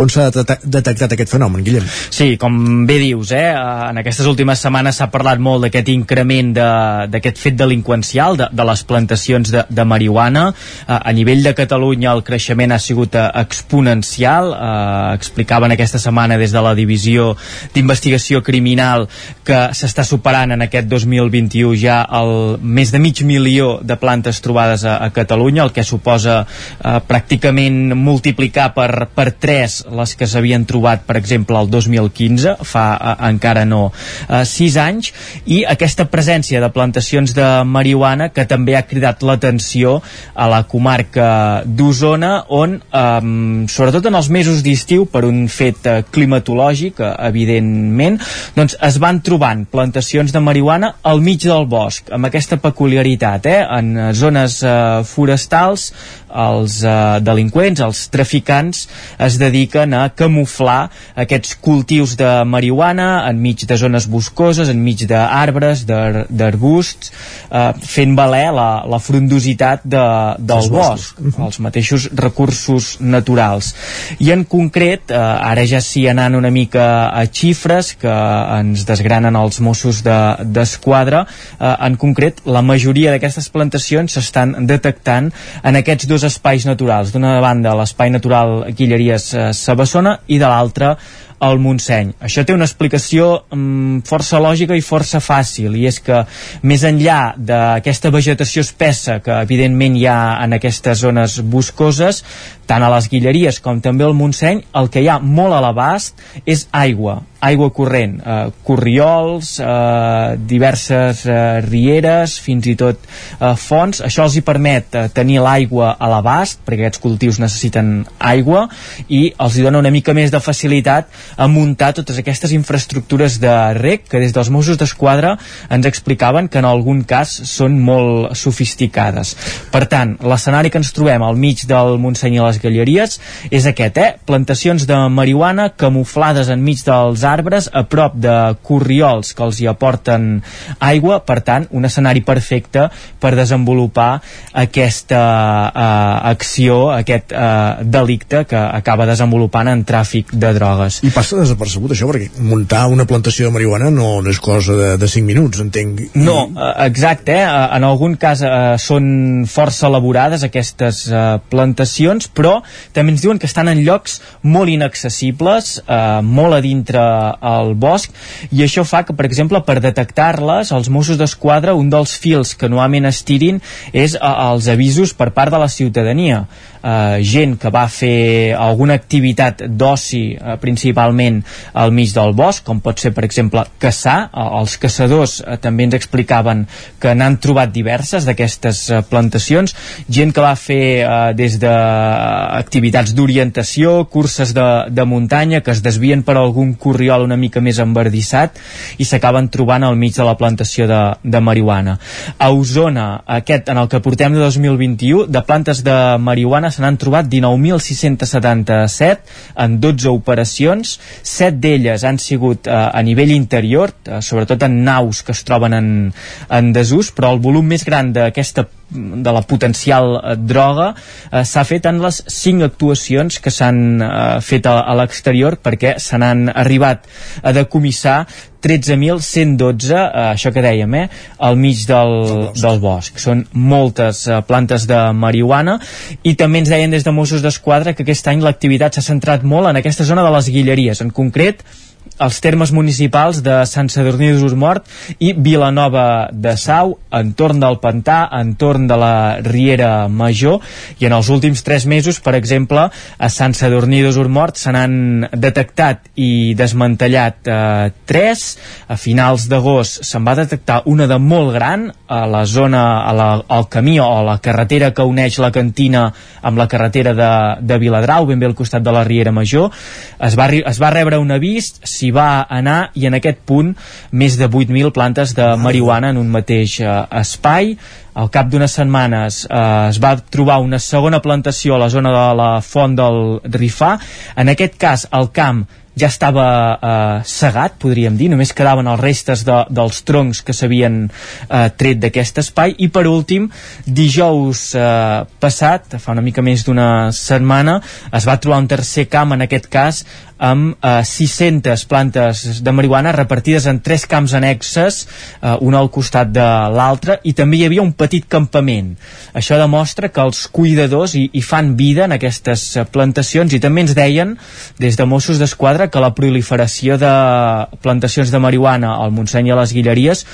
on s'ha detectat aquest fenomen, Guillem. Sí, com bé dius, eh? en aquestes últimes setmanes s'ha parlat molt d'aquest increment d'aquest fet delinqüencial, de, de les plantacions de, de marihuana. Eh, a nivell de Catalunya el creixement ha sigut eh, exponencial. Eh, explicaven aquesta setmana des de la Divisió d'Investigació Criminal que s'està superant en aquest 2021 ja el més de mig milió de plantes trobades a, a Catalunya, el que suposa eh, pràcticament multiplicar per, per 3 les que s'havien trobat, per exemple, el 2015, fa eh, encara no eh, 6 anys, i aquesta presència de plantacions de marihuana que també també ha cridat l'atenció a la comarca d'Osona on, eh, sobretot en els mesos d'estiu, per un fet eh, climatològic, eh, evidentment, doncs es van trobant plantacions de marihuana al mig del bosc, amb aquesta peculiaritat, eh, en zones eh, forestals els eh, delinqüents, els traficants es dediquen a camuflar aquests cultius de marihuana enmig de zones boscoses, enmig d'arbres, d'arbusts, eh, fent valer la, la frondositat de, del els bosc, els mateixos recursos naturals. I en concret, eh, ara ja sí anant una mica a xifres que ens desgranen els Mossos d'Esquadra, de, eh, en concret, la majoria d'aquestes plantacions s'estan detectant en aquests dos espais naturals. D'una banda, l'espai natural Guilleries eh, i de l'altra al Montseny. Això té una explicació mm, força lògica i força fàcil, i és que més enllà d'aquesta vegetació espessa que evidentment hi ha en aquestes zones boscoses, tant a les Guilleries com també al Montseny, el que hi ha molt a l'abast és aigua, aigua corrent, eh, corriols, eh, diverses eh, rieres, fins i tot eh, fonts. Això els hi permet eh, tenir l'aigua a l'abast, perquè aquests cultius necessiten aigua, i els hi dona una mica més de facilitat a muntar totes aquestes infraestructures de rec que des dels Mossos d'Esquadra ens explicaven que en algun cas són molt sofisticades. Per tant, l'escenari que ens trobem al mig del Montseny i les Galleries és aquest, eh? Plantacions de marihuana camuflades enmig dels arbres a prop de corriols que els hi aporten aigua, per tant, un escenari perfecte per desenvolupar aquesta eh, acció, aquest eh, delicte que acaba desenvolupant en tràfic de drogues. I passa desapercebut això, perquè muntar una plantació de marihuana no, no és cosa de, de 5 minuts, entenc. No, eh, exacte, eh? en algun cas eh, són força elaborades aquestes eh, plantacions, però també ens diuen que estan en llocs molt inaccessibles, eh, molt a dintre el bosc, i això fa que, per exemple, per detectar-les, els Mossos d'Esquadra, un dels fils que normalment es tirin és eh, els avisos per part de la ciutadania eh, gent que va fer alguna activitat d'oci eh, principalment al mig del bosc, com pot ser per exemple caçar, eh, els caçadors eh, també ens explicaven que n'han trobat diverses d'aquestes eh, plantacions, gent que va fer eh, des d'activitats d'orientació, curses de, de muntanya que es desvien per algun corriol una mica més enverdissat i s'acaben trobant al mig de la plantació de, de marihuana. A Osona, aquest en el que portem de 2021, de plantes de marihuana se n'han trobat 19.677 en 12 operacions, 7 d'elles han sigut eh, a nivell interior, eh, sobretot en naus que es troben en, en desús, però el volum més gran d'aquesta de la potencial eh, droga eh, s'ha fet en les cinc actuacions que s'han eh, fet a, a l'exterior perquè se n'han arribat a decomissar 13.112, eh, això que dèiem, eh, al mig del, del bosc. Són moltes eh, plantes de marihuana i també ens deien des de Mossos d'Esquadra que aquest any l'activitat s'ha centrat molt en aquesta zona de les Guilleries. En concret, els termes municipals de Sant Sadurní d'Usormort i Vilanova de Sau, entorn del Pantà, entorn de la Riera Major, i en els últims tres mesos, per exemple, a Sant Sadurní d'Usormort se n'han detectat i desmantellat eh, tres, a finals d'agost se'n va detectar una de molt gran a la zona, a la, al camí o a la carretera que uneix la cantina amb la carretera de, de Viladrau, ben bé al costat de la Riera Major, es va, es va rebre un avís, s'hi va anar i en aquest punt més de 8.000 plantes de marihuana en un mateix eh, espai. Al cap d'unes setmanes eh, es va trobar una segona plantació a la zona de la font del Rifà. En aquest cas el camp ja estava eh, segat, podríem dir, només quedaven els restes de, dels troncs que s'havien eh, tret d'aquest espai. I per últim, dijous eh, passat, fa una mica més d'una setmana, es va trobar un tercer camp, en aquest cas amb eh, 600 plantes de marihuana repartides en tres camps annexes, eh, un al costat de l'altre, i també hi havia un petit campament. Això demostra que els cuidadors hi, hi fan vida en aquestes eh, plantacions i també ens deien, des de Mossos d'Esquadra, que la proliferació de plantacions de marihuana al Montseny i a les Guilleries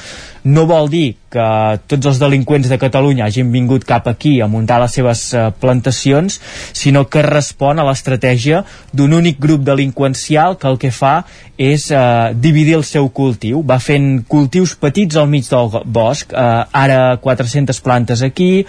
no vol dir que tots els delinqüents de Catalunya hagin vingut cap aquí a muntar les seves eh, plantacions, sinó que respon a l'estratègia d'un únic grup delinqüencial que el que fa és eh, dividir el seu cultiu. Va fent cultius petits al mig del bosc, eh, ara 400 plantes aquí,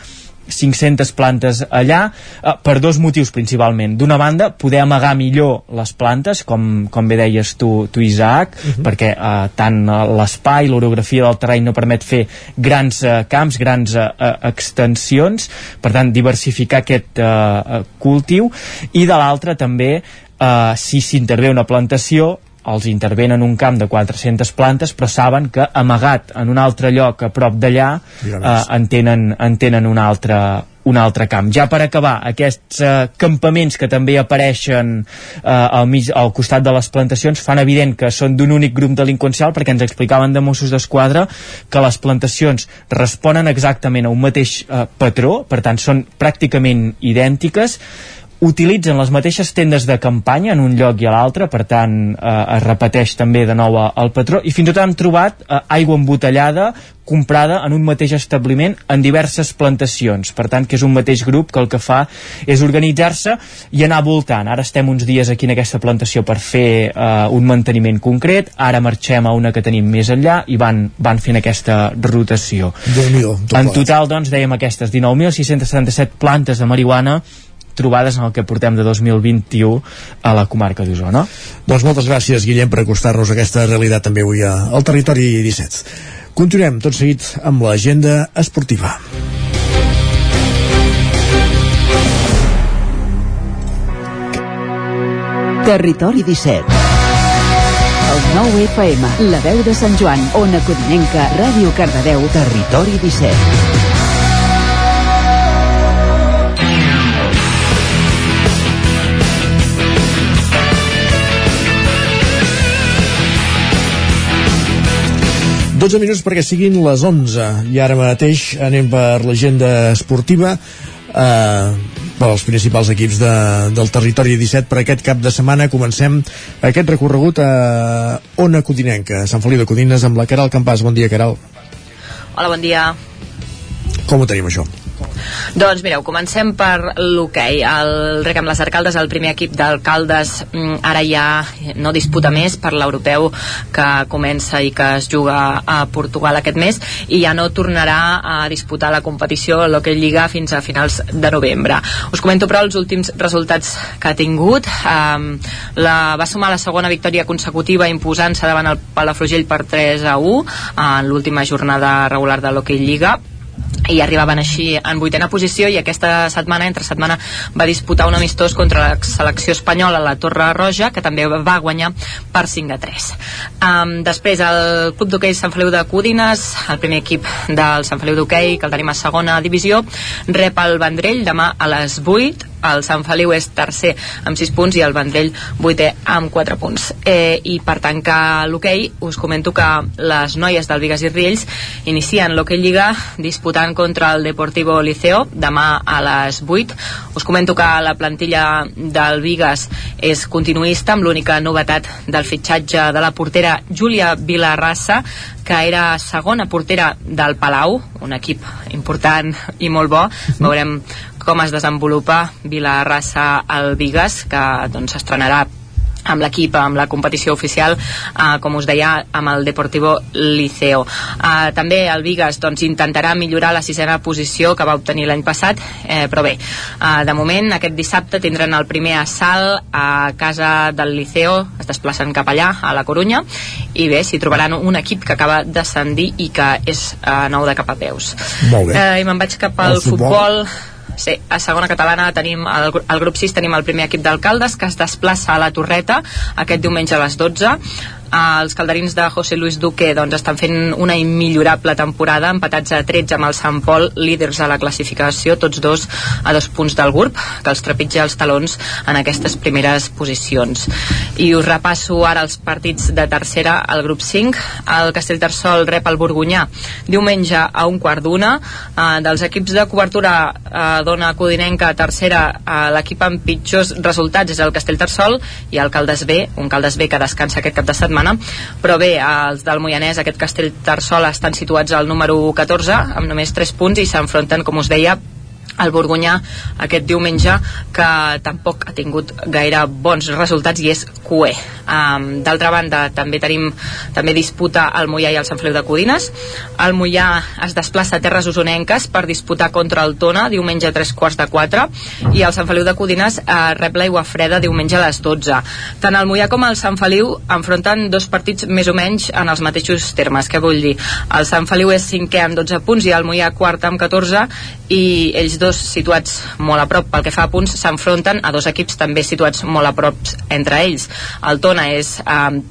500 plantes allà eh, per dos motius principalment d'una banda poder amagar millor les plantes com, com bé deies tu, tu Isaac uh -huh. perquè eh, tant l'espai l'orografia del terreny no permet fer grans eh, camps, grans eh, eh extensions per tant diversificar aquest eh, cultiu i de l'altra també eh, si s'intervé una plantació els intervenen un camp de 400 plantes però saben que amagat en un altre lloc a prop d'allà eh, en, tenen, en tenen un altre, un altre camp. Ja per acabar, aquests eh, campaments que també apareixen eh, al, mig, al costat de les plantacions fan evident que són d'un únic grup delinqüencial perquè ens explicaven de Mossos d'Esquadra que les plantacions responen exactament a un mateix eh, patró, per tant són pràcticament idèntiques utilitzen les mateixes tendes de campanya en un lloc i a l'altre, per tant eh, es repeteix també de nou el patró i fins i tot han trobat eh, aigua embotellada comprada en un mateix establiment en diverses plantacions, per tant que és un mateix grup que el que fa és organitzar-se i anar voltant, ara estem uns dies aquí en aquesta plantació per fer eh, un manteniment concret, ara marxem a una que tenim més enllà i van, van fent aquesta rotació. En total doncs dèiem aquestes 19.677 plantes de marihuana trobades en el que portem de 2021 a la comarca d'Osona. Doncs moltes gràcies, Guillem, per acostar-nos a aquesta realitat també avui al Territori 17. Continuem tot seguit amb l'agenda esportiva. Territori 17 el 9 FM, la veu de Sant Joan, Ona Codinenca, Ràdio Cardedeu, Territori 17. 12 minuts perquè siguin les 11 i ara mateix anem per l'agenda esportiva eh, pels principals equips de, del territori 17 per aquest cap de setmana. Comencem aquest recorregut a Ona Codinenca, a Sant Feliu de Codines amb la Caral Campàs, bon dia Caral. Hola, bon dia. Com ho tenim això? Doncs mireu, comencem per l'hoquei. El rec amb les arcaldes, el primer equip d'alcaldes mm, ara ja no disputa més per l'europeu que comença i que es juga a Portugal aquest mes i ja no tornarà a disputar la competició a l'hoquei Lliga fins a finals de novembre. Us comento però els últims resultats que ha tingut. Um, la, va sumar la segona victòria consecutiva imposant-se davant el Palafrugell per 3 a 1 en l'última jornada regular de l'hoquei Lliga i arribaven així en vuitena posició i aquesta setmana, entre setmana, va disputar un amistós contra la selecció espanyola a la Torre Roja, que també va guanyar per 5 a 3. Um, després, el Club d'Hoquei Sant Feliu de Codines, el primer equip del Sant Feliu d'Hoquei, que el tenim a segona divisió, rep el Vendrell demà a les 8 el Sant Feliu és tercer amb 6 punts i el Vendrell vuitè amb 4 punts. Eh, i per tancar l'hoquei us comento que les noies del Vigas i Riells inicien l'hoquei Lliga disputant contra el Deportivo Liceo demà a les 8 us comento que la plantilla del Vigas és continuista amb l'única novetat del fitxatge de la portera Júlia Vilarrassa que era segona portera del Palau, un equip important i molt bo. Veurem com es desenvolupa Vilarrassa al Vigas, que doncs amb l'equip, amb la competició oficial, eh, com us deia, amb el Deportivo Liceo. Eh, també el Vigas doncs, intentarà millorar la sisena posició que va obtenir l'any passat, eh, però bé, eh, de moment aquest dissabte tindran el primer assalt a casa del Liceo, es desplacen cap allà, a la Corunya, i bé, s'hi trobaran un equip que acaba d'ascendir i que és eh, nou de cap a peus. Molt bé. Eh, I me'n vaig cap al El futbol. futbol Sí, a segona catalana tenim el, al grup 6 tenim el primer equip d'alcaldes que es desplaça a la Torreta aquest diumenge a les 12 Uh, els calderins de José Luis Duque doncs, estan fent una immillorable temporada empatats a 13 amb el Sant Pol líders a la classificació, tots dos a dos punts del GURB, que els trepitja els talons en aquestes primeres posicions. I us repasso ara els partits de tercera al grup 5 el Castellterçol rep el Borgunyà diumenge a un quart d'una. Uh, dels equips de cobertura uh, dona Codinenca tercera uh, l'equip amb pitjors resultats és el Castellterçol i el Caldes B, un Caldes B que descansa aquest cap de setmana però bé, els del Moianès aquest Castell Tarsol estan situats al número 14 amb només 3 punts i s'enfronten, com us deia el Borgunyà aquest diumenge que tampoc ha tingut gaire bons resultats i és cué. Um, d'altra banda també tenim també disputa el Mollà i el Sant Feliu de Codines. El Mollà es desplaça a Terres Osonenques per disputar contra el Tona diumenge a tres quarts de quatre i el Sant Feliu de Codines eh, rep l'aigua freda diumenge a les 12 tant el Mollà com el Sant Feliu enfronten dos partits més o menys en els mateixos termes, què vull dir? El Sant Feliu és cinquè amb 12 punts i el Mollà quart amb 14 i ells dos situats molt a prop. Pel que fa a punts s'enfronten a dos equips també situats molt a prop entre ells. El Tona és eh,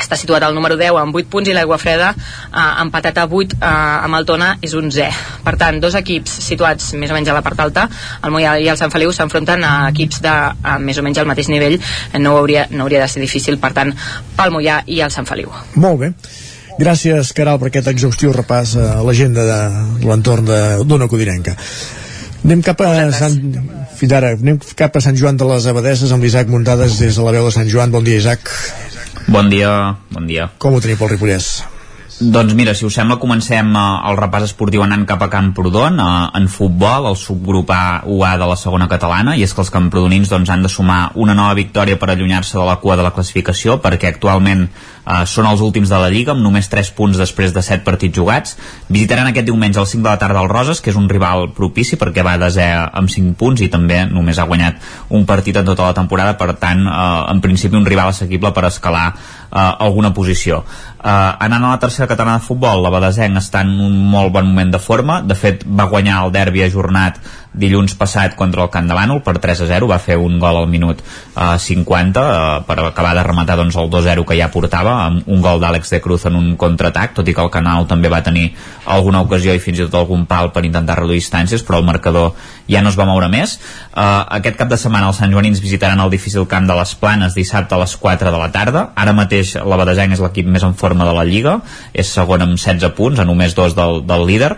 està situat al número 10 amb 8 punts i l'Aigua Freda eh, empatat a 8 eh, amb el Tona és 11 per tant, dos equips situats més o menys a la part alta el Mollà i el Sant Feliu s'enfronten a equips de a, més o menys al mateix nivell. No hauria, no hauria de ser difícil per tant pel Mollà i el Sant Feliu. Molt bé. Gràcies, Caral, per aquest exhaustiu repàs a l'agenda de l'entorn d'Ona Codinenca. Anem cap a Sant... Fins ara, anem cap a Sant Joan de les Abadeses amb l'Isaac Muntades des de la veu de Sant Joan. Bon dia, Isaac. Bon dia, bon dia. Com ho teniu pel Ripollès? Doncs mira, si us sembla, comencem eh, el repàs esportiu anant cap a Camprodon, eh, en futbol, el subgrup A UA de la segona catalana, i és que els camprodonins doncs, han de sumar una nova victòria per allunyar-se de la cua de la classificació, perquè actualment eh, són els últims de la Lliga, amb només 3 punts després de 7 partits jugats. Visitaran aquest diumenge al 5 de la tarda el Roses, que és un rival propici, perquè va desè amb 5 punts i també només ha guanyat un partit en tota la temporada, per tant, eh, en principi un rival assequible per escalar eh, alguna posició. Eh, anant a la tercera catalana de futbol, la Badesenc està en un molt bon moment de forma, de fet va guanyar el derbi ajornat dilluns passat contra el Camp de Bànol per 3 a 0, va fer un gol al minut eh, 50 eh, per acabar de rematar doncs, el 2-0 que ja portava amb un gol d'Àlex de Cruz en un contraatac, tot i que el Canal també va tenir alguna ocasió i fins i tot algun pal per intentar reduir distàncies, però el marcador ja no es va moure més. Eh, aquest cap de setmana els Sant Joanins visitaran el difícil camp de les Planes dissabte a les 4 de la tarda. Ara mateix la Badesenc és l'equip més en forma de la Lliga, és segon amb 16 punts, a només dos del, del líder,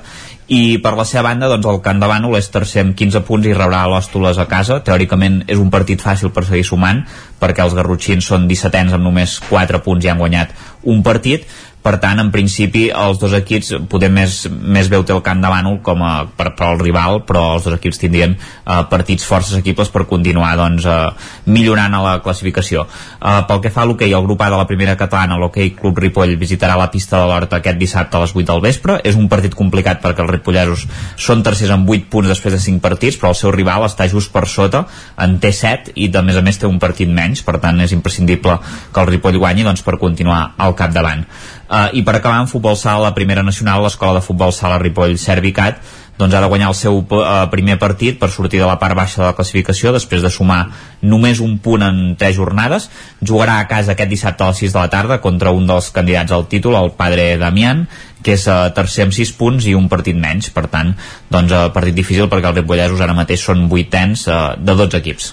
i per la seva banda doncs, el Camp de Bànol és tercer amb 15 punts i rebrà l'Òstoles a casa. Teòricament és un partit fàcil per seguir sumant perquè els garrotxins són 17ens amb només 4 punts i han guanyat un partit per tant, en principi, els dos equips poder més, més té el camp de Bànol com a, per, per al rival, però els dos equips tindrien eh, partits forces equibles per continuar doncs, eh, millorant a la classificació. Eh, pel que fa a l'hoquei, el grup A de la primera catalana, l'hoquei Club Ripoll visitarà la pista de l'Horta aquest dissabte a les 8 del vespre. És un partit complicat perquè els ripolleros són tercers amb 8 punts després de 5 partits, però el seu rival està just per sota, en té 7 i a més a més té un partit menys, per tant és imprescindible que el Ripoll guanyi doncs, per continuar al capdavant. Uh, I per acabar en futbol sala, la primera nacional, l'escola de futbol sala Ripoll Servicat, doncs ha de guanyar el seu uh, primer partit per sortir de la part baixa de la classificació després de sumar només un punt en tres jornades. Jugarà a casa aquest dissabte a les 6 de la tarda contra un dels candidats al títol el padre Damián que és uh, tercer amb 6 punts i un partit menys. Per tant, doncs uh, partit difícil perquè els ripollesos ara mateix són vuitens uh, de 12 equips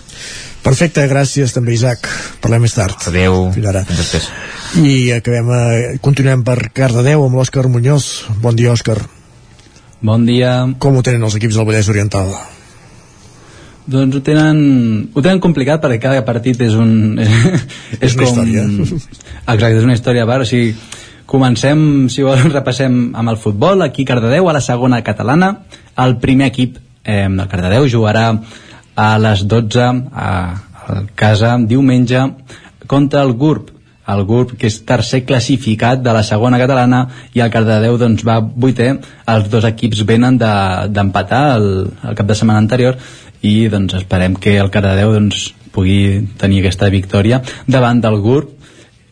Perfecte, gràcies també Isaac. Parlem més tard. Adéu. Fins ara. Fins després. I acabem, eh, continuem per Cardedeu amb l'Òscar Muñoz. Bon dia, Òscar. Bon dia. Com ho tenen els equips del Vallès Oriental? Doncs ho tenen, ho tenen complicat perquè cada partit és un... És, És una història. Exacte, és una història a part. O sigui, comencem, si volen, repassem amb el futbol. Aquí Cardedeu, a la segona catalana. El primer equip eh, del Cardedeu jugarà a les 12 a, a casa diumenge contra el GURB el GURB que és tercer classificat de la segona catalana i el Cardedeu doncs va vuitè els dos equips venen d'empatar de, el, el cap de setmana anterior i doncs esperem que el Cardedeu doncs, pugui tenir aquesta victòria davant del GURB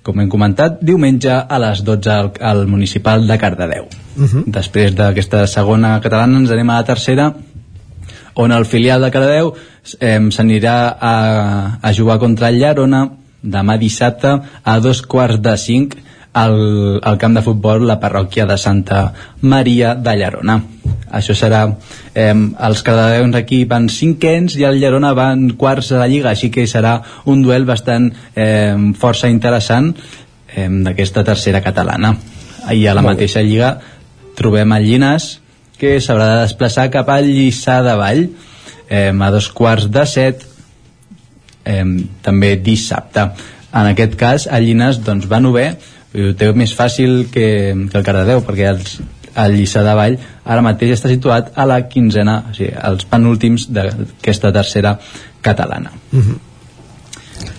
com hem comentat, diumenge a les 12 al, al municipal de Cardedeu. Uh -huh. Després d'aquesta segona catalana ens anem a la tercera, on el filial de Cardedeu eh, s'anirà a, a jugar contra el Llarona demà dissabte a dos quarts de cinc al, al camp de futbol la parròquia de Santa Maria de Llarona això serà eh, els cardadeus aquí van cinquens i el Llerona van quarts de la Lliga així que serà un duel bastant eh, força interessant eh, d'aquesta tercera catalana i a la Molt bé. mateixa Lliga trobem el Llinàs que s'haurà de desplaçar cap al Lliçà de Vall eh, a dos quarts de set eh, també dissabte en aquest cas el Llinàs doncs, va novè ho té més fàcil que, que el Cardedeu perquè els, el Lliçà de Vall ara mateix està situat a la quinzena o sigui, als penúltims d'aquesta tercera catalana Uh -huh.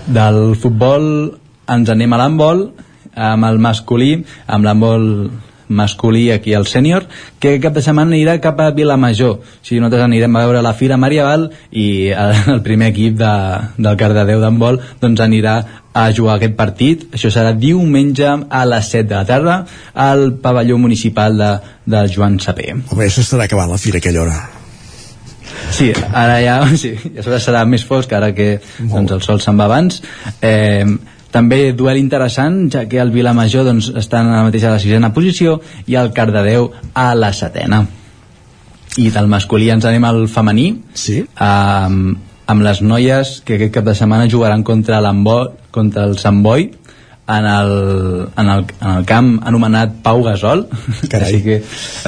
del futbol ens anem a l'handbol amb el masculí amb l'handbol masculí aquí al sènior que cap de setmana anirà cap a Vilamajor. O sigui, nosaltres anirem a veure la Fira Marieval i el, el primer equip de, del Cardedeu d'handbol doncs anirà a jugar aquest partit. Això serà diumenge a les 7 de la tarda al pavelló municipal de, de Joan Sapé Home, s'estarà acabant la fira a aquella hora. Sí, ara ja, sí, ja serà més fosc ara que doncs, el sol se'n va abans. Eh, també duel interessant ja que el Vilamajor doncs, està ara mateix a la sisena posició i el Cardedeu a la setena i del masculí ens anem al femení sí? amb, amb les noies que aquest cap de setmana jugaran contra, contra el Sant Boi en el, en, el, en el camp anomenat Pau Gasol Carai. així que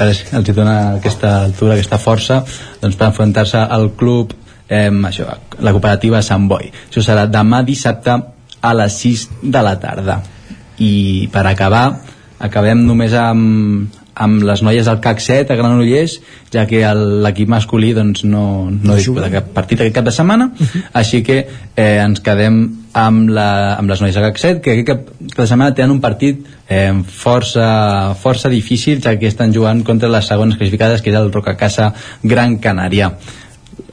els hi dona aquesta altura, aquesta força doncs per enfrontar-se al club eh, això, la cooperativa Sant Boi això serà demà dissabte a les 6 de la tarda. I per acabar acabem només amb, amb les noies del CAC 7 a Granollers ja que l'equip masculí doncs, no, no disputa cap partit aquest cap de setmana. Així que eh, ens quedem amb, la, amb les noies del CAC 7 que aquest cap de setmana tenen un partit eh, força, força difícil ja que estan jugant contra les segones classificades que és el Rocacasa Gran Canària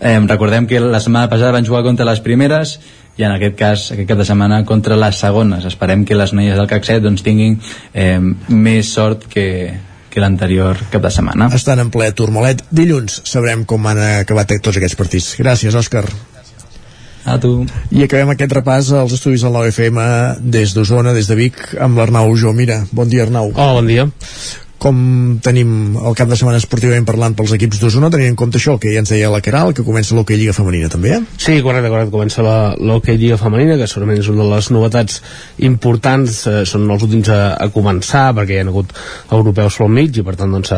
eh, recordem que la setmana passada van jugar contra les primeres i en aquest cas, aquest cap de setmana contra les segones, esperem que les noies del CAC 7 doncs, tinguin eh, més sort que, que l'anterior cap de setmana Estan en ple turmolet. Dilluns sabrem com han acabat tots aquests partits. Gràcies, Òscar. A tu. I acabem aquest repàs als estudis del 9FM des d'Osona, des de Vic, amb l'Arnau Mira. Bon dia, Arnau. Hola, bon dia. Com tenim el cap de setmana esportivament parlant pels equips d'Osona, tenint en compte això, que ja ens deia la Caral, que comença l'Hockey Lliga Femenina també, eh? Sí, correcte, correcte. Comença l'Hockey Lliga Femenina, que segurament és una de les novetats importants, eh, són els últims a, a començar, perquè hi ha hagut europeus pel mig, i per tant doncs,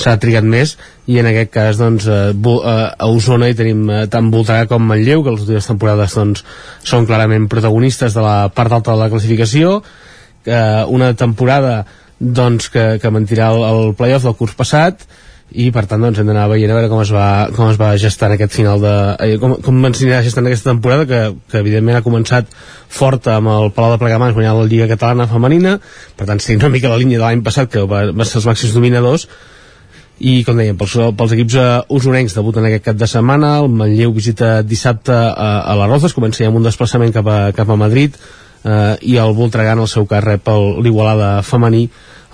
s'ha trigat més, i en aquest cas doncs, eh, eh, a Osona hi tenim eh, tant Voltregà com Manlleu, que les últimes temporades doncs, són clarament protagonistes de la part alta de la classificació, eh, una temporada doncs que, que mentirà el, el playoff del curs passat i per tant doncs hem d'anar veient a veure com es va, com es va gestar en aquest final de, eh, com, com ens anirà gestant aquesta temporada que, que evidentment ha començat forta amb el Palau de Plegamans guanyant la Lliga Catalana Femenina. Per tant seguint una mica la línia de l'any passat que va, va ser els màxims dominadors. I com dèiem, pels, pels equips uh, usonencs debuten aquest cap de setmana. El Manlleu visita dissabte a, a la Rozas comença ja amb un desplaçament cap a, cap a Madrid uh, i el Voltregà en el seu cas rep l'Igualada femení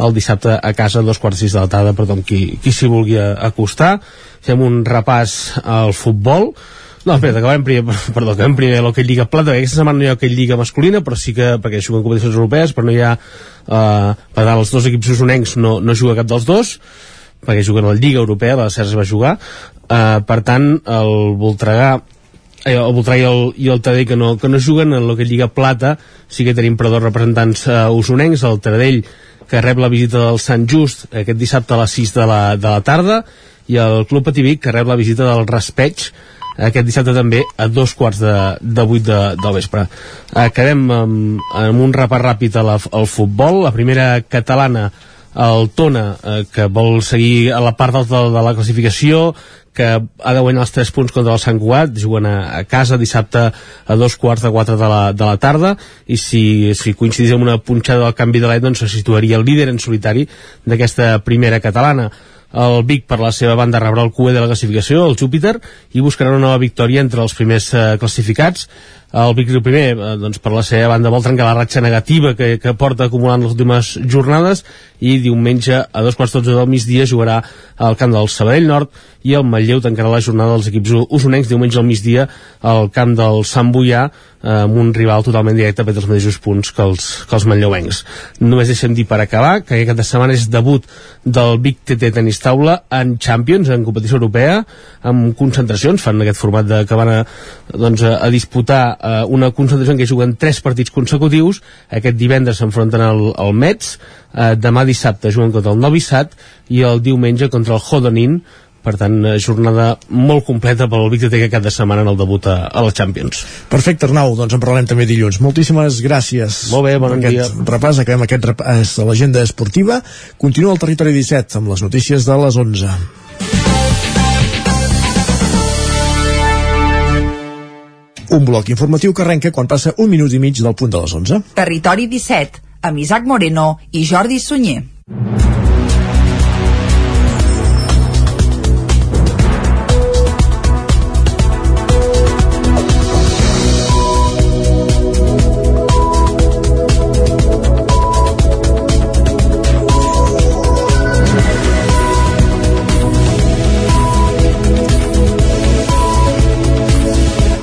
el dissabte a casa a dos quarts sis de la tarda per tothom qui, qui s'hi vulgui acostar. Fem un repàs al futbol. No, espera, acabem primer, perdó, acabem primer l'Hockey Lliga Plata, aquesta setmana no hi ha Hockey Lliga masculina, però sí que, perquè juguen competicions europees, però no hi ha, uh, per tant, els dos equips usonencs no, no juga cap dels dos, perquè juguen a la Lliga Europea, la CERS va jugar, eh, per tant, el Voltregà eh, el Voltregà i el, i el Tadell que no, que no juguen en el que Lliga Plata sí que tenim per dos representants eh, usonencs, el Taradell que rep la visita del Sant Just aquest dissabte a les 6 de la, de la tarda i el Club Pativic que rep la visita del Raspeig aquest dissabte també a dos quarts de, de vuit de, del vespre. Acabem amb, amb un repàs ràpid al, al futbol. La primera catalana el Tona, eh, que vol seguir a la part alta de la classificació, que ha de guanyar els 3 punts contra el Sant Cugat, juguen a, a casa dissabte a dos quarts de 4 de la, de la tarda, i si, si coincidís amb una punxada del canvi de l'any, doncs se situaria el líder en solitari d'aquesta primera catalana. El Vic, per la seva banda, rebrà el QE de la classificació, el Júpiter, i buscarà una nova victòria entre els primers eh, classificats el Vic Riu primer, eh, doncs per la seva banda vol trencar la ratxa negativa que, que porta acumulant les últimes jornades i diumenge a dos quarts dotze del migdia jugarà al camp del Sabadell Nord i el Matlleu tancarà la jornada dels equips usonencs diumenge al migdia al camp del Sant Boià eh, amb un rival totalment directe per els mateixos punts que els, que els manlleuencs. Només deixem dir per acabar que aquest setmana és debut del Vic TT Tenis Taula en Champions, en competició europea, amb concentracions, fan aquest format de, que van a, doncs, a, a disputar eh, una concentració en què juguen tres partits consecutius, aquest divendres s'enfronten al, al Mets, eh, demà dissabte juguen contra el Novi Sad i el diumenge contra el Hodonin per tant, eh, jornada molt completa pel Vic de cap de setmana en el debut a, a la Champions. Perfecte, Arnau, doncs en parlarem també dilluns. Moltíssimes gràcies. Molt bé, bon dia. repàs, acabem aquest repàs de l'agenda esportiva. Continua el territori 17 amb les notícies de les 11. Un bloc informatiu que arrenca quan passa un minut i mig del punt de les 11. Territori 17 amb Isaac Moreno i Jordi Sunyer.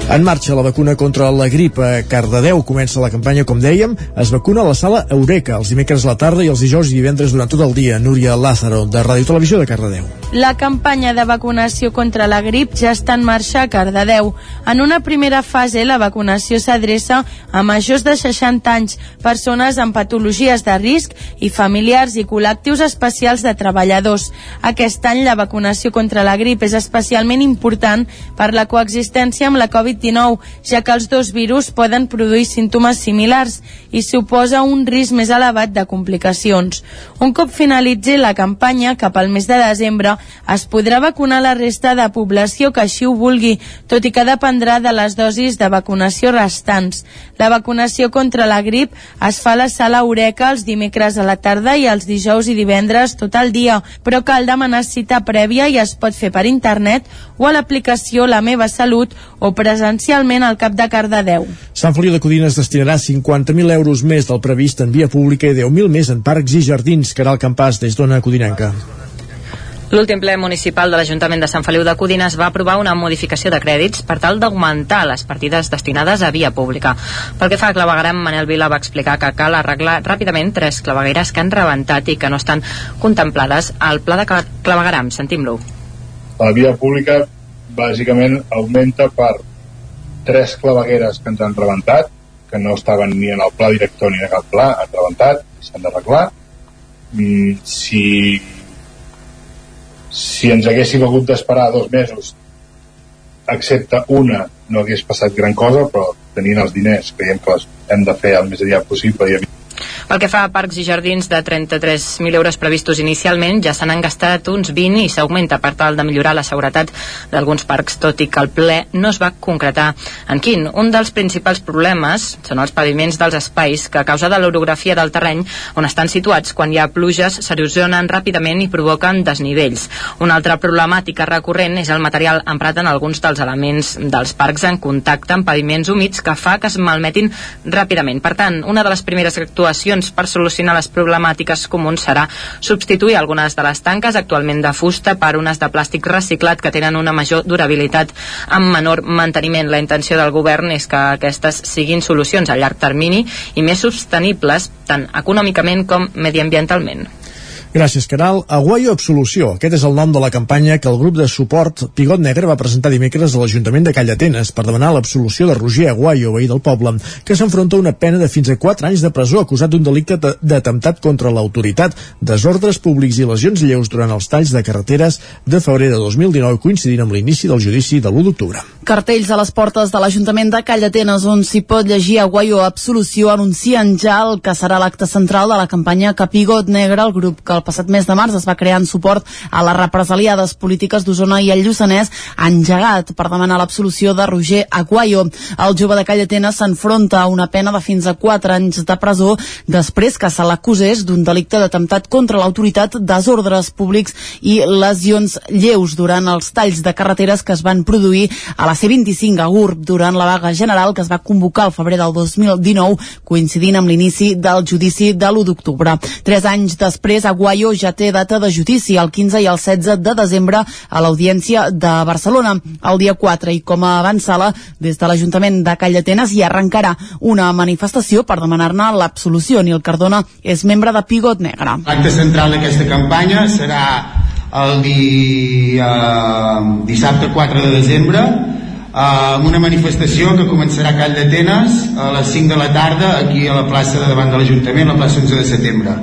En marxa la vacuna contra la grip a Cardedeu. Comença la campanya, com dèiem. Es vacuna a la sala Eureka els dimecres a la tarda i els dijous i divendres durant tot el dia. Núria Lázaro, de Ràdio Televisió de Cardedeu. La campanya de vacunació contra la grip ja està en marxa a Cardedeu. En una primera fase, la vacunació s'adreça a majors de 60 anys, persones amb patologies de risc i familiars i col·lectius especials de treballadors. Aquest any la vacunació contra la grip és especialment important per la coexistència amb la Covid-19 Covid-19, ja que els dos virus poden produir símptomes similars i suposa un risc més elevat de complicacions. Un cop finalitzi la campanya, cap al mes de desembre, es podrà vacunar la resta de població que així ho vulgui, tot i que dependrà de les dosis de vacunació restants. La vacunació contra la grip es fa a la sala Eureka els dimecres a la tarda i els dijous i divendres tot el dia, però cal demanar cita prèvia i es pot fer per internet o a l'aplicació La meva salut o presencialment al cap de Cardedeu. Sant Feliu de Codines destinarà 50.000 euros més del previst en via pública i 10.000 més en parcs i jardins, que era el campàs des d'Ona Codinenca. L'últim ple municipal de l'Ajuntament de Sant Feliu de Codines va aprovar una modificació de crèdits per tal d'augmentar les partides destinades a via pública. Pel que fa a clavegueram, Manel Vila va explicar que cal arreglar ràpidament tres clavegueres que han rebentat i que no estan contemplades al pla de clavegueram. Sentim-lo. La via pública bàsicament augmenta per tres clavegueres que ens han rebentat, que no estaven ni en el pla director ni en cap pla, han rebentat s'han d'arreglar. Mm, si si ens haguéssim hagut d'esperar dos mesos excepte una no hagués passat gran cosa però tenint els diners creiem que les hem de fer el més aviat possible i Pel que fa a parcs i jardins de 33.000 euros previstos inicialment, ja se n'han gastat uns 20 i s'augmenta per tal de millorar la seguretat d'alguns parcs, tot i que el ple no es va concretar en quin. Un dels principals problemes són els paviments dels espais que a causa de l'orografia del terreny on estan situats quan hi ha pluges s'erosionen ràpidament i provoquen desnivells. Una altra problemàtica recurrent és el material emprat en alguns dels elements dels parcs en contacte amb paviments humits que fa que es malmetin ràpidament. Per tant, una de les primeres actuacions per solucionar les problemàtiques comuns serà substituir algunes de les tanques actualment de fusta per unes de plàstic reciclat que tenen una major durabilitat amb menor manteniment. La intenció del govern és que aquestes siguin solucions a llarg termini i més sostenibles tant econòmicament com mediambientalment. Gràcies, Caral. Aguayo Absolució. Aquest és el nom de la campanya que el grup de suport Pigot Negre va presentar dimecres a l'Ajuntament de Callatenes per demanar l'absolució de Roger Aguayo, veí del poble, que s'enfronta a una pena de fins a 4 anys de presó acusat d'un delicte d'atemptat contra l'autoritat, desordres públics i lesions lleus durant els talls de carreteres de febrer de 2019, coincidint amb l'inici del judici de l'1 d'octubre. Cartells a les portes de l'Ajuntament de Callatenes on s'hi pot llegir Aguayo Absolució anuncien ja el que serà l'acte central de la campanya Capigot Negre, el grup que el passat mes de març es va crear en suport a les represaliades polítiques d'Osona i el Lluçanès engegat per demanar l'absolució de Roger Aguayo. El jove de Callatenes s'enfronta a una pena de fins a 4 anys de presó després que se l'acusés d'un delicte d'atemptat contra l'autoritat, desordres públics i lesions lleus durant els talls de carreteres que es van produir a la C25 a Gurb durant la vaga general que es va convocar al febrer del 2019 coincidint amb l'inici del judici de l'1 d'octubre. Tres anys després, Aguayo ja té data de judici el 15 i el 16 de desembre a l'Audiència de Barcelona. El dia 4 i com a avançala, des de l'Ajuntament de Callatenes hi arrencarà una manifestació per demanar-ne l'absolució. Nil Cardona és membre de Pigot Negre. L'acte central d'aquesta campanya serà el di, eh, dissabte 4 de desembre eh, amb una manifestació que començarà a Call d'Atenes a les 5 de la tarda aquí a la plaça de davant de l'Ajuntament, la plaça 11 de setembre.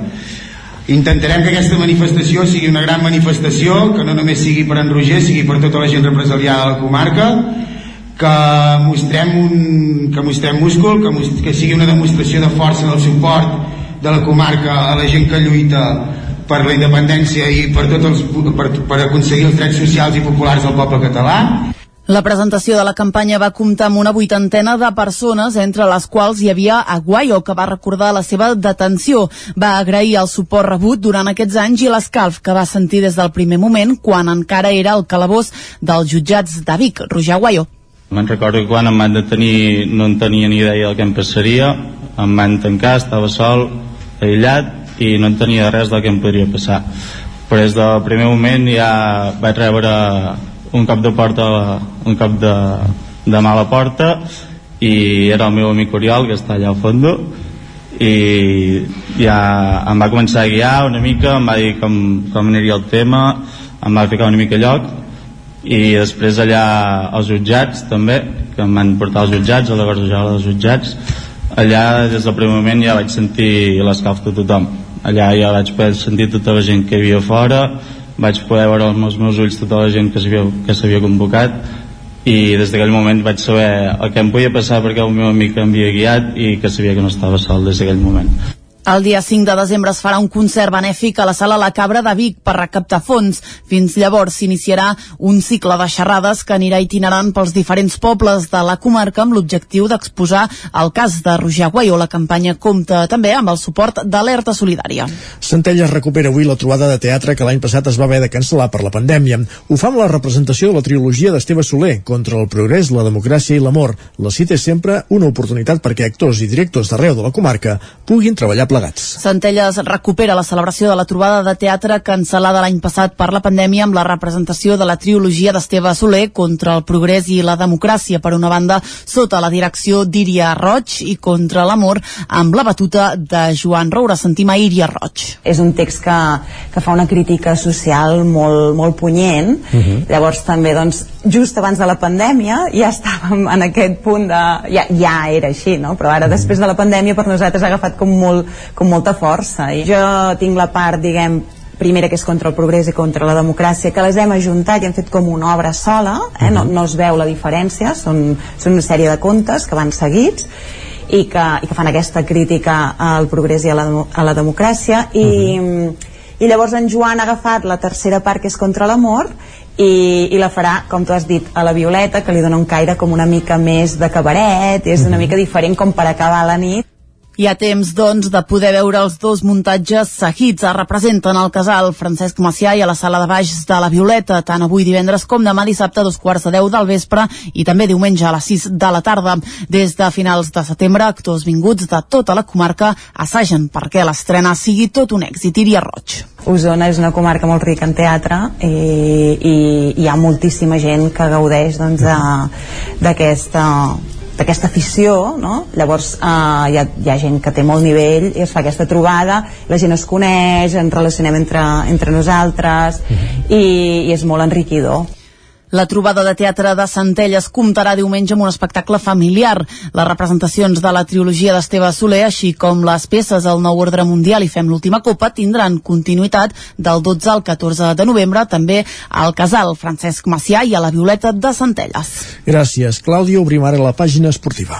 Intentarem que aquesta manifestació sigui una gran manifestació, que no només sigui per en Roger, sigui per tota la gent represaliada de la comarca, que mostrem, un, que mostrem múscul, que, most, que sigui una demostració de força del suport de la comarca a la gent que lluita per la independència i per, tots els, per, per aconseguir els drets socials i populars del poble català. La presentació de la campanya va comptar amb una vuitantena de persones, entre les quals hi havia Aguayo, que va recordar la seva detenció. Va agrair el suport rebut durant aquests anys i l'escalf que va sentir des del primer moment quan encara era el calabós dels jutjats de Vic, Roger Aguayo. Me'n recordo que quan em van detenir no en tenia ni idea del que em passaria, em van tancar, estava sol, aïllat i no en tenia res del que em podria passar. Però des del primer moment ja vaig rebre un cop de porta un cop de, de mà a la porta i era el meu amic Oriol que està allà al fondo i ja em va començar a guiar una mica, em va dir com, com aniria el tema em va ficar una mica lloc i després allà als jutjats també que em van portar als jutjats a la Gorjala dels jutjats allà des del primer moment ja vaig sentir l'escalf de tothom. Allà ja vaig poder sentir tota la gent que hi havia fora vaig poder veure amb els meus ulls tota la gent que s'havia convocat i des d'aquell moment vaig saber el que em podia passar perquè el meu amic em havia guiat i que sabia que no estava sol des d'aquell moment el dia 5 de desembre es farà un concert benèfic a la sala La Cabra de Vic per recaptar fons. Fins llavors s'iniciarà un cicle de xerrades que anirà itinerant pels diferents pobles de la comarca amb l'objectiu d'exposar el cas de Roger Aguayo. La campanya compta també amb el suport d'Alerta Solidària. Centelles recupera avui la trobada de teatre que l'any passat es va haver de cancel·lar per la pandèmia. Ho fa amb la representació de la trilogia d'Esteve Soler, Contra el progrés, la democràcia i l'amor. La cita és sempre una oportunitat perquè actors i directors d'arreu de la comarca puguin treballar plegats. Centelles recupera la celebració de la trobada de teatre cancel·lada l'any passat per la pandèmia amb la representació de la trilogia d'Esteve Soler contra el progrés i la democràcia, per una banda sota la direcció d'Íria Roig i contra l'amor amb la batuta de Joan Roura. Sentim a Íria Roig. És un text que, que fa una crítica social molt, molt punyent, uh -huh. llavors també doncs, just abans de la pandèmia ja estàvem en aquest punt de... ja, ja era així, no? però ara després de la pandèmia per nosaltres ha agafat com, molt, com molta força i jo tinc la part, diguem, primera que és contra el progrés i contra la democràcia que les hem ajuntat i hem fet com una obra sola eh? no, no es veu la diferència són, són una sèrie de contes que van seguits i que, i que fan aquesta crítica al progrés i a la, a la democràcia i, uh -huh. i llavors en Joan ha agafat la tercera part que és contra l'amor i, i la farà, com tu has dit, a la Violeta, que li dona un caire com una mica més de cabaret, és una mica diferent com per acabar la nit hi ha temps, doncs, de poder veure els dos muntatges seguits. Es representen al casal Francesc Macià i a la sala de baix de la Violeta, tant avui divendres com demà dissabte a dos quarts de deu del vespre i també diumenge a les 6 de la tarda. Des de finals de setembre, actors vinguts de tota la comarca assagen perquè l'estrena sigui tot un èxit. Iria Roig. Osona és una comarca molt rica en teatre i, i hi ha moltíssima gent que gaudeix doncs, d'aquesta d'aquesta afició, no? llavors eh, hi, ha, hi ha gent que té molt nivell i es fa aquesta trobada, la gent es coneix, ens relacionem entre, entre nosaltres -huh. i, i és molt enriquidor. La trobada de teatre de Centelles comptarà diumenge amb un espectacle familiar. Les representacions de la trilogia d'Esteve Soler, així com les peces del nou ordre mundial i Fem l'última copa, tindran continuïtat del 12 al 14 de novembre, també al Casal Francesc Macià i a la Violeta de Centelles. Gràcies, Clàudia. Obrim ara la pàgina esportiva.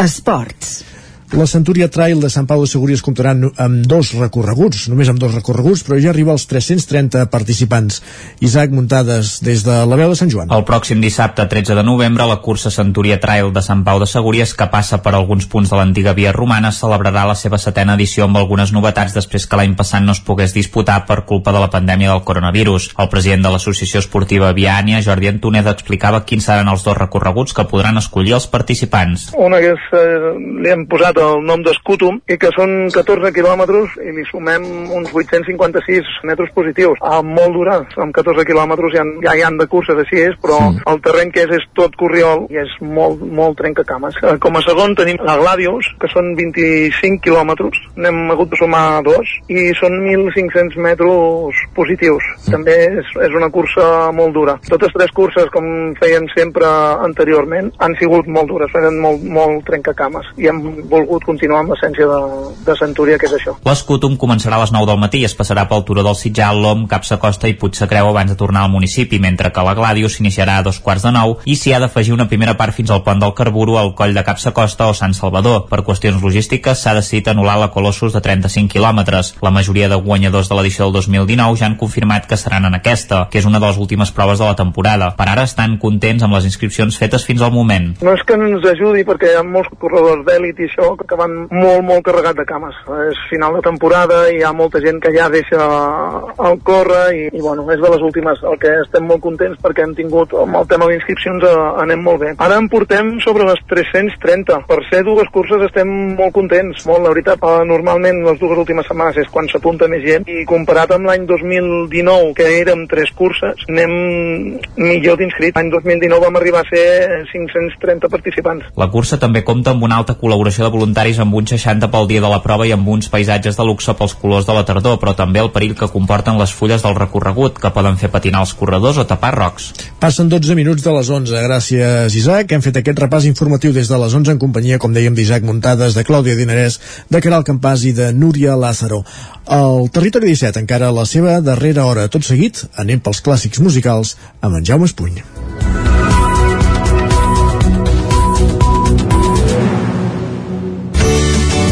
Esports. La Centúria Trail de Sant Pau de Segúries comptarà amb dos recorreguts, només amb dos recorreguts, però ja arriba als 330 participants. Isaac Muntades, des de la veu de Sant Joan. El pròxim dissabte, 13 de novembre, la cursa Centúria Trail de Sant Pau de Segúries, que passa per alguns punts de l'antiga via romana, celebrarà la seva setena edició amb algunes novetats després que l'any passat no es pogués disputar per culpa de la pandèmia del coronavirus. El president de l'Associació Esportiva Viània, Jordi Antoneda, explicava quins seran els dos recorreguts que podran escollir els participants. Una que és, eh, li hem posat el nom d'Escutum i que són 14 quilòmetres i li sumem uns 856 metres positius. A molt dura, amb 14 quilòmetres ja, ja hi han de curses, així és, però sí. el terreny que és és tot corriol i és molt, molt trencacames. Eh, com a segon tenim la Gladius, que són 25 quilòmetres, n'hem hagut de sumar dos, i són 1.500 metres positius. Mm. També és, és una cursa molt dura. Totes tres curses, com feien sempre anteriorment, han sigut molt dures, feien molt, molt trencacames, i hem volgut continuar amb l'essència de, de Centúria, que és això. L'escutum començarà a les 9 del matí i es passarà pel turó del Sitjal, l'Om, Capsa Costa i Puigsecreu abans de tornar al municipi, mentre que la Gladius s'iniciarà a dos quarts de nou i s'hi ha d'afegir una primera part fins al pont del Carburo, al coll de Capsa Costa o Sant Salvador. Per qüestions logístiques s'ha decidit anul·lar la Colossus de 35 quilòmetres. La majoria de guanyadors de l'edició del 2019 ja han confirmat que seran en aquesta, que és una de les últimes proves de la temporada. Per ara estan contents amb les inscripcions fetes fins al moment. No és que ens ajudi perquè hi ha molts corredors d'èlit i això que van molt, molt carregat de cames. És final de temporada i hi ha molta gent que ja deixa el córrer i, i bueno, és de les últimes. El que estem molt contents perquè hem tingut amb el tema d'inscripcions eh, anem molt bé. Ara en portem sobre les 330. Per ser dues curses estem molt contents, molt, la veritat. Eh, normalment les dues últimes setmanes és quan s'apunta més gent i comparat amb l'any 2019 que érem tres curses, anem millor d'inscrits. L'any 2019 vam arribar a ser 530 participants. La cursa també compta amb una alta col·laboració de voluntaris amb un 60 pel dia de la prova i amb uns paisatges de luxe pels colors de la tardor, però també el perill que comporten les fulles del recorregut, que poden fer patinar els corredors o tapar rocs. Passen 12 minuts de les 11. Gràcies, Isaac. Hem fet aquest repàs informatiu des de les 11 en companyia, com dèiem, d'Isaac Muntades, de Clàudia Dinarès, de Caral Campàs i de Núria Lázaro. El Territori 17, encara la seva darrera hora. Tot seguit, anem pels clàssics musicals amb en Jaume Espuny.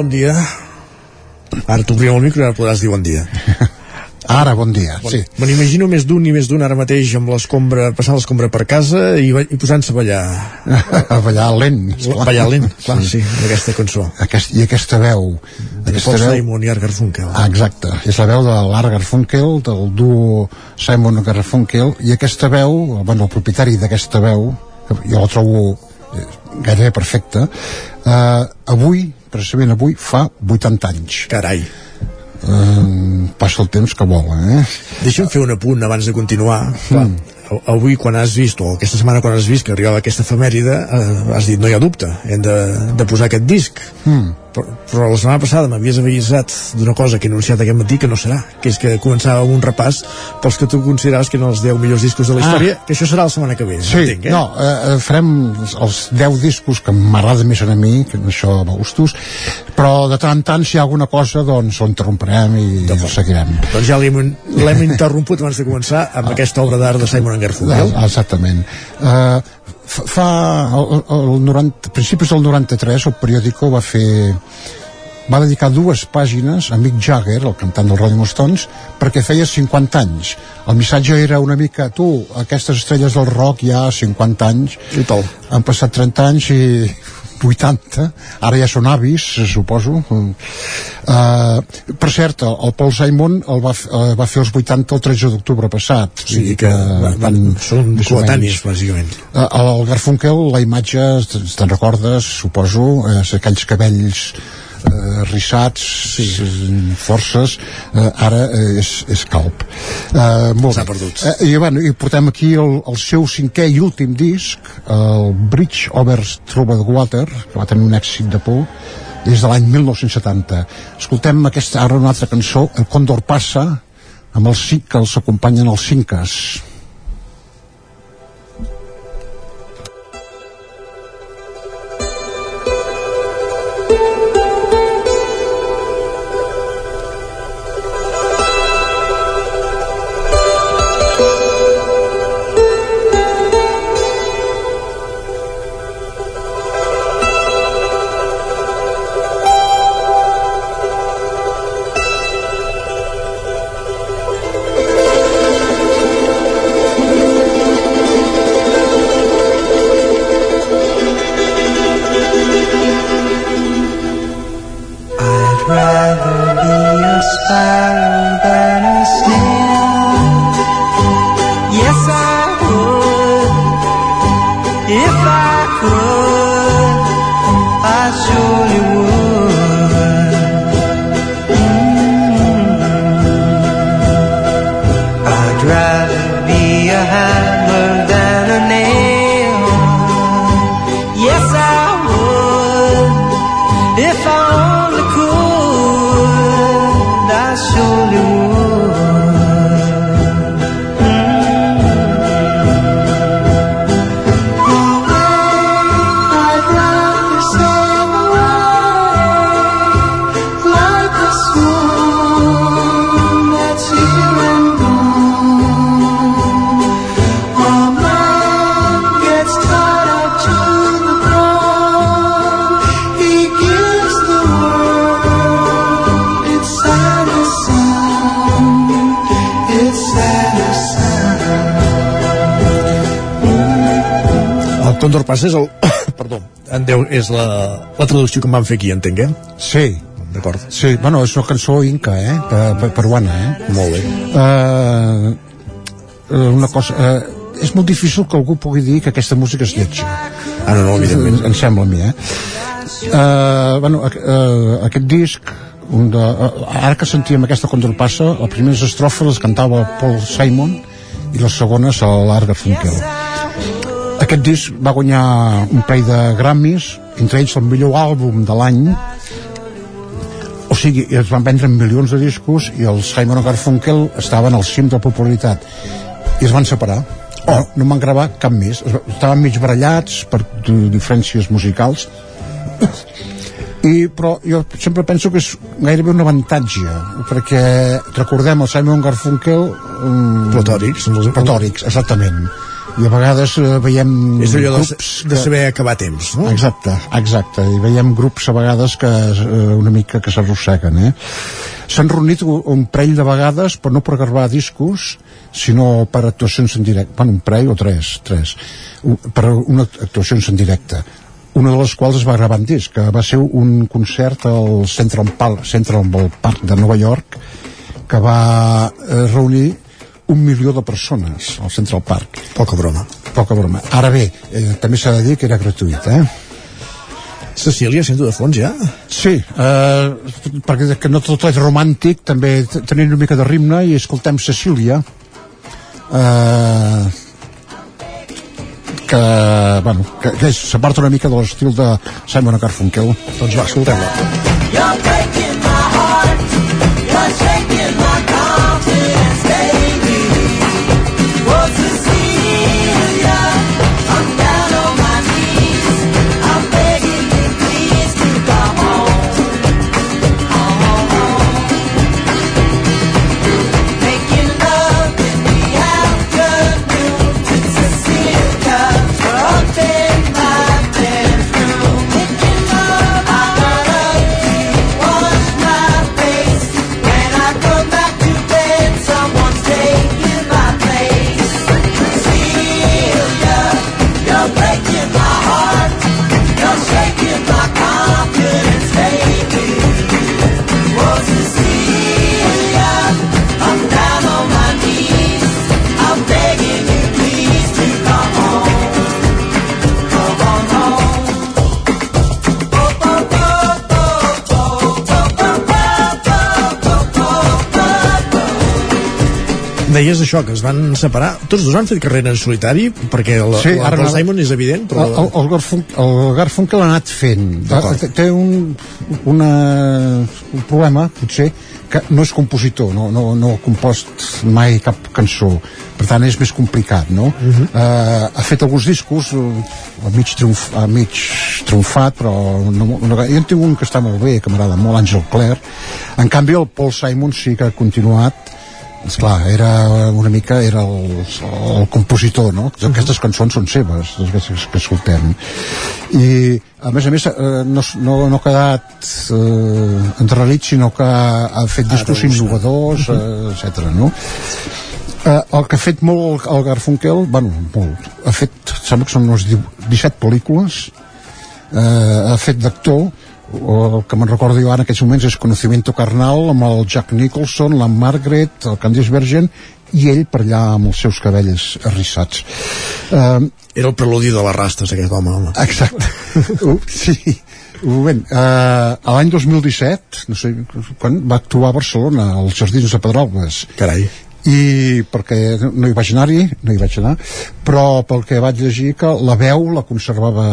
Bon dia. Ara t'obrim el micro i ara podràs dir bon dia. Ara, bon dia, Bon, sí. Me n'imagino més d'un i més d'un ara mateix amb l'escombra, passant l'escombra per casa i, i posant-se a ballar. a ballar lent. esclar. Ballar lent, clar, sí, amb aquesta cançó. Aquest, I aquesta veu. De Aquesta Paul veu Simon i Art Garfunkel. Ah, exacte, és la veu de l'Art Garfunkel, del duo Simon Garfunkel, i aquesta veu, bueno, el propietari d'aquesta veu, jo la trobo eh, gairebé perfecta, eh, avui, precisament avui, fa 80 anys. Carai. Eh, passa el temps que vola, eh? Deixa'm fer un apunt abans de continuar. A- avui quan has vist, o aquesta setmana quan has vist que arribava aquesta efemèride, eh, has dit, no hi ha dubte, hem de, de posar aquest disc. Mm. Però, però la setmana passada m'havies avisat d'una cosa que he anunciat aquest matí que no serà, que és que començava amb un repàs pels que tu consideraves que eren els 10 millors discos de la Ah. història, que això serà la setmana que ve, Sí, entenc, eh? no, eh, eh, farem els- els 10 discos que m'agrada més a mi, que això va a gustos, però de tant en tant si hi ha alguna cosa doncs ho interromprem i ho seguirem. Doncs ja l'hem interromput abans de començar amb aquesta obra d'art de Simon Garfunkel. Ah, Exactament. Uh, fa fa el, el 90, principis del 93 el periòdico va fer va dedicar dues pàgines a Mick Jagger, el cantant dels Rolling Stones, perquè feia 50 anys. El missatge era una mica, tu, aquestes estrelles del rock ja 50 anys, I tal. han passat 30 anys i 80, ara ja són avis, suposo. Uh, per cert, el, Paul Simon el va, uh, va fer els 80 el 13 d'octubre passat. O sigui que van, van, són coetanis, bàsicament. Eh, el Garfunkel, la imatge, te- te'n recordes, suposo, eh, aquells cabells eh, rissats, sí. forces, eh, ara eh, és, és calp. Eh, molt S'ha perdut. Eh, i, bueno, I portem aquí el, el seu cinquè i últim disc, el Bridge Over Troubled Water, que va tenir un èxit de por, des de l'any 1970. Escoltem aquesta, ara una altra cançó, El Còndor passa, amb els cinc que els acompanyen els cinques. Còndor Passa és el... Perdó, en Déu, és la, la traducció que em van fer aquí, entenc, eh? Sí. D'acord. Sí, bueno, és una cançó inca, eh? Per, per, peruana, eh? Molt bé. Uh, una cosa... Uh, és molt difícil que algú pugui dir que aquesta música és lletja. Ah, no, no, evidentment. Em sembla a mi, eh? Uh, bueno, uh, aquest disc un de, uh, ara que sentíem aquesta contrapassa les primeres estrofes les cantava Paul Simon i les segones l'Art Garfunkel aquest disc va guanyar un parell de Grammys entre ells el millor àlbum de l'any. O sigui, es van vendre milions de discos i els Simon Garfunkel estaven al cim de la popularitat. I es van separar. Oh. no, no van gravar cap més. Estaven mig barallats per di- diferències musicals. I, però jo sempre penso que és gairebé un avantatge perquè recordem el Simon Garfunkel um, Platòrics. platòrics, exactament i a vegades eh, veiem És allò de, grups de saber acabar temps, no? Exacte, exacte. I veiem grups a vegades que eh, una mica que s'arrosseguen, eh? S'han reunit un, parell de vegades, però no per gravar discos, sinó per actuacions en directe. Bueno, un parell o tres, tres. Per una actuacions en directe una de les quals es va gravar en disc, que va ser un concert al Central, Park, Central Park de Nova York que va eh, reunir un milió de persones al Central Park. Poca broma. Poca broma. Ara bé, eh, també s'ha de dir que era gratuït, eh? Cecília, sento de fons ja? Sí, eh, perquè que no tot és romàntic, també tenim una mica de ritme i escoltem Cecília, eh, que, bueno, que, que és- s'aparta una mica de l'estil de Simon Garfunkel. Doncs va, escoltem-la. Deies això, que es van separar. Tots dos han fet carrera en solitari, perquè el, sí, el Paul Simon és evident, però... El, el, el, Garfun, el Garfunkel ha anat fent. Té, un, una, un problema, potser, que no és compositor, no, no, no ha compost mai cap cançó. Per tant, és més complicat, no? Uh -huh. uh, ha fet alguns discos uh, a mig, triomf, a mig triomfat, però no, no, jo en tinc un que està molt bé, que m'agrada molt, Àngel Clare. En canvi, el Paul Simon sí que ha continuat esclar, era una mica era el, el compositor no? aquestes cançons són seves aquestes que escoltem i a més a més eh, no, no, no ha quedat eh, endarrerit sinó que ha, ha fet discos innovadors eh, etc. no? Eh, el que ha fet molt el Garfunkel bueno, molt, ha fet, sembla que són unes 17 pel·lícules eh, ha fet d'actor el que me'n recordo jo en aquests moments és Conocimiento Carnal amb el Jack Nicholson, la Margaret, el Candice Bergen i ell per allà amb els seus cabells arrissats eh, Era el preludi de les rastes, aquest home. home. Exacte. Uh, sí. Un moment, uh, a l'any 2017, no sé quan, va actuar a Barcelona, als Jardins de Pedralbes. Carai. I perquè no hi vaig anar-hi, no hi vaig anar, però pel que vaig llegir que la veu la conservava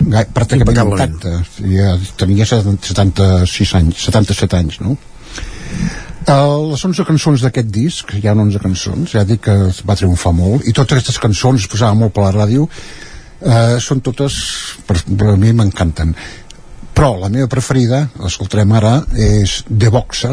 gai- pràcticament intacta. Ja tenia 76 anys, 77 anys, no? Uh, les 11 cançons d'aquest disc, hi ha 11 cançons, ja dic que va triomfar molt, i totes aquestes cançons es posaven molt per la ràdio, uh, són totes, per, per a mi m'encanten. Però la meva preferida, l'escoltarem ara, és The Boxer,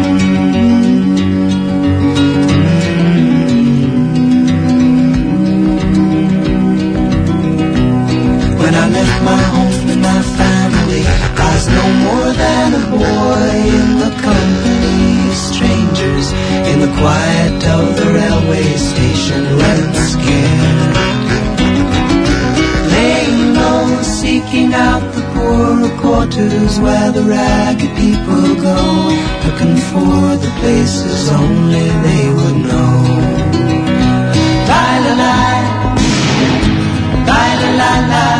Left my home and my family, I no more than a boy in the company of strangers in the quiet of the railway station, left scared. Laying low, seeking out the poorer quarters where the ragged people go, looking for the places only they would know. La. La la la la la la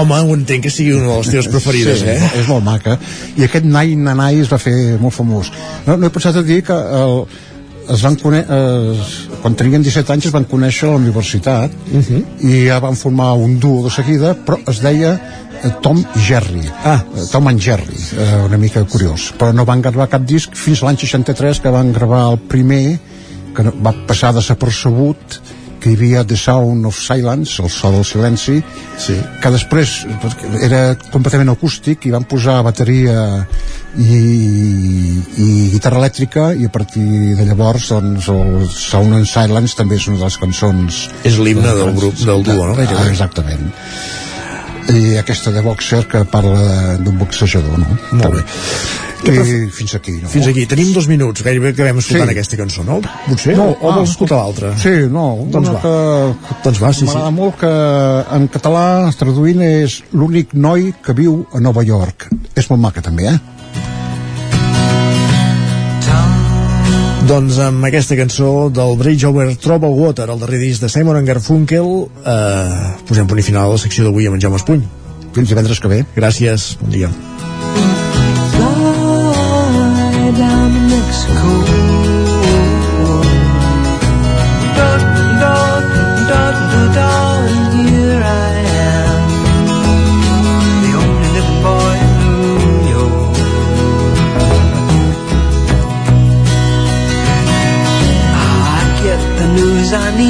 Home, ho entenc que sigui una de les teves preferides, sí, eh? és molt maca. I aquest Nai Nanai es va fer molt famós. No, no he pensat a dir que el, es van conèixer, eh, quan tenien 17 anys es van conèixer a la universitat Uh -huh. i ja van formar un duo de seguida, però es deia eh, Tom i Jerry. Ah. Tom and Jerry, eh, una mica curiós. Però no van gravar cap disc fins l'any 63 que van gravar el primer, que va passar desapercebut, que hi havia The Sound of Silence, el so del silenci, sí. que després era completament acústic i van posar bateria i, i guitarra elèctrica i a partir de llavors doncs, el Sound and Silence també és una de les cançons És l'himne del grup, del duo, no? Ah, exactament i aquesta de Boxer que parla d'un boxejador no? Molt bé. I fins aquí no? Fins aquí, tenim dos minuts, gairebé acabem escoltant Sí. aquesta cançó, no? Potser? No, o, ah, vols escoltar l'altra? Sí, no, Doncs va. que, Doncs va, sí, sí. m'agrada molt que en català traduint és l'únic noi que viu a Nova York és molt maca també, eh? Doncs amb aquesta cançó del Bridge Over Troubled Water, el darrer disc de Simon and Garfunkel, eh, posem punt i final a la secció d'avui amb en Jaume Espuny. Fins divendres que ve. Gràcies, bon dia. Fly down to Mexico. The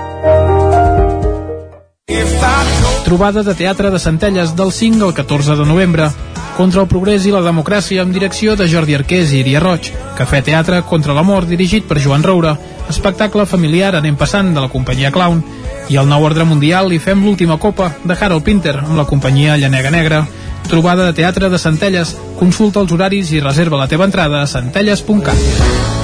Trobada de teatre de Centelles del 5 al 14 de novembre. Contra el progrés i la democràcia amb direcció de Jordi Arqués i Iria Roig. Cafè Teatre contra la mort dirigit per Joan Roura. Espectacle familiar anem passant de la companyia Clown. I al nou ordre mundial hi fem l'última copa de Harold Pinter amb la companyia Llanega Negra. Trobada de teatre de Centelles. Consulta els horaris i reserva la teva entrada a centelles.cat.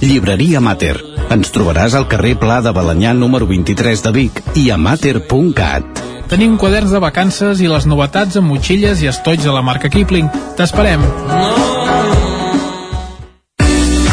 Llibreria Mater. Ens trobaràs al carrer Pla de Balanyà número 23 de Vic i a mater.cat. Tenim quaderns de vacances i les novetats amb motxilles i estoig de la marca Kipling. T'esperem.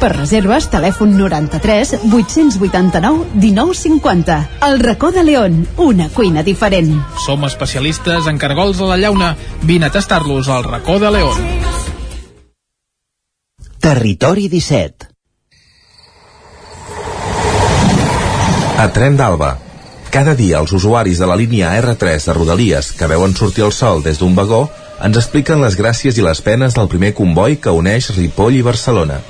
Per reserves, telèfon 93 889 1950. El racó de León, una cuina diferent. Som especialistes en cargols a la llauna. Vine a tastar-los al racó de León. Territori 17 A Tren d'Alba. Cada dia els usuaris de la línia R3 de Rodalies que veuen sortir el sol des d'un vagó ens expliquen les gràcies i les penes del primer comboi que uneix Ripoll i Barcelona.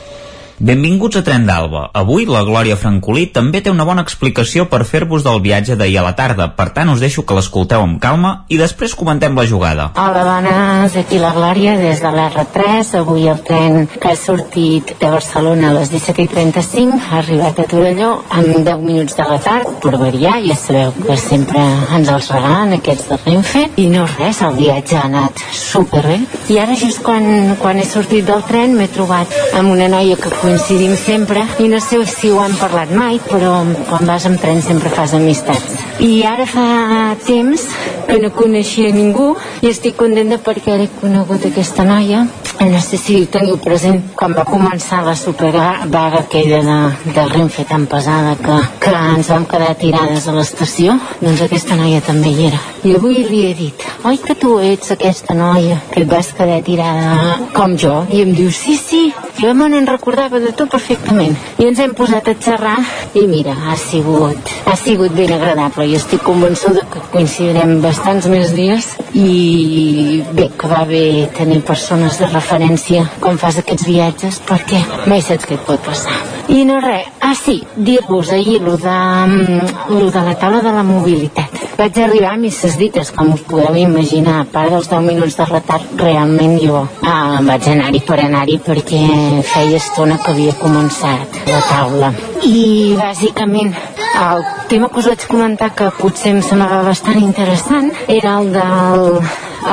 Benvinguts a Tren d'Alba. Avui la Glòria Francolí també té una bona explicació per fer-vos del viatge d'ahir a la tarda. Per tant, us deixo que l'escolteu amb calma i després comentem la jugada. Hola dones, aquí la Glòria des de l'R3. Avui el tren que ha sortit de Barcelona a les 17.35 ha arribat a Torelló amb 10 minuts de retard, per variar, ja sabeu que sempre ens els regalen aquests de Renfe i no res, el viatge ha anat superbé. I ara just quan, quan he sortit del tren m'he trobat amb una noia que coincidim sempre i no sé si ho hem parlat mai però quan vas amb tren sempre fas amistats. I ara fa temps que no coneixia ningú i estic contenta perquè he conegut aquesta noia. No sé si teniu present quan va començar la supervaga aquella de, de Renfe tan pesada que, que ens vam quedar tirades a l'estació doncs aquesta noia també hi era. I avui li he dit oi que tu ets aquesta noia? Que et vas quedar tirada com jo. I em diu sí sí jo me n'en recordava de tu perfectament. I ens hem posat a xerrar i mira, ha sigut ha sigut ben agradable. I estic convençuda que coincidirem bastants més dies i bé, que va bé tenir persones de referència quan fas aquests viatges perquè mai saps què et pot passar. I no res, ah sí, dir-vos ahir lo de, mm, de la taula de la mobilitat vaig arribar a misses dites com us podeu imaginar. A part dels 10 minuts de retard realment jo ah, vaig anar-hi per anar-hi perquè feia estona que havia començat la taula. I bàsicament el tema que us vaig comentar que potser em semblava bastant interessant era el del,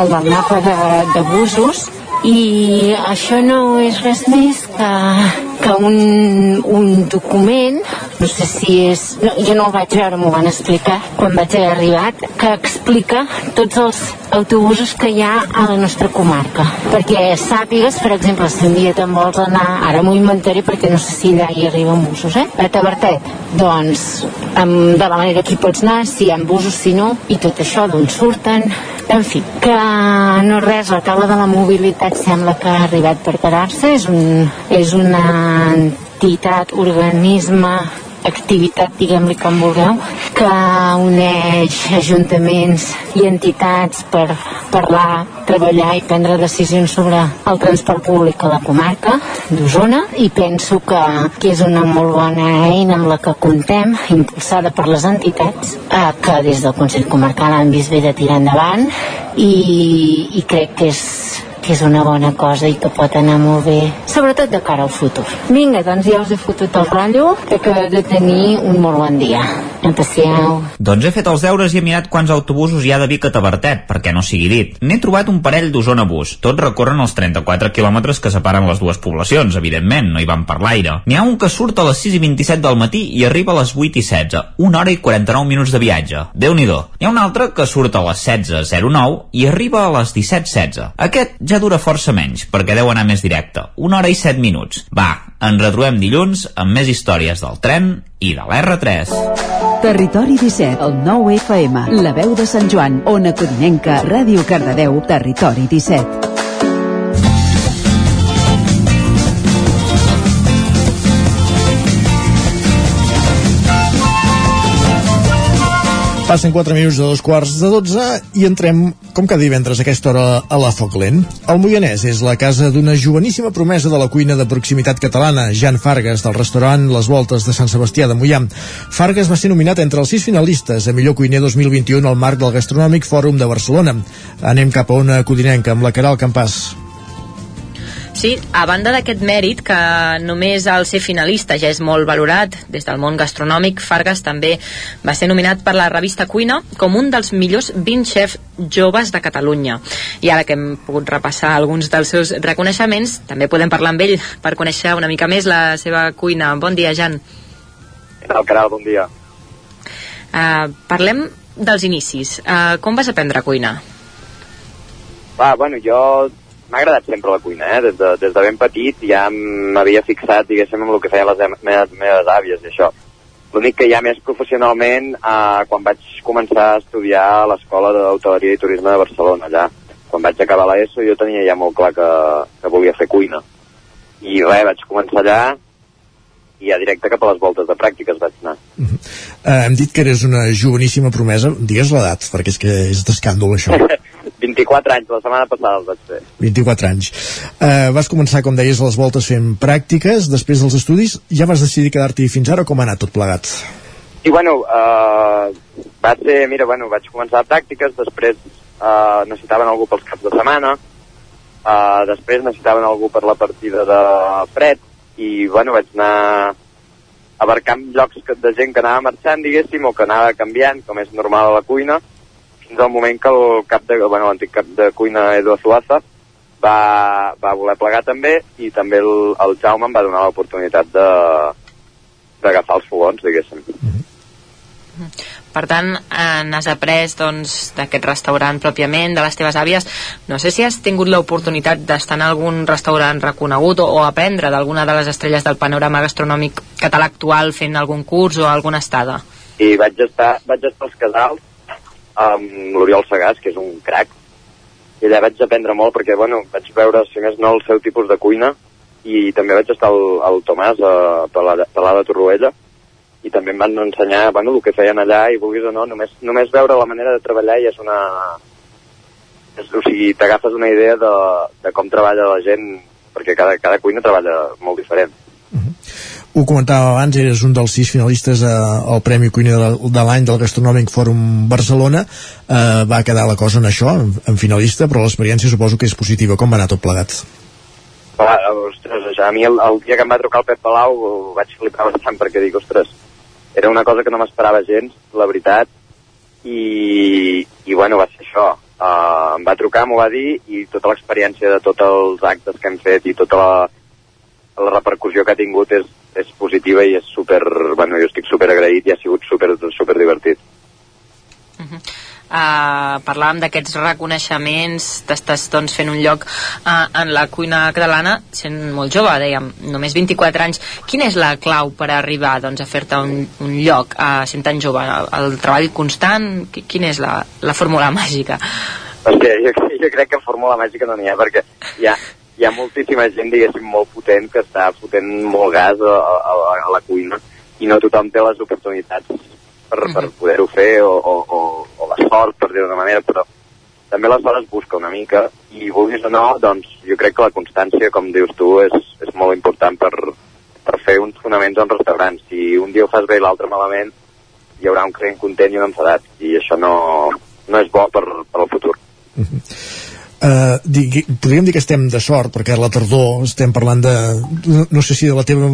el del mapa de, de busos i això no és res més que, que un, un document no sé si és no, jo no el vaig veure, m'ho van explicar quan vaig haver arribat, que explica tots els autobusos que hi ha a la nostra comarca perquè sàpigues, per exemple, si un dia te'n vols anar ara m'ho inventaré perquè no sé si allà hi arriben busos, eh? a Tabertet doncs, amb, de la manera que hi pots anar si hi ha busos, si no i tot això d'on surten en fi, que no res, la taula de la mobilitat sembla que ha arribat per quedar-se, és, un, és una entitat, organisme, activitat, diguem-li com vulgueu, que uneix ajuntaments i entitats per parlar, treballar i prendre decisions sobre el transport públic a la comarca d'Osona. I penso que, que és una molt bona eina amb la que contem, impulsada per les entitats, eh, que des del Consell Comarcal han vist bé de tirar endavant i, i crec que és que és una bona cosa i que pot anar molt bé, sobretot de cara al futur. Vinga, doncs ja us he fotut el rotllo, que acabeu de tenir un molt bon dia. Empassieu. Doncs he fet els deures i he mirat quants autobusos hi ha de Vic a Tabertet, perquè no sigui dit. N'he trobat un parell d'Osona Bus. Tots recorren els 34 quilòmetres que separen les dues poblacions, evidentment, no hi van per l'aire. N'hi ha un que surt a les 6 i 27 del matí i arriba a les 8 i 16, una hora i 49 minuts de viatge. déu nhi N'hi ha un altre que surt a les 16.09 i arriba a les 17.16. Aquest ja dura força menys, perquè deu anar més directe. Una hora i 7 minuts. Va, ens retrobem dilluns amb més històries del tren i de l'R3. Territori 17, el 9 FM, la veu de Sant Joan, Ona Codinenca, Ràdio Cardedeu, Territori 17. Passen 4 minuts de dos quarts de 12 i entrem, com cada divendres a aquesta hora, a la Foc Lent. El Moianès és la casa d'una joveníssima promesa de la cuina de proximitat catalana, Jan Fargas, del restaurant Les Voltes de Sant Sebastià de Moià. Fargas va ser nominat entre els sis finalistes a millor cuiner 2021 al marc del Gastronòmic Fòrum de Barcelona. Anem cap a una codinenca amb la Caral Campàs. Sí, a banda d'aquest mèrit, que només al ser finalista ja és molt valorat des del món gastronòmic, Fargas també va ser nominat per la revista Cuina com un dels millors 20 xefs joves de Catalunya. I ara que hem pogut repassar alguns dels seus reconeixements, també podem parlar amb ell per conèixer una mica més la seva cuina. Bon dia, Jan. Què tal, Caral? Bon dia. Uh, parlem dels inicis. Uh, com vas aprendre a cuinar? Va, bueno, jo m'ha agradat sempre la cuina, eh? Des de, des de ben petit ja m'havia fixat, diguéssim, en el que feien les meves, meves àvies i això. L'únic que ja més professionalment, eh, quan vaig començar a estudiar a l'Escola d'Hoteleria i Turisme de Barcelona, allà. Quan vaig acabar l'ESO jo tenia ja molt clar que, que volia fer cuina. I res, vaig començar allà i ja directe cap a les voltes de pràctiques vaig anar. Uh, hem dit que eres una joveníssima promesa. Digues l'edat, perquè és que és d'escàndol, això. 24 anys, la setmana passada els vaig fer. 24 anys. Uh, vas començar, com deies, les voltes fent pràctiques. Després dels estudis, ja vas decidir quedar-t'hi fins ara o com ha anat tot plegat? I bueno, uh, va ser, mira, bueno, vaig començar pràctiques, després uh, necessitaven algú pels caps de setmana, uh, després necessitaven algú per la partida de fred, i bueno, vaig anar abarcant llocs de gent que anava marxant, diguéssim, o que anava canviant, com és normal a la cuina, fins al moment que el cap de, bueno, l'antic cap de cuina Edu Azuaza va, va voler plegar també i també el, el Jaume em va donar l'oportunitat de d'agafar els fogons, diguéssim. Per tant, eh, n'has après doncs, d'aquest restaurant pròpiament, de les teves àvies. No sé si has tingut l'oportunitat d'estar en algun restaurant reconegut o, o aprendre d'alguna de les estrelles del panorama gastronòmic català actual fent algun curs o alguna estada. I vaig estar, vaig estar als casals amb l'Oriol Sagàs, que és un crac, i allà vaig aprendre molt perquè, bueno, vaig veure, si més no, el seu tipus de cuina, i també vaig estar al, al Tomàs, a Palada, Torroella, i també em van ensenyar, bueno, el que feien allà, i vulguis o no, només, només veure la manera de treballar i és una... És, o sigui, t'agafes una idea de, de com treballa la gent, perquè cada, cada cuina treballa molt diferent. Ho comentàvem abans, eres un dels sis finalistes eh, al Premi Cuina de, l'any del Gastronòmic Fòrum Barcelona. Eh, va quedar la cosa en això, en, en finalista, però l'experiència suposo que és positiva. Com va anar tot plegat? Clar, ostres, a mi el, el dia que em va trucar el Pep Palau vaig flipar bastant perquè dic, ostres, era una cosa que no m'esperava gens, la veritat, i, i bueno, va ser això. Uh, em va trucar, m'ho va dir, i tota l'experiència de tots els actes que hem fet i tota la, la repercussió que ha tingut és, és positiva i és super, bueno, jo estic super agraït i ha sigut super, super divertit. Uh, parlàvem d'aquests reconeixements t'estàs doncs, fent un lloc uh, en la cuina catalana sent molt jove, dèiem, només 24 anys. Quina és la clau per arribar doncs, a fer-te un, un lloc uh, sent tan jove? El, el treball constant? Qui- quina és la, la fórmula màgica? Hòstia, jo, jo crec que fórmula màgica no n'hi ha perquè ha, hi ha moltíssima gent, diguéssim, molt potent que està fotent molt gas a, a, a, la cuina i no tothom té les oportunitats per, per poder-ho fer o, o, o, o la sort, per dir-ho d'una manera, però també la sort es busca una mica i vulguis o no, doncs jo crec que la constància, com dius tu, és, és molt important per, per fer uns fonaments en restaurants. Si un dia ho fas bé i l'altre malament, hi haurà un client content i un enfadat i això no, no és bo per, per al futur. Uh, digui, podríem dir que estem de sort perquè a la tardor estem parlant de no, no sé si de la teva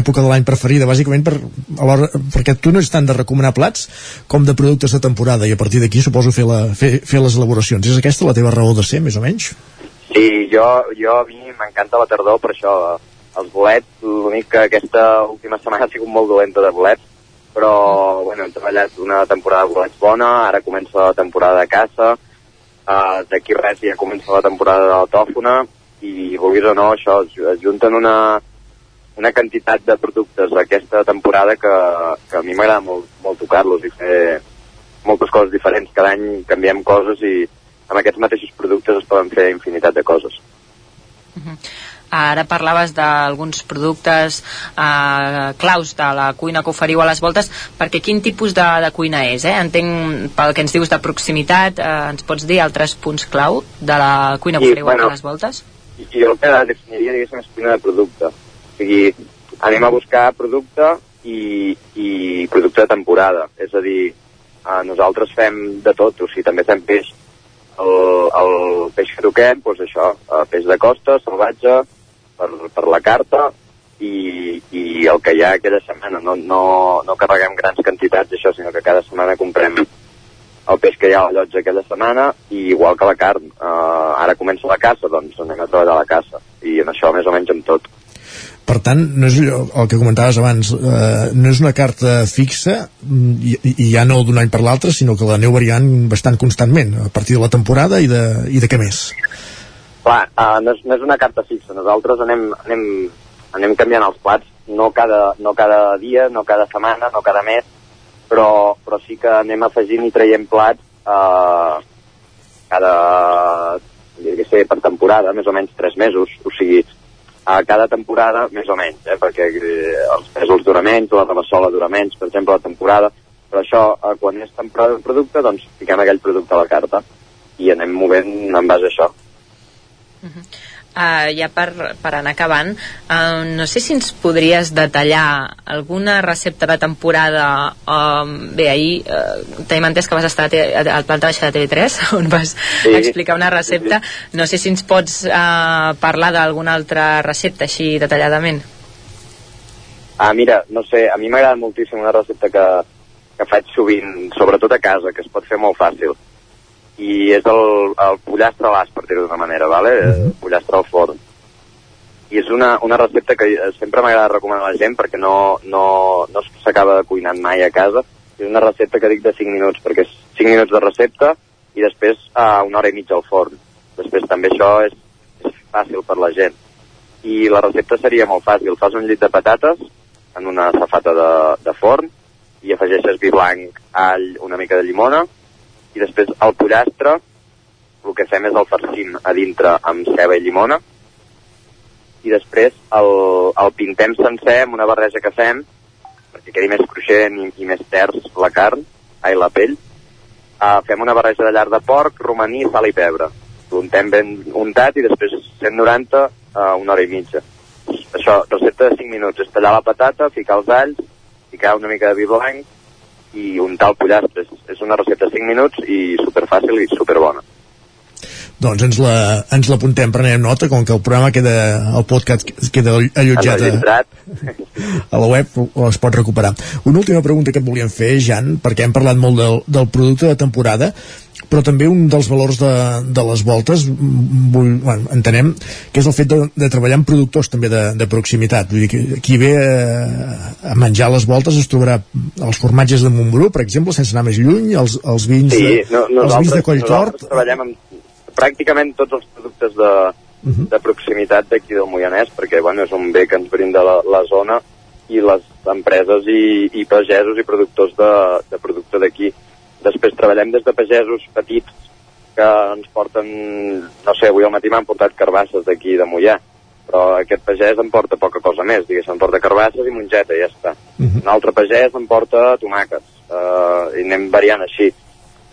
època de l'any preferida bàsicament per, alhora, perquè tu no ets tant de recomanar plats com de productes de temporada i a partir d'aquí suposo fer, la, fer, fer les elaboracions és aquesta la teva raó de ser més o menys? Sí, jo, jo a mi m'encanta la tardor, per això els bolets, l'únic que aquesta última setmana ha sigut molt dolenta de bolets, però bueno, hem treballat una temporada de bolets bona, ara comença la temporada de caça, uh, d'aquí res ja comença la temporada de la tòfona, i vulguis o no, això es, junten una, una quantitat de productes d'aquesta temporada que, que a mi m'agrada molt, molt tocar-los i fer moltes coses diferents. Cada any canviem coses i amb aquests mateixos productes es poden fer infinitat de coses. Ara parlaves d'alguns productes eh, claus de la cuina que oferiu a les voltes, perquè quin tipus de, de cuina és? Eh? Entenc, pel que ens dius de proximitat, eh, ens pots dir altres punts clau de la cuina que I, oferiu bueno, a les voltes? I jo el que definiria, diguéssim, és cuina de producte. O sigui, anem a buscar producte i, i producte de temporada. És a dir, eh, nosaltres fem de tot, o sigui, també fem peix. El, el peix que toquem, doncs això, eh, peix de costa, salvatge, per, per la carta i, i el que hi ha aquella setmana. No, no, no carreguem grans quantitats d'això, sinó que cada setmana comprem el peix que hi ha a la llotja aquella setmana i igual que la carn. Uh, ara comença la caça, doncs anem a treballar la caça. I en això més o menys amb tot. Per tant, no és allò, el que comentaves abans, eh, no és una carta fixa i, i ja no d'un any per l'altre, sinó que l'aneu variant bastant constantment, a partir de la temporada i de, i de què més. Clar, uh, no, és, no és una carta fixa. Nosaltres anem, anem, anem canviant els plats, no cada, no cada dia, no cada setmana, no cada mes, però, però sí que anem afegint i traient plats eh, cada, què sé, per temporada, més o menys tres mesos, o sigui, a cada temporada més o menys, eh, perquè eh, els pèsols dura menys, la rabassola dura menys, per exemple, la temporada, però això, eh, quan és temporada d'un producte, doncs fiquem aquell producte a la carta i anem movent en base a això. Uh, ja per, per anar acabant, uh, no sé si ens podries detallar alguna recepta de temporada. Uh, bé, ahir uh, tenim entès que vas estar a al planta baixa de TV3, on vas Sí. explicar una recepta. No sé si ens pots uh, parlar d'alguna altra recepta així detalladament. Ah, mira, no sé, a mi m'agrada moltíssim una recepta que, que faig sovint, sobretot a casa, que es pot fer molt fàcil. I és el, el pollastre a l'as, per dir-ho d'una manera, vale? Uh pollastre al forn. I és una, una recepta que sempre m'agrada recomanar a la gent perquè no, no, no s'acaba de cuinant mai a casa. És una recepta que dic de 5 minuts, perquè és 5 minuts de recepta i després a una hora i mitja al forn. Després també això és, és fàcil per la gent. I la recepta seria molt fàcil. Fas un llit de patates en una safata de, de forn i afegeixes vi blanc, all, una mica de llimona i després el pollastre el que fem és el farcim a dintre amb ceba i llimona. I després el, el pintem sencer amb una barreja que fem perquè quedi més cruixent i, i més terç la carn, ai, la pell. Uh, fem una barreja de llar de porc, romaní, sal i pebre. L'untem ben untat i després 190 a una hora i mitja. Això, recepta de 5 minuts. És tallar la patata, ficar els alls ficar una mica de vi blanc i untar el pollastre. És, és una recepta de 5 minuts i superfàcil i superbona. Doncs ens la- ens l'apuntem, prenem nota, com que el programa queda, el podcast queda allotjat a, a la web es pot recuperar. Una última pregunta que et volíem fer, Jan, perquè hem parlat molt del, del producte de temporada, però també un dels valors de, de les voltes vull, bueno, entenem que és el fet de, de treballar amb productors també de, de proximitat. Vull dir que qui ve a, a menjar les voltes es trobarà els formatges de Montbrú per exemple, sense anar més lluny els, els vins, Sí, de, no, els vins de Colltort. treballem amb pràcticament tots els productes de, de proximitat d'aquí del Moianès, perquè bueno, és un bé que ens brinda la, la zona i les empreses i, i pagesos i productors de, de producte d'aquí. Després treballem des de pagesos petits que ens porten, no sé, avui al matí m'han portat carbasses d'aquí de Mollà, però aquest pagès em porta poca cosa més, diguéssim, em porta carbasses i mongeta, i ja està. Un altre pagès em porta tomàquets, eh, i anem variant així.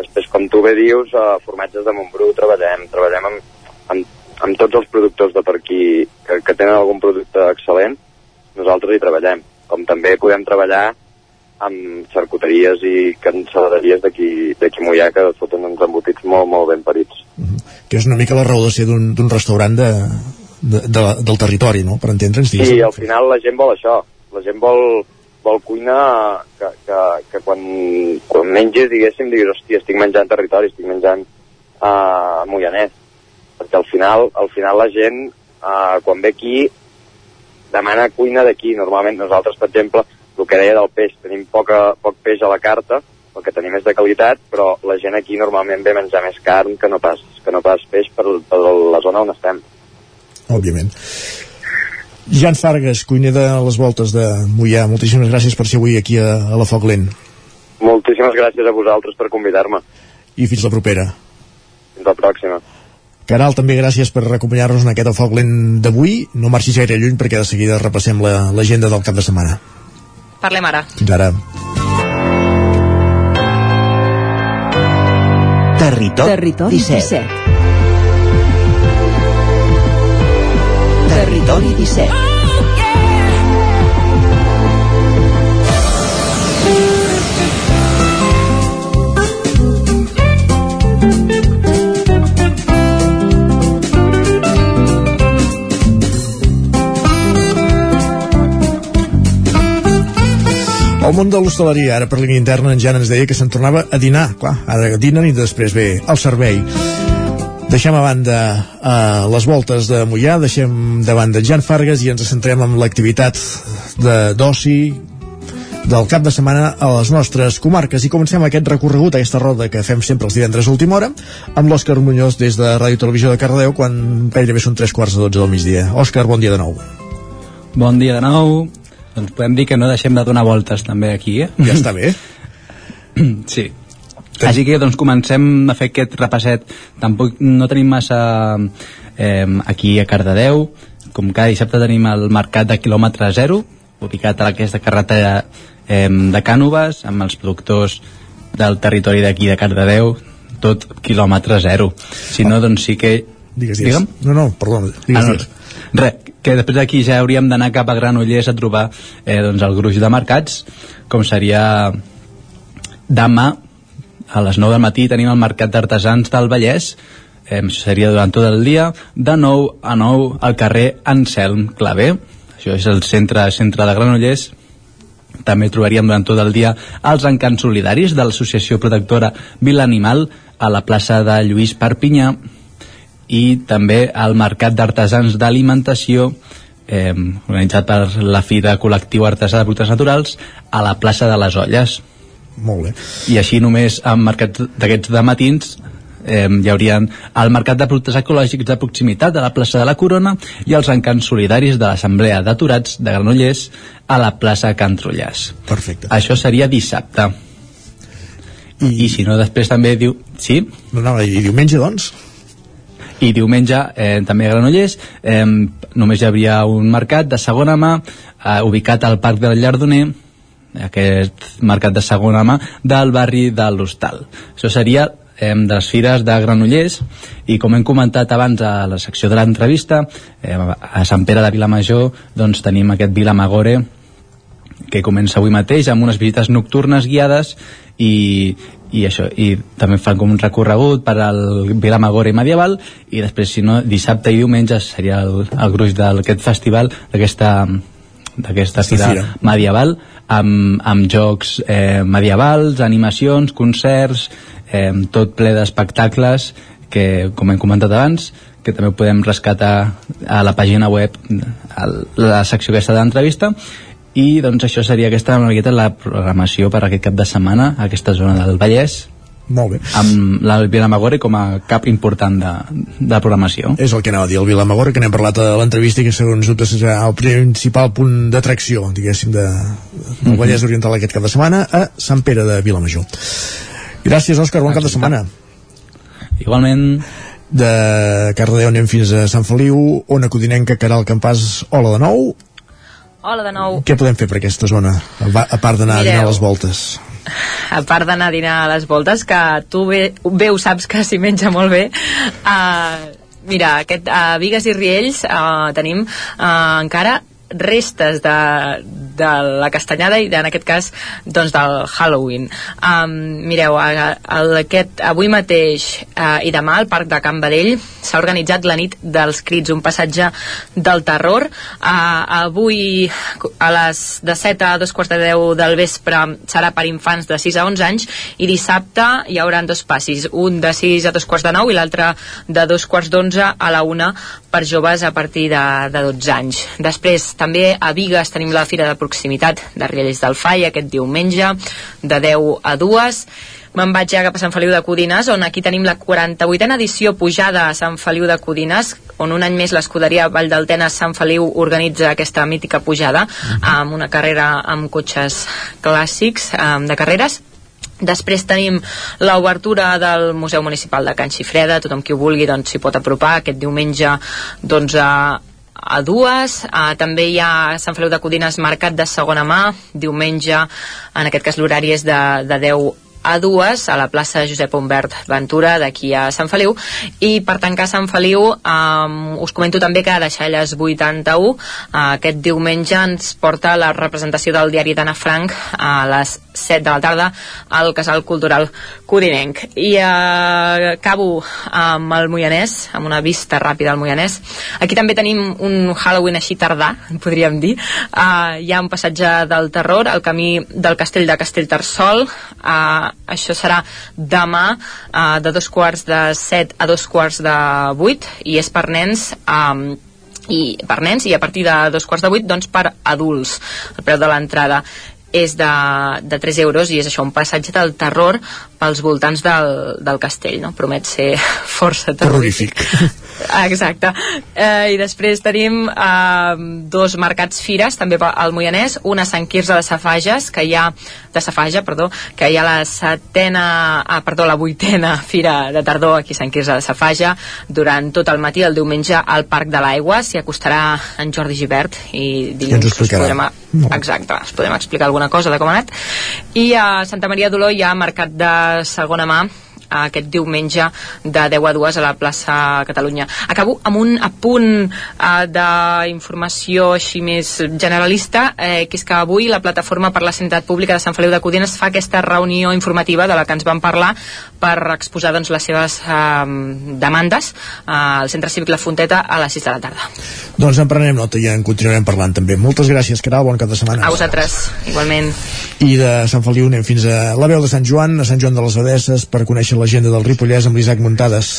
Després, com tu bé dius, a formatges de Montbrú treballem, treballem amb, amb, amb tots els productors de per aquí que, que tenen algun producte excel·lent, nosaltres hi treballem. Com també podem treballar amb xarcuteries i cancel·leries d'aquí Mollà que foten uns embotits molt, molt ben parits. que és una mica la raó de ser d'un restaurant de, de, de, del territori, no? per entendre'ns Sí, al final la gent vol això. La gent vol, vol cuina que, que, que quan, quan menges, diguéssim, diguis, hòstia, estic menjant territori, estic menjant uh, moianès. Perquè al final, al final la gent, uh, quan ve aquí, demana cuina d'aquí. Normalment nosaltres, per exemple, el que deia del peix, tenim poca, poc peix a la carta, el que tenim és de qualitat, però la gent aquí normalment ve a menjar més carn que no pas, que no pas peix per, per la zona on estem. òbviament. Jan Fargas, cuiner de les voltes de Mollà, moltíssimes gràcies per ser avui aquí a, a la Foc Lent. Moltíssimes gràcies a vosaltres per convidar-me. I fins la propera. Fins la pròxima. Caral, també gràcies per acompanyar-nos en aquest Foc Lent d'avui. No marxis gaire lluny perquè de seguida repassem la- l'agenda del cap de setmana. Parlem ara. Fins ara. Territori, Territori 17. 17. Territori 17. El món de l'hostaleria, ara per línia interna, en Jan ens deia que se'n tornava a dinar. Clar, ara dinen i després ve el servei. Deixem a banda uh, les voltes de Mollà, deixem de banda Jan Fargas i ens centrem en l'activitat de d'oci del cap de setmana a les nostres comarques i comencem aquest recorregut, aquesta roda que fem sempre els divendres a última hora amb l'Òscar Muñoz des de Ràdio Televisió de Cardedeu quan gairebé són tres quarts de dotze del migdia. Òscar, bon dia de nou. Bon dia de nou. Doncs podem dir que no deixem de donar voltes també aquí, eh? Ja està bé. sí. Així que doncs comencem a fer aquest repasset. Tampoc no tenim massa eh, aquí a Cardedeu. Com cada dissabte tenim el mercat de quilòmetre zero, ubicat a aquesta carretera eh, de Cànoves, amb els productors del territori d'aquí de Cardedeu, tot quilòmetre zero. Si no, doncs sí que... Digues, digues. Digue'm? No, no, perdó. Digues, Ah, no. digues. Res, que després d'aquí ja hauríem d'anar cap a Granollers a trobar eh, doncs el gruix de mercats, com seria demà a les 9 del matí tenim el Mercat d'Artesans del Vallès, eh, seria durant tot el dia, de 9 a 9 al carrer Anselm Clavé, això és el centre, centre de Granollers, també trobaríem durant tot el dia els encants solidaris de l'Associació Protectora Vila Animal a la plaça de Lluís Perpinyà i també al Mercat d'Artesans d'Alimentació eh, organitzat per la Fira Col·lectiu Artesà de Productes Naturals a la plaça de les Olles. Molt bé. I així només en mercats d'aquests de matins eh, hi haurien el Mercat de Productes Ecològics de Proximitat de la plaça de la Corona i els encants solidaris de l'Assemblea d'Aturats de Granollers a la plaça Can Trullàs. Perfecte. Això seria dissabte. I, I si no, després també diu... Sí? No, no, i diumenge, doncs? I diumenge eh, també a Granollers eh, només hi hauria un mercat de segona mà eh, ubicat al Parc del Llardoner aquest mercat de segona mà del barri de l'Hostal. Això seria eh, de les fires de Granollers i com hem comentat abans a la secció de l'entrevista eh, a Sant Pere de Vilamajor doncs tenim aquest Vilamagore que comença avui mateix amb unes visites nocturnes guiades i, i això, i també fan com un recorregut per al Vilamagore medieval i després si no dissabte i diumenge seria el, el gruix d'aquest festival d'aquesta d'aquesta fira fira. medieval amb, amb jocs eh, medievals, animacions, concerts eh, tot ple d'espectacles que com hem comentat abans que també podem rescatar a la pàgina web a la secció aquesta d'entrevista i doncs això seria aquesta una miqueta la programació per aquest cap de setmana a aquesta zona del Vallès Molt bé. amb la Vilamagore com a cap important de, de programació És el que anava a dir, el Vilamagore, que n'hem parlat a l'entrevista i que segons dubte serà el principal punt d'atracció, diguéssim, de, del Vallès Oriental aquest cap de setmana a Sant Pere de Vilamajor. Gràcies, Òscar, bon cap de setmana. Igualment. De Cardedeu anem fins a Sant Feliu, Ona Codinenca, Caral Campàs, hola de nou. Hola de nou. Què podem fer per aquesta zona, a part d'anar a dinar a les voltes? a part d'anar a dinar a les voltes, que tu bé, bé ho saps que s'hi menja molt bé, uh, mira, aquest, a Vigues i Riells uh, tenim uh, encara restes de, de la castanyada i en aquest cas doncs del Halloween. Um, mireu, a, a, aquest, avui mateix uh, i demà al Parc de Can Badell s'ha organitzat la nit dels crits un passatge del terror. Uh, avui a les de 7 a dos quarts de 10 del vespre serà per infants de 6 a 11 anys i dissabte hi haurà dos passis un de 6 a dos quarts de 9 i l'altre de dos quarts d'11 a la 1 per joves a partir de, de 12 anys. Després també a Vigues tenim la Fira de Proximitat de Riells del Fai aquest diumenge de 10 a 2 Me'n vaig ja cap a Sant Feliu de Codines, on aquí tenim la 48a edició pujada a Sant Feliu de Codines, on un any més l'escuderia Vall d'Altenes Sant Feliu organitza aquesta mítica pujada, amb una carrera amb cotxes clàssics um, de carreres, Després tenim l'obertura del Museu Municipal de Can Xifreda, tothom qui ho vulgui doncs, s'hi pot apropar. Aquest diumenge doncs, a, dues, uh, també hi ha Sant Feliu de Codines Mercat de segona mà, diumenge, en aquest cas l'horari és de, de 10 a dues a la plaça Josep Humbert Ventura d'aquí a Sant Feliu. I per tancar Sant Feliu um, us comento també que a Deixalles 81 uh, aquest diumenge ens porta la representació del diari d'Anna Frank a les 7 de la tarda al Casal Cultural Codinenc. I eh, acabo amb el Moianès, amb una vista ràpida al Moianès. Aquí també tenim un Halloween així tardà, podríem dir. Uh, hi ha un passatge del terror, el camí del castell de Castellterçol. Uh, això serà demà uh, de dos quarts de set a dos quarts de vuit i és per nens um, i per nens i a partir de dos quarts de vuit doncs per adults el preu de l'entrada és de, de 3 euros i és això, un passatge del terror pels voltants del, del castell, no? Promet ser força terrorífic. Ah, Exacte. Eh, I després tenim eh, dos mercats fires, també al Moianès, una a Sant Quirze de Safages, que hi ha de Safaja, perdó, que hi ha la setena, ah, perdó, la vuitena fira de tardor aquí a Sant Quirze de Safaja, durant tot el matí, el diumenge, al Parc de l'Aigua, s'hi acostarà en Jordi Givert i I ens ho dilluns explicarà. podrem, exacte, us podem explicar alguna cosa de com ha anat. I a Santa Maria d'Oló hi ha mercat de segona mà aquest diumenge de 10 a 2 a la plaça Catalunya. Acabo amb un apunt eh, d'informació així més generalista, eh, que és que avui la plataforma per la sanitat pública de Sant Feliu de Codines fa aquesta reunió informativa de la que ens vam parlar per exposar doncs, les seves eh, demandes eh, al Centre Cívic La Fonteta a les 6 de la tarda. Doncs en prenem nota i en continuarem parlant també. Moltes gràcies, Caral, bon cap de setmana. A vosaltres, igualment. I de Sant Feliu anem fins a la veu de Sant Joan, a Sant Joan de les Abadesses, per conèixer l'agenda del Ripollès amb l'Isaac Muntades.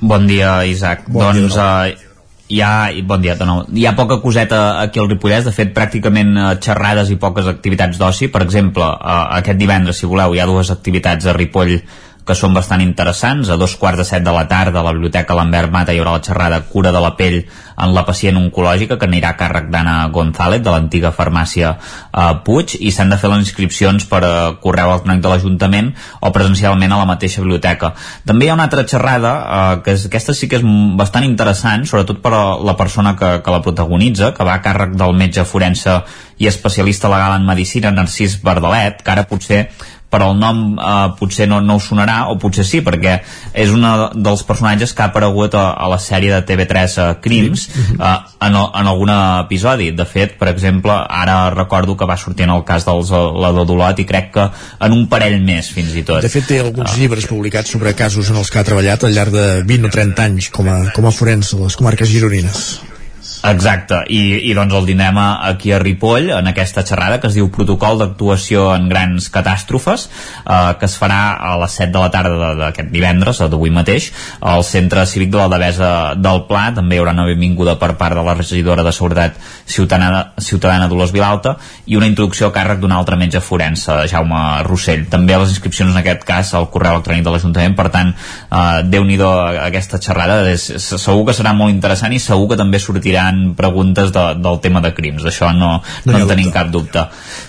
Bon dia, Isaac. Bon dia de doncs eh, hi ha, bon dia de nou. Hi ha poca coseta aquí al Ripollès, de fet pràcticament eh, xerrades i poques activitats d'oci. Per exemple, eh, aquest divendres, si voleu, hi ha dues activitats a Ripoll que són bastant interessants. A dos quarts de set de la tarda a la Biblioteca Lambert Mata hi haurà la xerrada Cura de la pell en la pacient oncològica que anirà a càrrec d'Anna González de l'antiga farmàcia eh, Puig i s'han de fer les inscripcions per eh, correu electrònic de l'Ajuntament o presencialment a la mateixa biblioteca. També hi ha una altra xerrada eh, que és, aquesta sí que és bastant interessant, sobretot per a la persona que, que la protagonitza, que va a càrrec del metge forense i especialista legal en medicina Narcís Bardalet, que ara potser per el nom eh, potser no, no us sonarà o potser sí, perquè és un dels personatges que ha aparegut a, a la sèrie de TV3 uh, Crims eh, en, en algun episodi. De fet, per exemple, ara recordo que va sortir en el cas dels la d'Odolot i crec que en un parell més fins i tot. De fet, té alguns llibres publicats sobre casos en els que ha treballat al llarg de 20 o 30 anys com a, com a forense a les comarques gironines. Exacte, i, i doncs el tindrem a- aquí a Ripoll en aquesta xerrada que es diu Protocol d'actuació en grans catàstrofes eh, que es farà a les 7 de la tarda d'aquest divendres, d'avui mateix al Centre Cívic de la Devesa del Pla. També hi haurà una benvinguda per part de la regidora de Seguretat Ciutadana, Ciutadana Dolors Vilalta i una introducció a càrrec d'un altre metge forense, Jaume Rossell. També les inscripcions en aquest cas al correu electrònic de l'Ajuntament, per tant eh, déu-n'hi-do aquesta xerrada. És, segur que serà molt interessant i segur que també sortiran preguntes de, del tema de crims. D'això no, no, no en tenim cap dubte.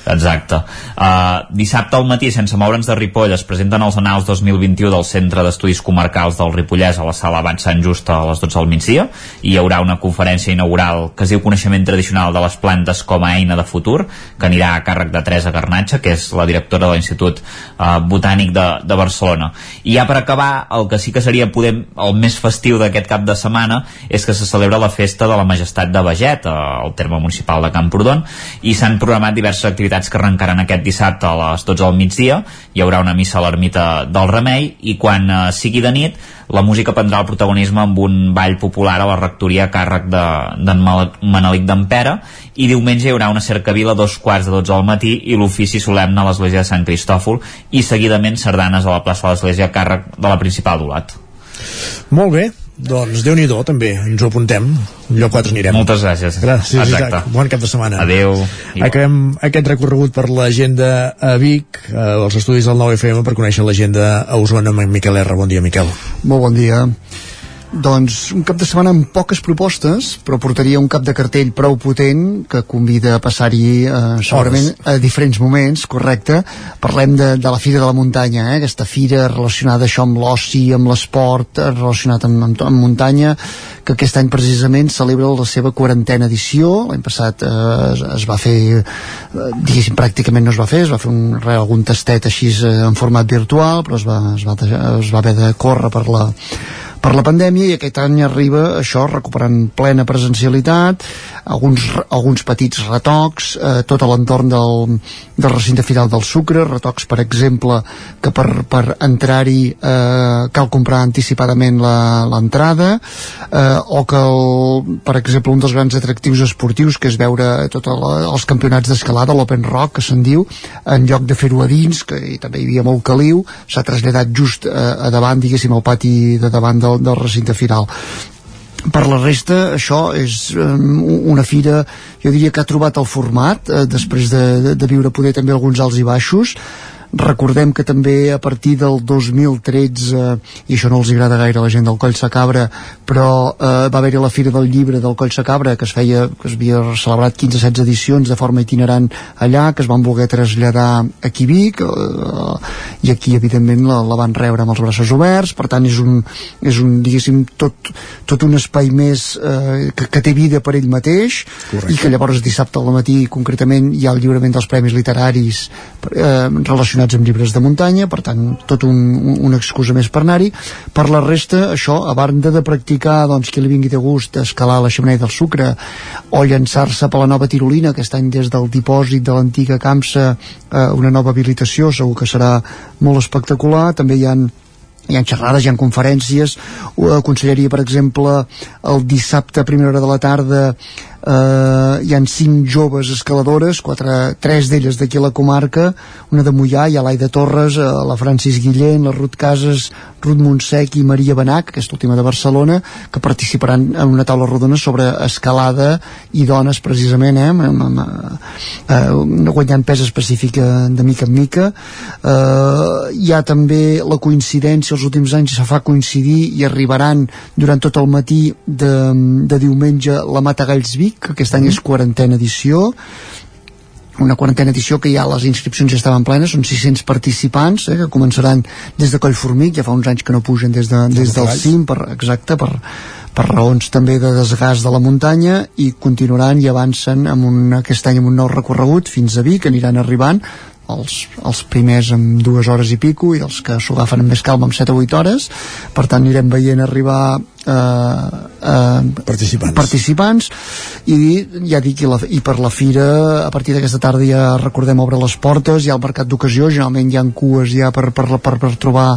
Exacte. Uh, dissabte al matí sense moure'ns de Ripoll es presenten els anals 2021 del Centre d'Estudis Comarcals del Ripollès a la sala Abans Sant Just a les 12 del migdia. I hi haurà una conferència inaugural que es diu Coneixement Tradicional de les Plantes com a eina de futur que anirà a càrrec de Teresa Garnatxa que és la directora de l'Institut uh, Botànic de, de Barcelona. I ja per acabar el que sí que seria poder, el més festiu d'aquest cap de setmana és que se celebra la festa de la Majestat de Beget eh, al terme municipal de Camprodon i s'han programat diverses activitats que arrencaran aquest dissabte a les 12 del migdia hi haurà una missa a l'ermita del Remei i quan eh, sigui de nit la música prendrà el protagonisme amb un ball popular a la rectoria a càrrec de- d'en Mal- Manelic d'Ampera i diumenge hi haurà una cercavila a dos quarts de 12 al matí i l'ofici solemne a l'església de Sant Cristòfol i seguidament sardanes a la plaça de l'església a càrrec de la principal d'Olat. Molt bé, doncs déu nhi també, ens ho apuntem, un lloc 4 anirem. Moltes gràcies. Gràcies, Exacte. Isaac. Bon cap de setmana. Adeu. Acabem aquest recorregut per l'agenda a Vic, eh, als estudis del 9FM, per conèixer l'agenda a Osona amb en Miquel R. Bon dia, Miquel. Molt bon dia. Doncs un cap de setmana amb poques propostes, però portaria un cap de cartell prou potent que convida a passar-hi eh, segurament a diferents moments, correcte. Parlem de, de la Fira de la Muntanya, eh? aquesta fira relacionada això amb l'oci, amb l'esport, eh, relacionat amb, amb, amb muntanya, que aquest any precisament celebra la seva quarantena edició. L'any passat eh, es, es va fer, eh, diguéssim, pràcticament no es va fer, es va fer un, re, algun tastet així eh, en format virtual, però es va, es va, es va haver de córrer per la per la pandèmia i aquest any arriba això recuperant plena presencialitat alguns, alguns petits retocs eh, tot l'entorn del, del recinte final del sucre, retocs per exemple que per, per entrar-hi eh, cal comprar anticipadament l'entrada eh, o que el, per exemple un dels grans atractius esportius que és veure tots els campionats d'escalada l'Open Rock que se'n diu en lloc de fer-ho a dins que també hi havia molt caliu s'ha traslladat just eh, a davant diguéssim al pati de davant del, del recinte final. Per la resta això és um, una fira jo diria que ha trobat el format eh, després de, de, de viure poder també alguns alts i baixos recordem que també a partir del 2013 i això no els agrada gaire a la gent del Coll Sacabra però eh, va haver-hi la Fira del Llibre del Coll Sacabra que es feia, que es havia celebrat 15-16 edicions de forma itinerant allà que es van voler traslladar aquí a Vic eh, i aquí evidentment la, la van rebre amb els braços oberts per tant és un, és un diguéssim tot, tot un espai més eh, que, que té vida per ell mateix Correcte. i que llavors dissabte al matí concretament hi ha el lliurament dels premis literaris eh, relacionats amb llibres de muntanya per tant tot un, un, una excusa més per anar-hi. Per la resta això a banda de practicar doncs qui li vingui de gust escalar la xemeneia del sucre o llançar-se per la nova tirolina aquest any des del dipòsit de l'antiga Camsa eh, una nova habilitació segur que serà molt espectacular. També hi han hi ha xerrades, hi ha conferències. Aconsellaria per exemple el dissabte a primera hora de la tarda eh, hi han cinc joves escaladores quatre, tres d'elles d'aquí a la comarca una de Mollà, hi ha l'Aida Torres eh, la Francis Guillén, la Ruth Casas Ruth Montsec i Maria Benac aquesta última de Barcelona, que participaran en una taula rodona sobre escalada i dones precisament eh, amb, amb, eh, guanyant pes específic eh, de mica en mica. Eh, hi ha també la coincidència els últims anys se fa coincidir i arribaran durant tot el matí de, de diumenge la Matagalls Vic, que aquest any és quarantena edició. Una quarantena edició que ja les inscripcions ja estaven plenes, són 600 participants eh, que començaran des de Collformic, ja fa uns anys que no pugen des, de, des del cim, per, exacte, per, per raons també de desgast de la muntanya i continuaran i avancen amb un, aquest any amb un nou recorregut fins a Vic, aniran arribant els, els primers amb dues hores i pico i els que s'ho agafen amb més calma amb 7 o 8 hores. Per tant anirem veient arribar eh, eh, participants. participants. I ja dic, i, la, i per la fira a partir d'aquesta tarda ja recordem obre les portes, hi ha el mercat d'ocasió generalment hi ha cues ja per, per, per, per trobar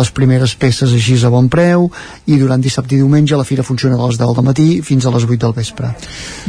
les primeres peces així a bon preu. I durant dissabte i diumenge la fira funciona de les 10 del matí fins a les 8 del vespre.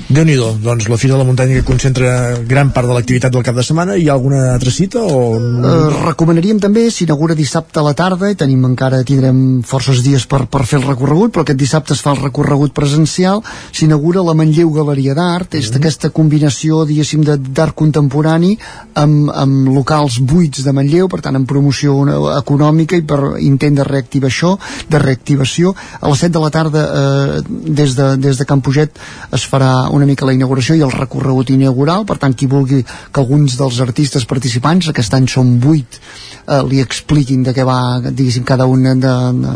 Déu nhi doncs la Fira de la Muntanya que concentra gran part de l'activitat del cap de setmana hi ha alguna altra cita o... Eh, recomanaríem també, s'inaugura dissabte a la tarda i tenim encara, tindrem forces dies per, per fer el recorregut, però aquest dissabte es fa el recorregut presencial, s'inaugura la Manlleu Galeria d'Art, és aquesta combinació, diguéssim, de- d'art contemporani amb, amb locals buits de Manlleu, per tant, amb promoció econòmica i per intent de reactivar això, de reactivació. A les 7 de la tarda, eh, des, de, des de Can Puget, es farà una mica la inauguració i el recorregut inaugural, per tant, qui vulgui que alguns dels artistes participants, aquest any són 8, eh, li expliquin de què va, diguéssim, cada una de,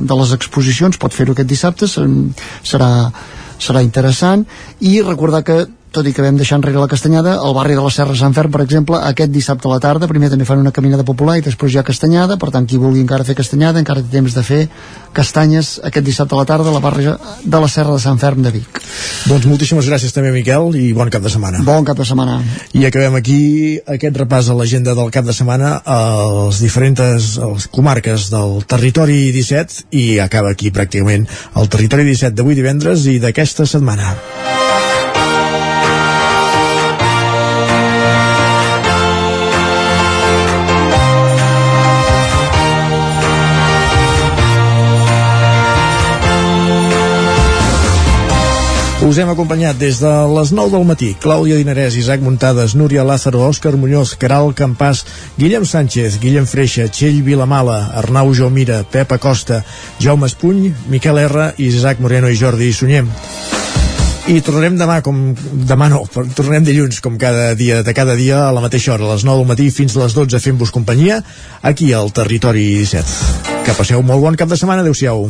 de les exposicions, pot fer-ho aquest dissabte, ser- serà, serà interessant, i recordar que tot i que vam deixar enrere la castanyada, al barri de la Serra Sant Ferm, per exemple, aquest dissabte a la tarda, primer també fan una caminada popular i després hi ha castanyada, per tant, qui vulgui encara fer castanyada, encara té temps de fer castanyes aquest dissabte a la tarda a la barri de la Serra de Sant Ferm de Vic. Doncs moltíssimes gràcies també Miquel i bon cap de setmana Bon cap de setmana. I acabem aquí aquest repàs a l'agenda del cap de setmana a les diferents les comarques del territori 17 i acaba aquí pràcticament el territori 17 d'avui divendres i d'aquesta setmana. Us hem acompanyat des de les 9 del matí. Clàudia Dinarès, Isaac Muntades, Núria Lázaro, Òscar Muñoz, Caral Campàs, Guillem Sánchez, Guillem Freixa, Txell Vilamala, Arnau Jaumira, Pep Acosta, Jaume Espuny, Miquel R, Isaac Moreno i Jordi Sunyem. I tornarem demà, com demà no, tornarem dilluns, com cada dia, de cada dia, a la mateixa hora, a les 9 del matí fins a les 12, fent-vos companyia, aquí al Territori 17. Que passeu molt bon cap de setmana, adeu-siau.